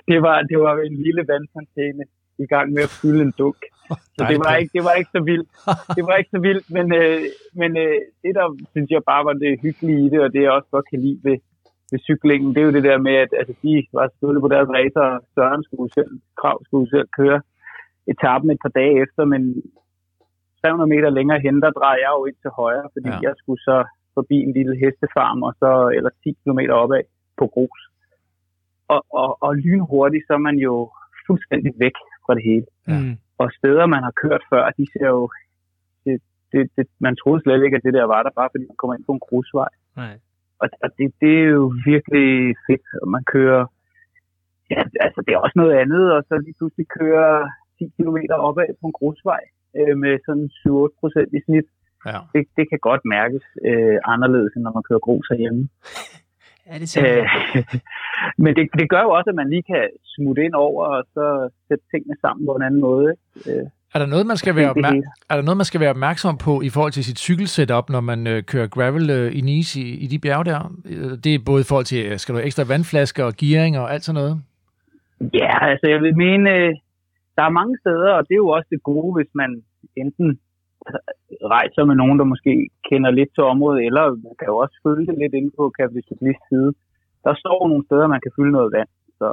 det var, det var en lille vandfontæne i gang med at fylde en dunk. Så det var, ikke, det var ikke så vildt. Det var ikke så vildt, men, øh, men øh, det der synes jeg bare var det hyggelige i det, og det jeg også godt kan lide ved, ved cyklingen, det er jo det der med, at altså, de var selvfølgelig på deres racer, og Søren skulle selv, Krav skulle selv køre etappen et par dage efter, men 300 meter længere hen, der drejer jeg jo ind til højre, fordi Ja. jeg skulle så forbi en lille hestefarm, og så eller 10 km opad på grus. Og, og, og lynhurtigt, så er man jo fuldstændig væk fra det hele. Ja. Mm. Og steder, man har kørt før, de ser jo... Det, det, det, man troede slet ikke, at det der var der, bare fordi man kommer ind på en grusvej. Nej. Og, og det, det er jo virkelig fedt, og man kører... Ja, altså det er også noget andet, og så lige pludselig kører 10 km opad på en grusvej øh, med sådan 7-8 procent i snit. Ja. Det, det kan godt mærkes øh, anderledes, end når man kører grus herhjemme. [laughs] Ja, det Øh, [laughs] men det, det gør jo også, at man lige kan smutte ind over, og så sætte tingene sammen på en anden måde. Øh, Er der, noget, man skal være opmær- er der noget, man skal være opmærksom på i forhold til sit cykelsetup, når man øh, kører gravel øh, i Nice i, i de bjerge der? Øh, Det er både i forhold til, øh, skal du have ekstra vandflasker og gearing og alt sådan noget? Ja, altså jeg vil mene, øh, der er mange steder, og det er jo også det gode, hvis man enten Altså, rejser med nogen, der måske kender lidt til området, eller man kan jo også følge det lidt inde på kapitalist side. Der står nogle steder, man kan fylde noget vand. Så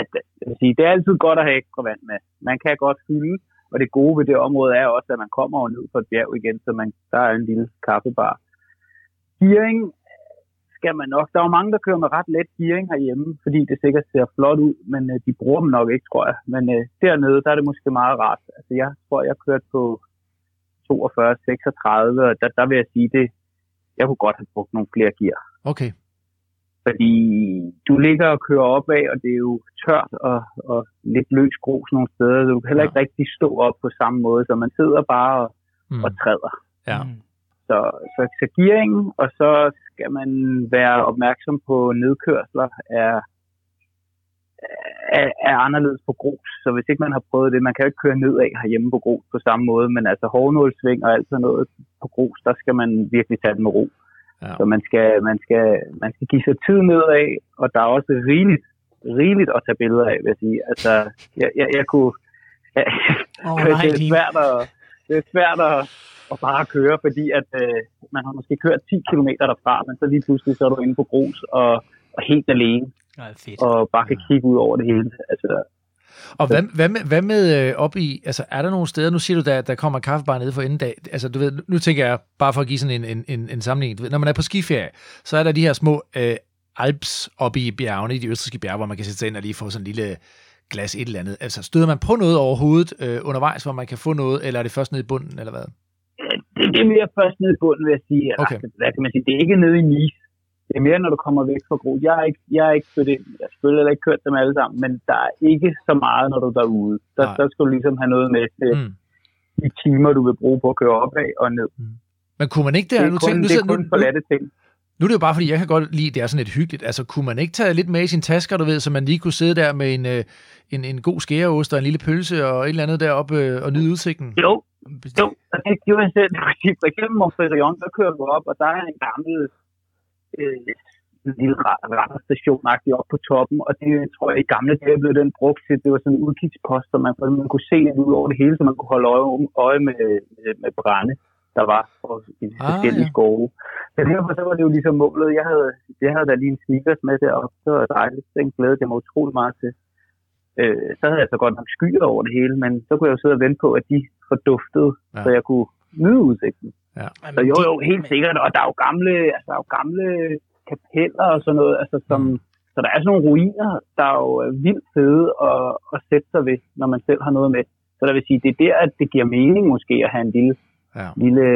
at, jeg vil sige, det er altid godt at have ekstra vand med. Man kan godt fylde, og det gode ved det område er også, at man kommer ned på et bjerg igen, så man, der er en lille kaffebar. Gearing skal man nok. Der er jo mange, der kører med ret let gearing herhjemme, fordi det sikkert ser flot ud, men øh, de bruger dem nok ikke, tror jeg. Men øh, dernede, der er det måske meget rart. Altså, jeg tror, jeg kørte på 42, 36, og der, der vil jeg sige, det, jeg kunne godt have brugt nogle flere gear. Okay. Fordi du ligger og kører opad, og det er jo tørt og, og lidt løs grus nogle steder. Så du kan heller ikke rigtig stå op på samme måde, så man sidder bare og, Mm. og træder. Ja. Mm. Så, så, så gearingen, og så skal man være opmærksom på nedkørsler er, er, er anderledes på grus. Så hvis ikke man har prøvet det, man kan jo ikke køre nedad herhjemme på grus på samme måde, men altså hårdnålsving og alt sådan noget på grus, der skal man virkelig tage det med ro. Ja. Så man skal, man, skal, man skal give sig tid nedad, og der er også rigeligt, rigeligt at tage billeder af, vil jeg sige. Altså, jeg, jeg, jeg kunne... Åh, [laughs] det nej, er Kim. svært at, det er svært at, at bare køre, fordi at øh, man har måske kørt 10 km derfra, men så lige pludselig så er du inde på grus og, og helt alene, Nej, fedt. og bare kan kigge ud over det hele. Altså, Og hvad, hvad med, hvad med øh, op i, altså er der nogle steder, nu siger du, der, der kommer kaffebar nede for enden dag, altså du ved, nu tænker jeg, bare for at give sådan en, en, en, en sammenligning, du ved, når man er på skiferie, så er der de her små øh, Alps oppe i bjergene, i de østriske bjerge, hvor man kan sætte sig ind og lige få sådan en lille glas et eller andet. Altså støder man på noget overhovedet øh, undervejs, hvor man kan få noget, eller er det først nede i bunden, eller hvad? det, det er mere først nede i bunden, vil jeg sige. Okay. Hvad kan man sige? Det er ikke nede i Nice. Det er mere, når du kommer væk fra grus. Jeg er ikke, jeg er ikke kørt ind. Jeg har selvfølgelig ikke kørt dem alle sammen, men der er ikke så meget, når du er derude. Der, Nej. der skal du ligesom have noget med til Mm. de timer, du vil bruge på at køre opad og ned. Men kunne man ikke Det der, er nu, kun, tænker, nu, det er kun nu, forladte ting. Nu er det jo bare, fordi jeg kan godt lide, at det er sådan lidt hyggeligt. Altså, kunne man ikke tage lidt med i sin tasker, du ved, så man lige kunne sidde der med en, øh, en, en god skæreost og en lille pølse og et eller andet deroppe øh, og nyde udsigten? Jo, jo, og det gjorde jeg selv. [laughs] For eksempel Montferion, der kører du op, og der er en gammel øh, en lille radarstation op på toppen, og det tror jeg i gamle dage blev den brugt til, det var sådan en udkigspost, så man, man kunne se ud over det hele, så man kunne holde øje, øje med, med, med brænde der var i de ah, forskellige ja. skove. Så derfor så var det jo ligesom målet. Jeg havde, jeg havde da lige en sneakers med deroppe, så var det dejligt. Den glædede jeg mig utrolig meget til. Øh, så havde jeg så godt nok skyer over det hele, men så kunne jeg jo sidde og vente på, at de forduftede, ja. så jeg kunne nyde udsigten. Ja. Så jo, jo, helt sikkert. Og der er jo gamle, altså, der er jo gamle kapeller og sådan noget, altså, som, mm. så der er sådan nogle ruiner, der er jo vildt fede at, at sætte sig ved, når man selv har noget med. Så der vil sige, det er der, at det giver mening måske at have en lille ja. lille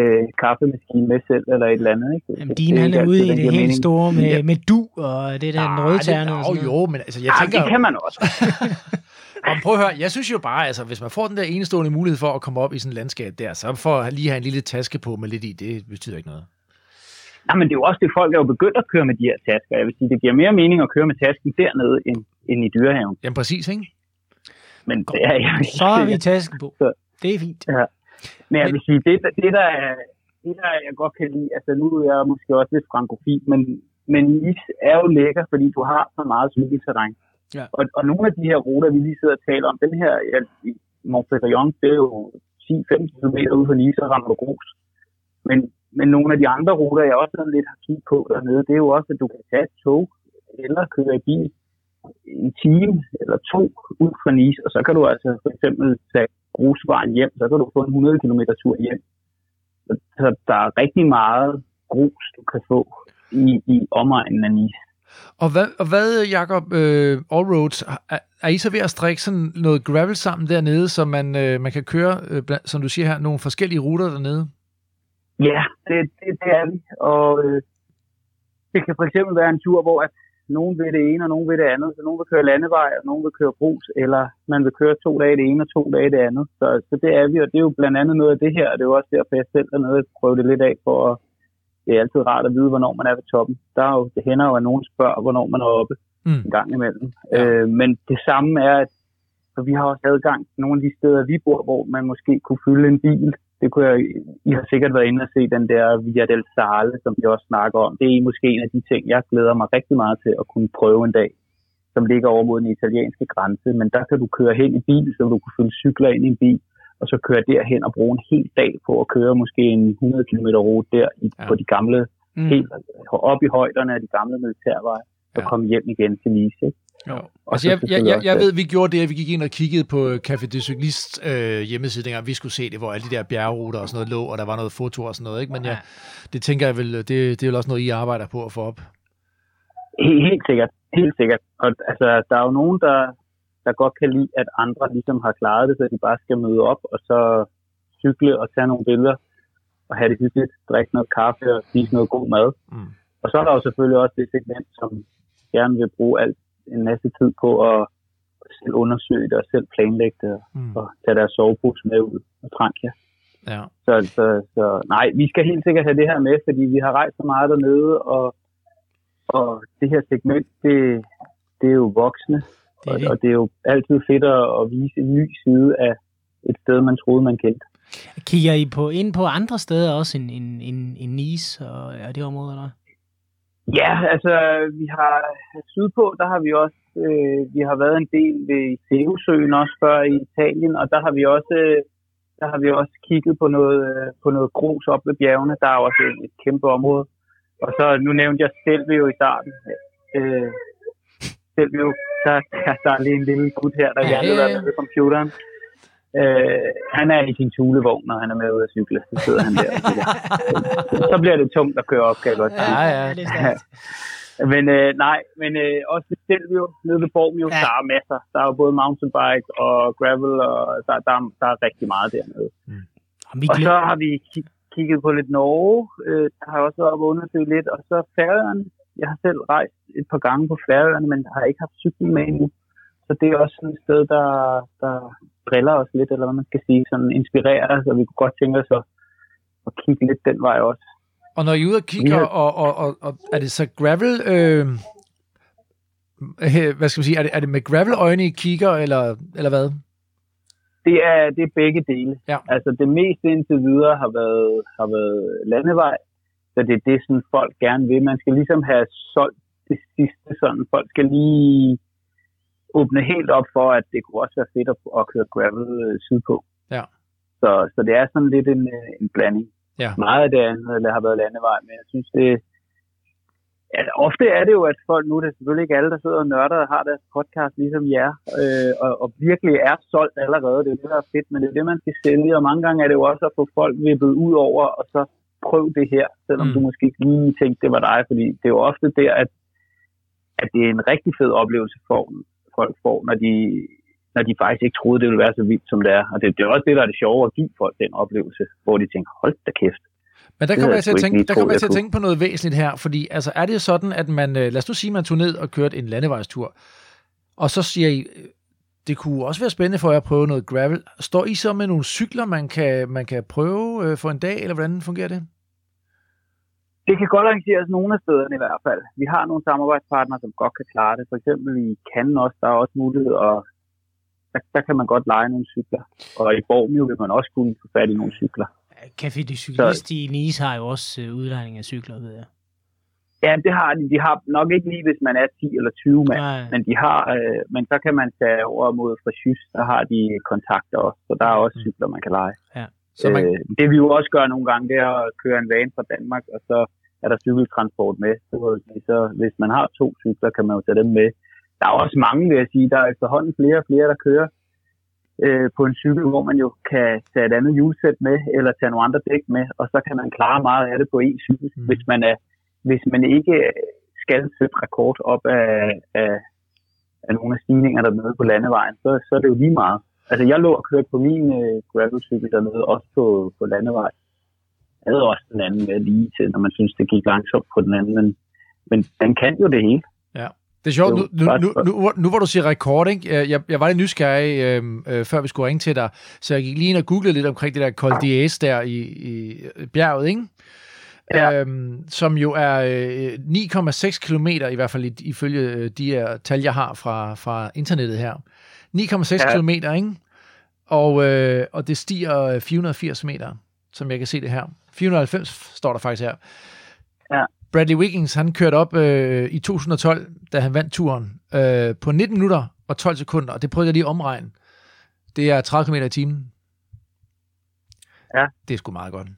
kaffemaskine med selv, eller et eller andet. Ikke? Jamen, din han er ude i det helt mening. store med, ja. med du, og det der ja, rødterne. og sådan jo, men altså, jeg ja, tænker... det kan man også. [laughs] Og prøv at høre, jeg synes jo bare, altså, hvis man får den der enestående mulighed for at komme op i sådan et landskab der, så for at lige have en lille taske på med lidt i, det betyder ikke noget. Nej, men det er jo også det, folk er jo begyndt at køre med de her tasker. Jeg vil sige, det giver mere mening at køre med tasken dernede, end, end i dyrehaven. Jamen præcis, ikke? Men det er jeg Så har vi tasken på. Så, det er fint. Ja. Men jeg vil sige, det, det, der, er, det der jeg godt kan lide, altså nu er jeg måske også lidt frankofil, men, men is er jo lækker, fordi du har så meget cykelterræn. Ja. Og, og nogle af de her ruter, vi lige sidder og taler om, den her ja, Montferrand, det er jo 10-15 km ude for Nice og rammer grus. Men, men nogle af de andre ruter, jeg også lidt har kigget på dernede, det er jo også, at du kan tage et tog eller køre i bil en time eller to ud fra Nice, og så kan du altså for eksempel tage grusvejen hjem, så kan du få en 100 km tur hjem. Så der er rigtig meget grus, du kan få i, i omegnen af Nice. Og hvad, og hvad Jacob, uh, Allroads, er, er I så ved at strikke sådan noget gravel sammen dernede, så man, uh, man kan køre, uh, blandt, som du siger her, nogle forskellige ruter dernede? Ja, det, det, det er vi. Og uh, det kan for eksempel være en tur, hvor at nogen vil det ene, og nogen vil det andet. Så nogen vil køre landevej, og nogen vil køre grus, eller man vil køre to dage det ene og to dage det andet. Så, så det er vi, og det er jo blandt andet noget af det her, og det er jo også derfor, jeg selv er til at prøve det lidt af, for at det er altid rart at vide, hvornår man er ved toppen. Der er jo, det hænder jo, at nogen spørger, hvornår man er oppe mm. en gang imellem. Ja. Øh, men det samme er, at for vi har også adgang til nogle af de steder, vi bor, hvor man måske kunne fylde en bil det kunne jeg, I har sikkert været inde og se den der Via del Sale, som vi også snakker om. Det er måske en af de ting, jeg glæder mig rigtig meget til at kunne prøve en dag, som ligger over mod den italienske grænse. Men der kan du køre hen i bil, så du kan fylde cykler ind i en bil, og så køre derhen og bruge en hel dag på at køre måske en 100 km rute der i, ja. på de gamle, mm. helt op i højderne af de gamle militærveje, og ja. komme hjem igen til Nice. Ikke? Jo. Altså, jeg, jeg, jeg, jeg ved, vi gjorde det, at vi gik ind og kiggede på Café de Cyklist øh, hjemmeside, dengang vi skulle se det, hvor alle de der bjergruter og sådan noget lå, og der var noget foto og sådan noget, ikke? Men ja, det tænker jeg vel, det, det er vel også noget, I arbejder på at få op. Helt, helt sikkert, helt sikkert. Og altså, der er jo nogen, der, der godt kan lide, at andre ligesom har klaret det, så de bare skal møde op, og så cykle og tage nogle billeder, og have det hyggeligt, drikke noget kaffe og spise noget god mad. Mm. Og så er der jo selvfølgelig også det segment, som gerne vil bruge alt en masse tid på at selv undersøge det og selv planlægge det mm. og tage deres sovepose med ud og tranke. Ja. Så, så, så nej, vi skal helt sikkert have det her med, fordi vi har rejst så meget dernede, og, og det her segment, det, det er jo voksne, det er det. Og, og det er jo altid fedt at vise en ny side af et sted, man troede, man kendte. Kigger I på, ind på andre steder også end, end, end, end Nice og, og det område, eller Ja, altså vi har sydpå, der har vi også øh, vi har været en del ved Sevesøen også før i Italien, og der har vi også der har vi også kigget på noget på noget grus op ved bjergene. Der er også et, et kæmpe område. Og så nu nævnte jeg jo i starten. Øh, jo, der, der, der er lige en lille gut her, der gerne vil være med computeren. Øh, han er i sin tulevogn, når han er med ud at cykle. Så sidder han der. [laughs] så bliver det tungt at køre op, kan jeg godt sige. Ja, ja, det er [laughs] Men øh, nej, men øh, også ved Stelvio, nede ved Borgmio, ja. der er masser. Der er jo både mountainbike og gravel, og der, der, der er rigtig meget dernede. Mm. Og så har vi kigget på lidt Norge. Øh, der har også været undersøgt lidt. Og så Færøerne. Jeg har selv rejst et par gange på Færøerne, men har ikke haft cykling med endnu. Så det er også sådan et sted, der, der driller os lidt, eller hvad man skal sige, sådan inspirerer os, og vi kunne godt tænke os at, at kigge lidt den vej også. Og når I er ude og kigger, Ja. og, og, og, og er det så gravel... Øh, hvad skal man sige? Er det, er det med gravel-øjne, I kigger, eller, eller hvad? Det er, det er begge dele. Ja. Altså det meste indtil videre har været, har været landevej, så det er det, sådan, folk gerne vil. Man skal ligesom have solgt det sidste, sådan folk skal lige åbne helt op for, at det kunne også være fedt at, at køre gravel øh, sydpå. Ja. Så, så det er sådan lidt en, øh, en blanding. Ja. Meget af det andet har været landevej, men jeg synes, det Ja, ofte er det jo, at folk nu, det er selvfølgelig ikke alle, der sidder og nørder og har deres podcast ligesom jer, øh, og, og virkelig er solgt allerede. Det er det, der er fedt, men det er det, man skal sælge, og mange gange er det jo også at få folk vippet ud over, og så prøv det her, selvom Mm. du måske ikke lige tænkte, det var dig, fordi det er jo ofte der, at, at det er en rigtig fed oplevelse for folk får, når de, når de faktisk ikke troede, det ville være så vildt, som det er. Og det, det er også det, der er det sjove at give folk den oplevelse, hvor de tænker, hold da kæft. Men der kommer jeg til at tænke, der kommer jeg til at tænke på noget væsentligt her, fordi altså er det sådan, at man, øh, lad os nu sige, man tog ned og kørte en landevejstur, og så siger I, øh, det kunne også være spændende for jer at prøve noget gravel. Står I så med nogle cykler, man kan, man kan prøve øh, for en dag, eller hvordan fungerer det? Det kan godt arrangeres nogle af stederne i hvert fald. Vi har nogle samarbejdspartnere, som godt kan klare det. For eksempel i Cannes også, der er også mulighed, og der, der kan man godt lege nogle cykler. Og i Bormio vil man også kunne få fat i nogle cykler. Café de Cyklist i Nice har jo også øh, udlejning af cykler, ved jeg. Ja, det har de. De har nok ikke lige, hvis man er 10 eller 20 mand. Nej. Men de har, øh, men så kan man tage over mod Frechus, der har de kontakter også. Så der er også cykler, man kan lege. Så man, Øh, det vi jo også gør nogle gange, det er at køre en van fra Danmark, og så er der cykeltransport med. Så, så hvis man har to cykler, kan man jo tage dem med. Der er også mange, vil jeg sige. Der er efterhånden flere og flere, der kører øh, på en cykel, hvor man jo kan tage et andet hjulsæt med, eller tage nogle andre dæk med, og så kan man klare meget af det på én cykel, mm. hvis, man er, hvis man ikke skal sætte rekord op af, af, af nogle af stigningerne dernede på landevejen, så, så er det jo lige meget. Altså, jeg lå og kørte på min øh, gravelcykel dernede, også på, på landevej. Jeg havde også den anden med lige til, når man synes, det gik langsomt på den anden, men, men den kan jo det hele. det er sjovt, nu, nu, nu, nu, nu hvor du siger rekord, ikke? Jeg, jeg var lidt nysgerrig, øh, øh, før vi skulle ringe til dig, så jeg gik lige ind og googlede lidt omkring det der Col d'Huez der i, i bjerget, ikke? Ja. Øhm, som jo er øh, 9,6 kilometer, i hvert fald ifølge øh, de her tal, jeg har fra, fra internettet her. 9,6 ja. Kilometer, ikke? Og, øh, og det stiger øh, 480 meter, som jeg kan se det her. 490 står der faktisk her. Ja. Bradley Wiggins, han kørte op øh, i 2012, da han vandt turen, øh, på 19 minutter og 12 sekunder, og det prøvede jeg lige at omregne. Det er 30 km i timen. Ja. Det er sgu meget godt.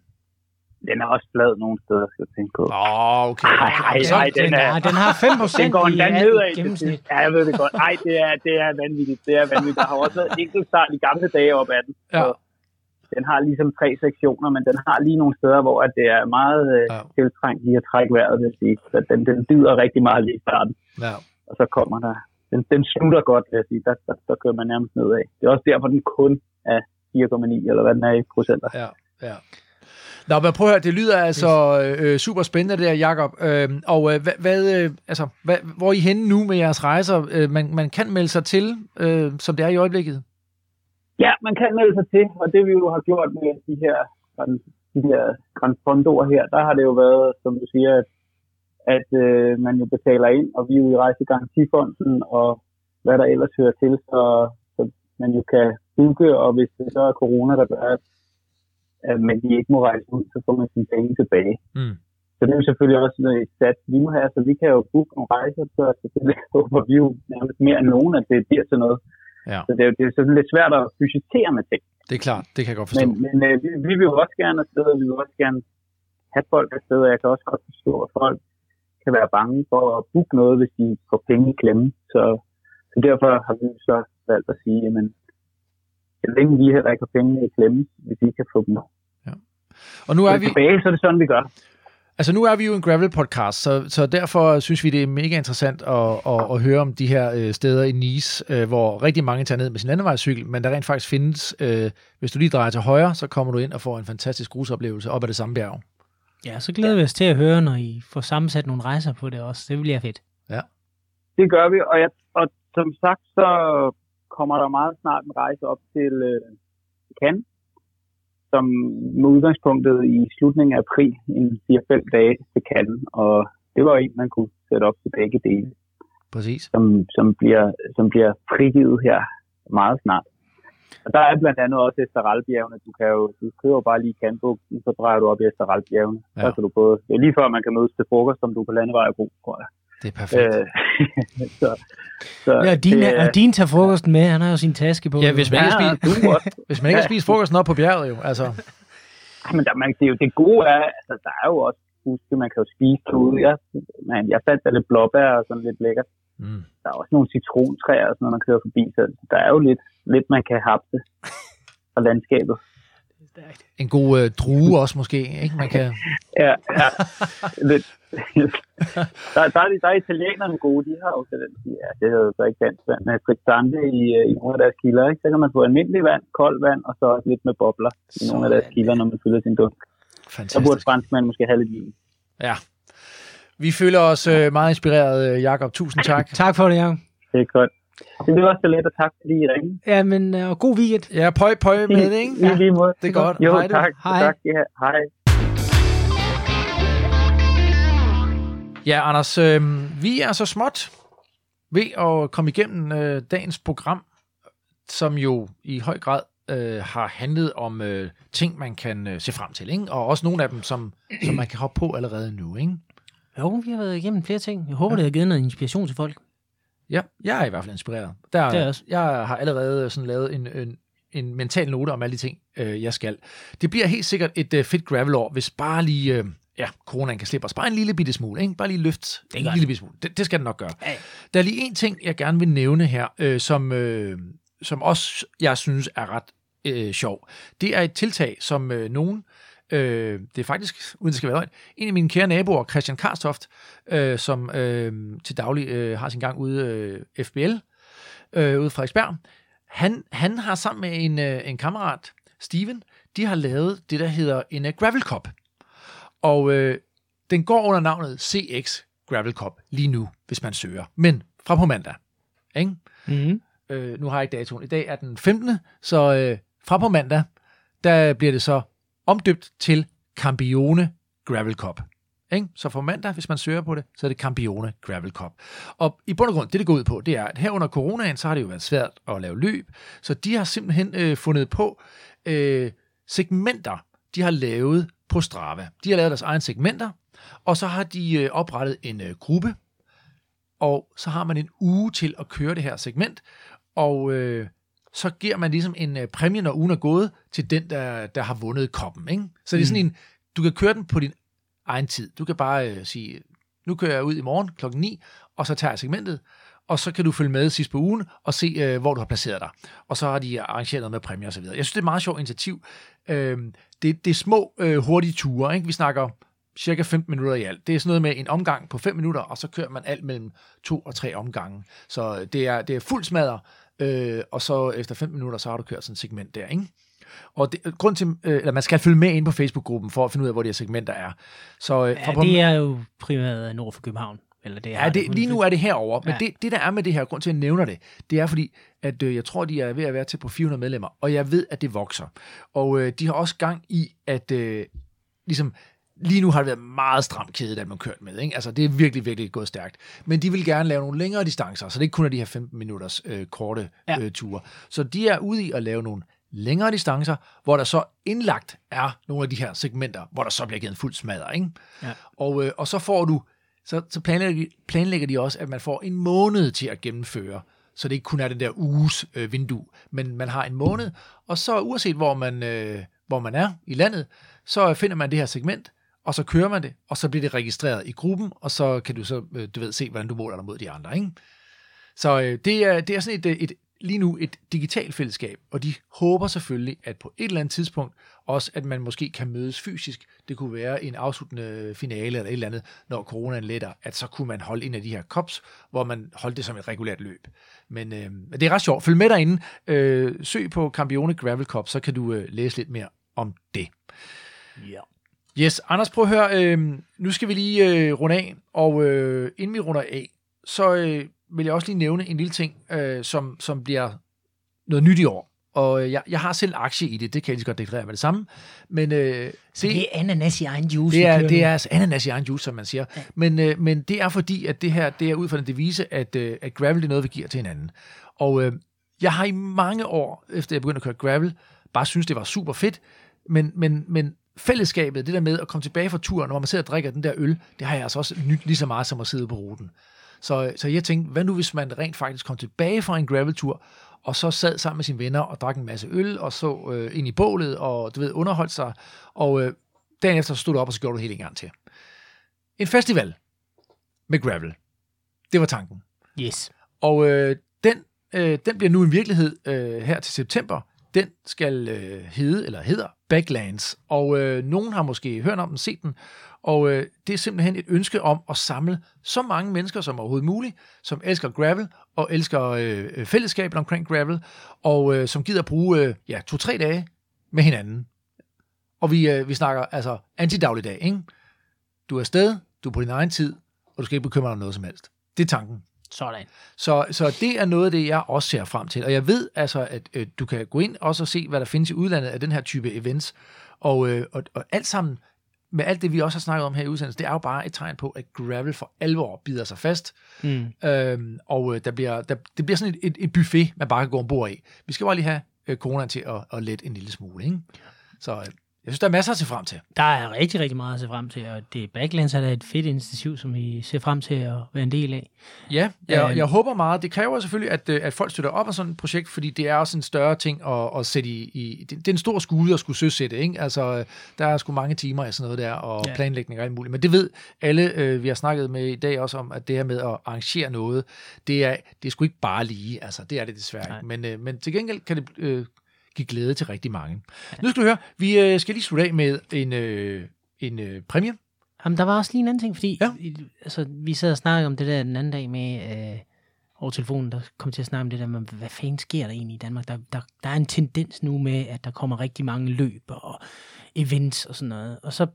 Den er også flad nogle steder, skal jeg tænke på. Åh, oh, okay. Ej, ej, ej, den er- den har 5% Den går i endda nedad til gennemsnit. Ja, jeg ved det godt. Nej, det er, det er vanvittigt. Det er vanvittigt. Der har også været enkelt start i gamle dage op ad den. Ja. Så den har ligesom tre sektioner, men den har lige nogle steder, hvor at det er meget øh, Ja. tiltrængt lige at trække vejret, vil sige. Så den, den dyder rigtig meget lige i starten, Ja. og så kommer der... Den, den slutter godt, vil jeg sige. Der, der, der kører man nærmest nedad. Det er også derfor, den kun er 4,9, eller hvad den er i procenter. Ja, ja. Nå, men prøv at høre, det lyder altså øh, super spændende det der, Jacob. Øh, og øh, hvad, hvad, øh, altså, hvad, hvor er I henne nu med jeres rejser? Øh, man, man kan melde sig til, øh, som det er i øjeblikket. Ja, man kan melde sig til, og det vi jo har gjort med de her, de her Grand Fondoer her, der har det jo været, som du siger, at, at øh, man jo betaler ind, og vi er jo i rejsegarantifonden, og hvad der ellers hører til, så, så man jo kan booke, og hvis det så er corona, der gør, at, at man de ikke må rejse ud, så får man sine penge tilbage. Mm. Så det er jo selvfølgelig også noget et sats, vi må have, så vi kan jo booke nogle rejser, så selvfølgelig [laughs] håber vi jo nærmest mere end nogen, at det bliver til noget. Ja. Så det er jo det er sådan lidt svært at budgettere med ting. Det er klart, det kan jeg godt forstå. Men, men øh, vi, vi vil jo også gerne afsted, og vi vil også gerne have folk afsted, og jeg kan også godt forstå, at folk kan være bange for at booke noget, hvis de får penge i klemme. Så, så derfor har vi så valgt at sige, jamen, så længe vi heller ikke har penge i klemme, hvis vi kan få dem Og nu er vi, tilbage, så er det sådan, vi gør. altså nu er vi jo en gravel podcast, så, så derfor synes vi, det er mega interessant at, at, at høre om de her øh, steder i Nice, øh, hvor rigtig mange tager ned med sin landevejscykel, men der rent faktisk findes, øh, hvis du lige drejer til højre, så kommer du ind og får en fantastisk grusoplevelse op ad det samme bjerg. Ja, så glæder vi os til at høre, når I får sammensat nogle rejser på det også. Det bliver fedt. Det gør vi, og, jeg, og som sagt, så kommer der meget snart en rejse op til øh, Cannes, som med udgangspunktet i slutningen af april, en 4-5 dage til Cannes, og det var en, man kunne sætte op til begge dele, Præcis. som, som, bliver, som bliver frigivet her meget snart. Og der er blandt andet også Esteralbjergene. Du, kan jo, du kører jo bare lige Kandbugten, så drejer du op i Esteralbjergene. Ja. Så kan du både, det er lige før man kan mødes til frokost, om du er på landevej og god, tror jeg. Det er perfekt. Øh, [laughs] så, så Ja, din, det, og din tager frokosten med. Han har jo sin taske på. Ja, hvis man, ikke har ja, spist, [laughs] hvis man ikke har spist frokosten op på bjerget, jo. Altså, Men der, man, det, er jo, det gode er, altså der er jo også, huske, man kan jo spise derude. Jeg, man, jeg fandt der lidt blåbær og sådan lidt lækkert. mm. Der er også nogle citrontræer og sådan noget, man kører forbi. Så der er jo lidt, lidt man kan hapse fra landskabet. En god øh, drue også måske, ikke? Man kan... Ja, ja. Lidt. [laughs] der, der, er, de- der er italienerne gode, de har jo sådan, ja, det hedder jo så ikke dansk vand, men friksante i, øh, i nogle af deres kilder, ikke? Så kan man få almindelig vand, koldt vand, og så også lidt med bobler i nogle af deres Sådan. kilder, når man fylder sin dunk. Så burde Fantastisk. franskmænd måske have lidt vin. Ja. Vi føler os øh, meget inspireret, øh, Jakob. Tusind tak. Tak for det, Jacob. Det er godt. Det var også så let, og tak fordi I ringede. Ja, men øh, og god weekend. Ja, pøj, pøj med det, ikke? I lige måde. Det er godt. Jo, Hej tak. Hej. Tak, ja. Hej. Ja, Anders, øh, vi er så småt ved at komme igennem øh, dagens program, som jo i høj grad øh, har handlet om øh, ting, man kan øh, se frem til, ikke? og også nogle af dem, som, som man kan hoppe på allerede nu. Ikke? Jo, vi har været igennem flere ting. Jeg håber, det har givet noget inspiration til folk. Ja, jeg er i hvert fald inspireret. Der, Det er jeg også. Jeg har allerede sådan lavet en, en, en mental note om alle de ting, øh, jeg skal. Det bliver helt sikkert et øh, fedt gravel-år, hvis bare lige... Øh, ja, coronaen kan slippe os. Bare en lille bitte smule, ikke? Bare lige løft en gør lille bitte smule. Det, det skal den nok gøre. Ja. Der er lige en ting, jeg gerne vil nævne her, øh, som, øh, som også jeg synes er ret øh, sjov. Det er et tiltag, som øh, nogen, øh, det er faktisk, uden det skal være løgn, en af mine kære naboer, Christian Karstoft, øh, som øh, til daglig øh, har sin gang ude øh, FBL, øh, ude fra Frederiksberg, han, han har sammen med en, øh, en kammerat, Steven, de har lavet det, der hedder en uh, Gravel Cup. Og øh, den går under navnet CX Gravel Cup lige nu, hvis man søger. Men fra på mandag. Ikke? Mm-hmm. Øh, nu har jeg ikke datoen. I dag er den 15. Så øh, fra på mandag, der bliver det så omdøbt til Campione Gravel Cup. Ikke? Så for mandag, hvis man søger på det, så er det Campione Gravel Cup. Og i bund og grund, det det går ud på, det er, at her under coronaen, så har det jo været svært at lave løb, så de har simpelthen øh, fundet på øh, segmenter, de har lavet på Strava. De har lavet deres egne segmenter, og så har de øh, oprettet en øh, gruppe, og så har man en uge til at køre det her segment, og øh, så giver man ligesom en øh, præmie, når ugen er gået, til den, der, der har vundet koppen. Ikke? Så det er sådan en, du kan køre den på din egen tid. Du kan bare øh, sige, nu kører jeg ud i morgen klokken 9, og så tager jeg segmentet, og så kan du følge med sidst på ugen og se, øh, hvor du har placeret dig. Og så har de arrangeret noget med præmier osv. Jeg synes, det er et meget sjovt initiativ. Øh, det, det er små, øh, hurtige ture. Ikke? Vi snakker cirka 15 minutter i alt. Det er sådan noget med en omgang på 5 minutter, og så kører man alt mellem to og tre omgange. Så det er, det er fuld smadder, øh, og så efter 5 minutter, så har du kørt sådan et segment der, ikke? Og det, grund til, øh, eller man skal følge med ind på Facebook-gruppen, for at finde ud af, hvor de her segmenter er. Så, øh, Ja, fra det er jo primært nord for København. Eller det Ja, det, lige nu er det herover, men ja. det, det der er med det her, grund til at jeg nævner det, det er fordi, at øh, jeg tror, de er ved at være til på 400 medlemmer, og jeg ved, at det vokser. Og øh, de har også gang i, at øh, ligesom, lige nu har det været meget stram kæde, at man kørt med. Ikke? Altså, det er virkelig, virkelig gået stærkt. Men de vil gerne lave nogle længere distancer, så det ikke kun er de her 15 minutters øh, korte Ja. øh, ture. Så de er ude i at lave nogle længere distancer, hvor der så indlagt er nogle af de her segmenter, hvor der så bliver givet en fuld smadder. Ikke? Ja. Og, øh, og så får du så, så planlægger, de, planlægger de også, at man får en måned til at gennemføre, så det ikke kun er den der uges øh, vindue, men man har en måned, og så uanset hvor man, øh, hvor man er i landet, så finder man det her segment, og så kører man det, og så bliver det registreret i gruppen, og så kan du så, øh, du ved, se, hvordan du måler dig mod de andre, ikke? Så øh, det, er, det er sådan et, øh, et, lige nu et digitalt fællesskab, og de håber selvfølgelig, at på et eller andet tidspunkt, også at man måske kan mødes fysisk. Det kunne være en afsluttende finale eller et eller andet, når coronaen letter, at så kunne man holde en af de her kops, hvor man holdt det som et regulært løb. Men øh, det er ret sjovt. Følg med derinde. Øh, søg på Campione Gravel Cup, så kan du øh, læse lidt mere om det. Ja. Yes, Anders, prøv at høre. Øh, nu skal vi lige øh, runde af, og øh, inden vi runder af, så øh, vil jeg også lige nævne en lille ting, øh, som, som bliver noget nyt i år. og øh, jeg, jeg har selv aktie i det, det kan jeg lige så godt deklarere med det samme. Men øh, Så det er ananas i egen juice. det er, det er altså ananas i egen juice, som man siger. Ja. Men, øh, men det er fordi, at det her det er ud fra den devise, at, øh, at gravel det er noget, vi giver til hinanden. Og øh, jeg har i mange år, efter jeg begyndte at køre gravel, bare synes det var super fedt. Men, men, men fællesskabet, det der med at komme tilbage fra turen, når man sidder og drikker den der øl, det har jeg altså også nyt lige så meget som at sidde på ruten. Så, så jeg tænkte, hvad nu hvis man rent faktisk kom tilbage fra en graveltur, og så sad sammen med sine venner og drak en masse øl, og så øh, ind i bålet, og du ved, underholdt sig, og øh, dagen efter så stod du op, og så gjorde du det hele en gang til. En festival med gravel. Det var tanken. Yes. Og øh, den, øh, den bliver nu en virkelighed øh, her til september. Den skal øh, hedde, eller hedder Backlands. Og øh, nogen har måske hørt om den, set den. Og øh, det er simpelthen et ønske om at samle så mange mennesker som overhovedet muligt, som elsker gravel og elsker øh, øh, fællesskabet omkring gravel, og øh, som gider at bruge øh, ja, to-tre dage med hinanden. Og vi, øh, vi snakker altså anti-dagligdag, ikke? Du er afsted, du er på din egen tid, og du skal ikke bekymre dig om noget som helst. Det er tanken. Sådan. Så, så det er noget af det, jeg også ser frem til. Og jeg ved altså, at øh, du kan gå ind også og se, hvad der findes i udlandet af den her type events. Og, øh, og, og alt sammen, med alt det, vi også har snakket om her i udsendelsen, det er jo bare et tegn på, at gravel for alvor bider sig fast. Mm. Øhm, og øh, der bliver, der, det bliver sådan et, et, et buffet, man bare kan gå ombord i. Vi skal bare lige have øh, coronaen til at, at lette en lille smule. Ikke? Så øh, jeg synes, der er masser at se frem til. Der er rigtig, rigtig meget at se frem til, og det Backlands er da et fedt initiativ, som vi ser frem til at være en del af. Ja, jeg, Øhm. jeg håber meget. Det kræver selvfølgelig, at, øh, at folk støtter op af sådan et projekt, fordi det er også en større ting at, at sætte i... i det, det er en stor skude at skulle søsætte, ikke? Altså, øh, der er sgu mange timer i sådan noget der, og Ja. planlægning og alt muligt. Men det ved alle, øh, vi har snakket med i dag også om, at det her med at arrangere noget, det er, det er sgu ikke bare lige. Altså, det er det desværre ikke. Men, øh, men til gengæld kan det øh, give glæde til rigtig mange. Ja. Nu skal du høre, vi øh, skal lige slutte af med en, øh, en øh, præmie. Jamen, der var også lige en anden ting, fordi Ja. altså, vi sad og snakkede om det der den anden dag med øh, over telefonen, der kom til at snakke om det der med, hvad fanden sker der egentlig i Danmark? Der, der, der er en tendens nu med, at der kommer rigtig mange løb og events og sådan noget. Og så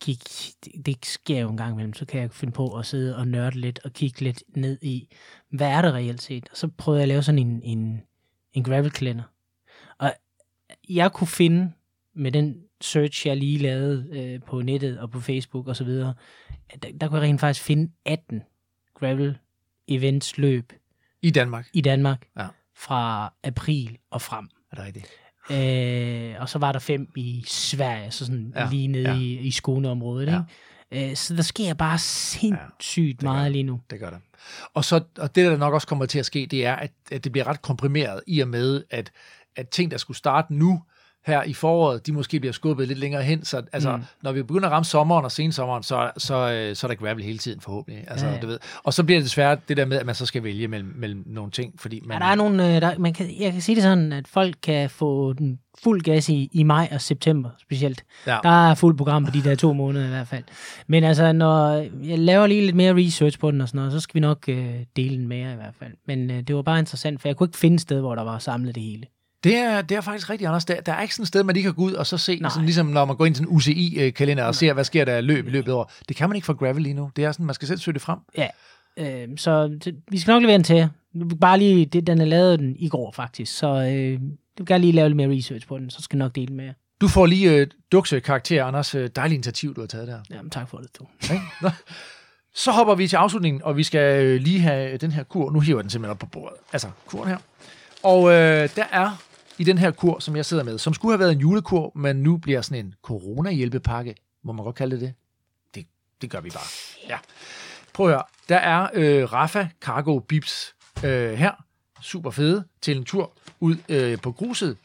gik, det, det sker jo en gang imellem, så kan jeg finde på at sidde og nørde lidt og kigge lidt ned i, hvad er det reelt set? Og så prøvede jeg at lave sådan en, en, en gravel kalender. Og jeg kunne finde med den search, jeg lige lavede øh, på nettet og på Facebook og så videre, der, der kunne jeg rent faktisk finde 18 gravel events løb I Danmark. i Danmark Ja. fra april og frem. Er det rigtigt? Øh, og så var der fem i Sverige, så sådan Ja, ja, lige nede ja. ja. i, i Skåneområdet. Ja. Ikke? Øh, så der sker bare sindssygt gør meget der. lige nu. Det gør det. Og, så, og det, der nok også kommer til at ske, det er, at, at det bliver ret komprimeret i og med, at, at ting, der skulle starte nu, her i foråret, de måske bliver skubbet lidt længere hen. Så altså, mm. Når vi begynder at ramme sommeren og sensommeren, så, så, øh, så er der gravel hele tiden forhåbentlig. Altså, Ja, ja, ja. Du ved. Og så bliver det desværre det der med, at man så skal vælge mellem, mellem nogle ting, fordi man... Ja, der er nogle, øh, der, man kan, jeg kan sige det sådan, at folk kan få den fuld gas i, i maj og september specielt. Ja. Der er fuld program på de der to måneder i hvert fald. Men altså, når jeg laver lige lidt mere research på den og sådan noget, så skal vi nok øh, dele den mere i hvert fald. Men øh, det var bare interessant, for jeg kunne ikke finde et sted, hvor der var samlet det hele. Det er, det er faktisk rigtig, Anders. Der, der er ikke sådan et sted, man lige kan gå ud og så se, Nej. sådan, ligesom når man går ind til en UCI-kalender og ser, hvad sker der løb i løbet af. Det kan man ikke for gravel lige nu. Det er sådan, man skal selv søge det frem. Ja, øh, så det, vi skal nok levere den til. Bare lige, det, den er lavet den i går faktisk, så øh, jeg vil gerne lige lave lidt mere research på den, så skal jeg nok dele med jer. Du får lige øh, dukse karakter, Anders. Øh, Dejligt initiativ, du har taget der. Jamen, tak for det, du. Så hopper vi til afslutningen, og vi skal øh, lige have den her kur. Nu hiver den simpelthen op på bordet. Altså, kuren her. Og øh, der er i den her kur, som jeg sidder med, som skulle have været en julekur, men nu bliver sådan en corona-hjælpepakke. Må man godt kalde det det? Det, det gør vi bare. Ja. Prøv at høre. Der er øh, Rafa Cargo Bips øh, her. Super fede. Til en tur ud øh, på gruset.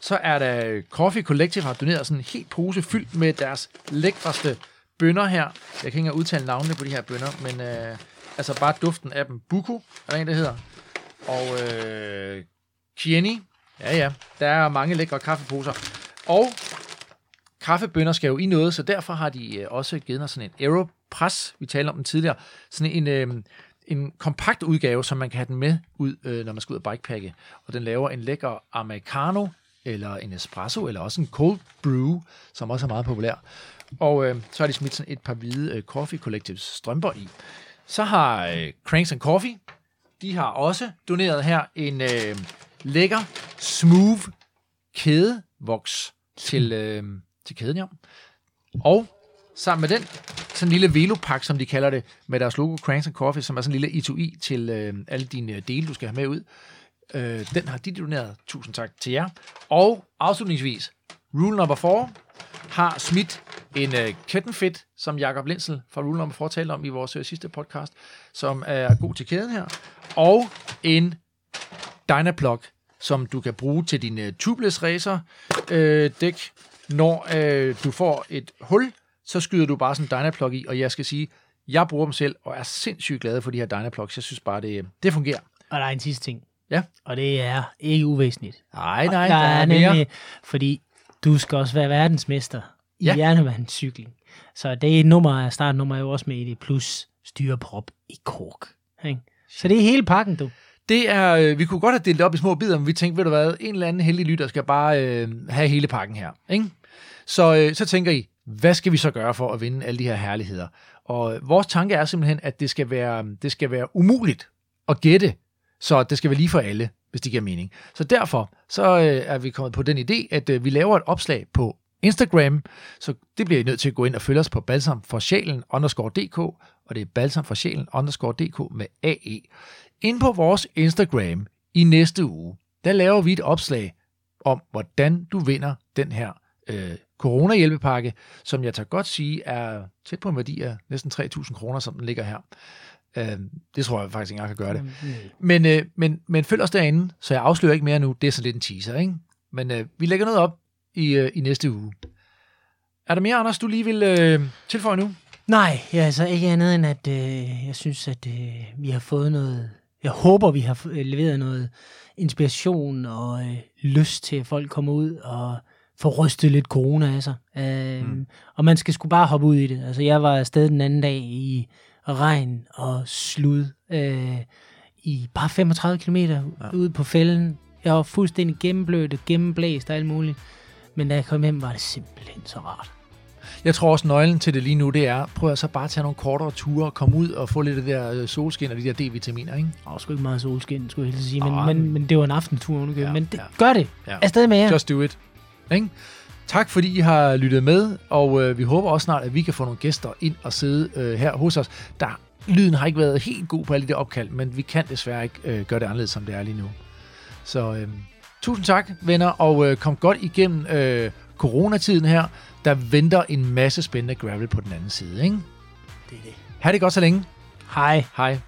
Så er der øh, Coffee Collective har doneret sådan en helt pose fyldt med deres lækreste bønder her. Jeg kan ikke engang udtale navnene på de her bønder, men øh, altså bare duften af dem. Buko er der en, der hedder. Og øh, Kieni. Ja, ja. Der er mange lækre kaffeposer. Og kaffebønder skal jo i noget, så derfor har de øh, også givet mig sådan en Aeropress, vi talte om den tidligere, sådan en, øh, en kompakt udgave, som man kan have den med ud, øh, når man skal ud og bikepacke. Og den laver en lækker americano, eller en espresso, eller også en cold brew, som også er meget populær. Og øh, så har de smidt sådan et par hvide øh, Coffee Collectives strømper i. Så har øh, Cranks and Coffee, de har også doneret her en øh, lækker smooth kædevoks til, øh, til kæden, ja. Og sammen med den, sådan en lille velopak, som de kalder det, med deres logo Cranks and Coffee, som er sådan en lille etui e til øh, alle dine øh, dele, du skal have med ud. Øh, den har de doneret. Tusind tak til jer. Og afslutningsvis, rule number 4 har smidt en øh, Kettenfit, som Jakob Lindsel fra Rule Number 4 talte om i vores øh, sidste podcast, som er god til kæden her. Og en Dynaplug, som du kan bruge til din øh, tubeless racer øh, dæk. Når øh, du får et hul, så skyder du bare sådan en Dynaplug i, og jeg skal sige, jeg bruger dem selv, og er sindssygt glad for de her Dynaplugs. Jeg synes bare, det, det fungerer. Og der er en sidste ting. Ja. Og det er ikke uvæsentligt. Nej, nej, der, der er er mere. nemlig, fordi du skal også være verdensmester i Ja. hjernevandscykling. Så det er nummer, startnummer er jo også med i det, plus styreprop i kork. Ikke? Så det er hele pakken, du. Det er, øh, vi kunne godt have delt det op i små bidder, men vi tænkte, ved du hvad, en eller anden heldig lytter skal bare øh, have hele pakken her. Ikke? Så, øh, så tænker I, hvad skal vi så gøre for at vinde alle de her herligheder? Og vores tanke er simpelthen, at det skal være, det skal være umuligt at gætte, så det skal være lige for alle, hvis det giver mening. Så derfor så øh, er vi kommet på den idé, at øh, vi laver et opslag på Instagram, så det bliver I nødt til at gå ind og følge os på balsam for sjælen underscore dk, og det er balsam for sjælen underscore dk med AE. Ind på vores Instagram i næste uge, der laver vi et opslag om, hvordan du vinder den her øh, coronahjælpepakke, som jeg tager godt sige er tæt på en værdi af næsten 3.000 kroner, som den ligger her. Øh, det tror jeg faktisk ikke engang kan gøre det. Men, øh, men, men følg os derinde, så jeg afslører ikke mere nu. Det er så lidt en teaser, ikke? Men øh, vi lægger noget op i, øh, i næste uge. Er der mere, Anders, du lige vil øh, tilføje nu? Nej, altså ikke andet end, at øh, jeg synes, at øh, vi har fået noget... Jeg håber, vi har øh, leveret noget inspiration og øh, lyst til, at folk kommer ud og får rystet lidt corona af sig. Øh, mm. Og man skal sgu bare hoppe ud i det. Altså, jeg var afsted den anden dag i regn og slud øh, i bare 35 km ja. ude på fælden. Jeg var fuldstændig gennemblødt og gennemblæst og alt muligt. Men da jeg kom hjem, var det simpelthen så rart. Jeg tror også, nøglen til det lige nu, det er, prøv at så bare tage nogle kortere ture komme ud og få lidt af det der øh, solskin og de der D-vitaminer, ikke? Var sgu ikke meget solskin, skulle jeg helst sige, men, Ah, men, men det var en aftentur underkøbet. Ja, men det, ja. gør det. Ja. Afsted med jer. Just do it. Ikke? Tak fordi I har lyttet med, og øh, vi håber også snart, at vi kan få nogle gæster ind og sidde øh, her hos os. Der, lyden har ikke været helt god på alle de opkald, men vi kan desværre ikke øh, gøre det anderledes, som det er lige nu. Så øh, tusind tak, venner, og øh, kom godt igennem øh, coronatiden her. Der venter en masse spændende gravel på den anden side. Ikke? Det er det. Ha' det godt så længe. Hej. Hej.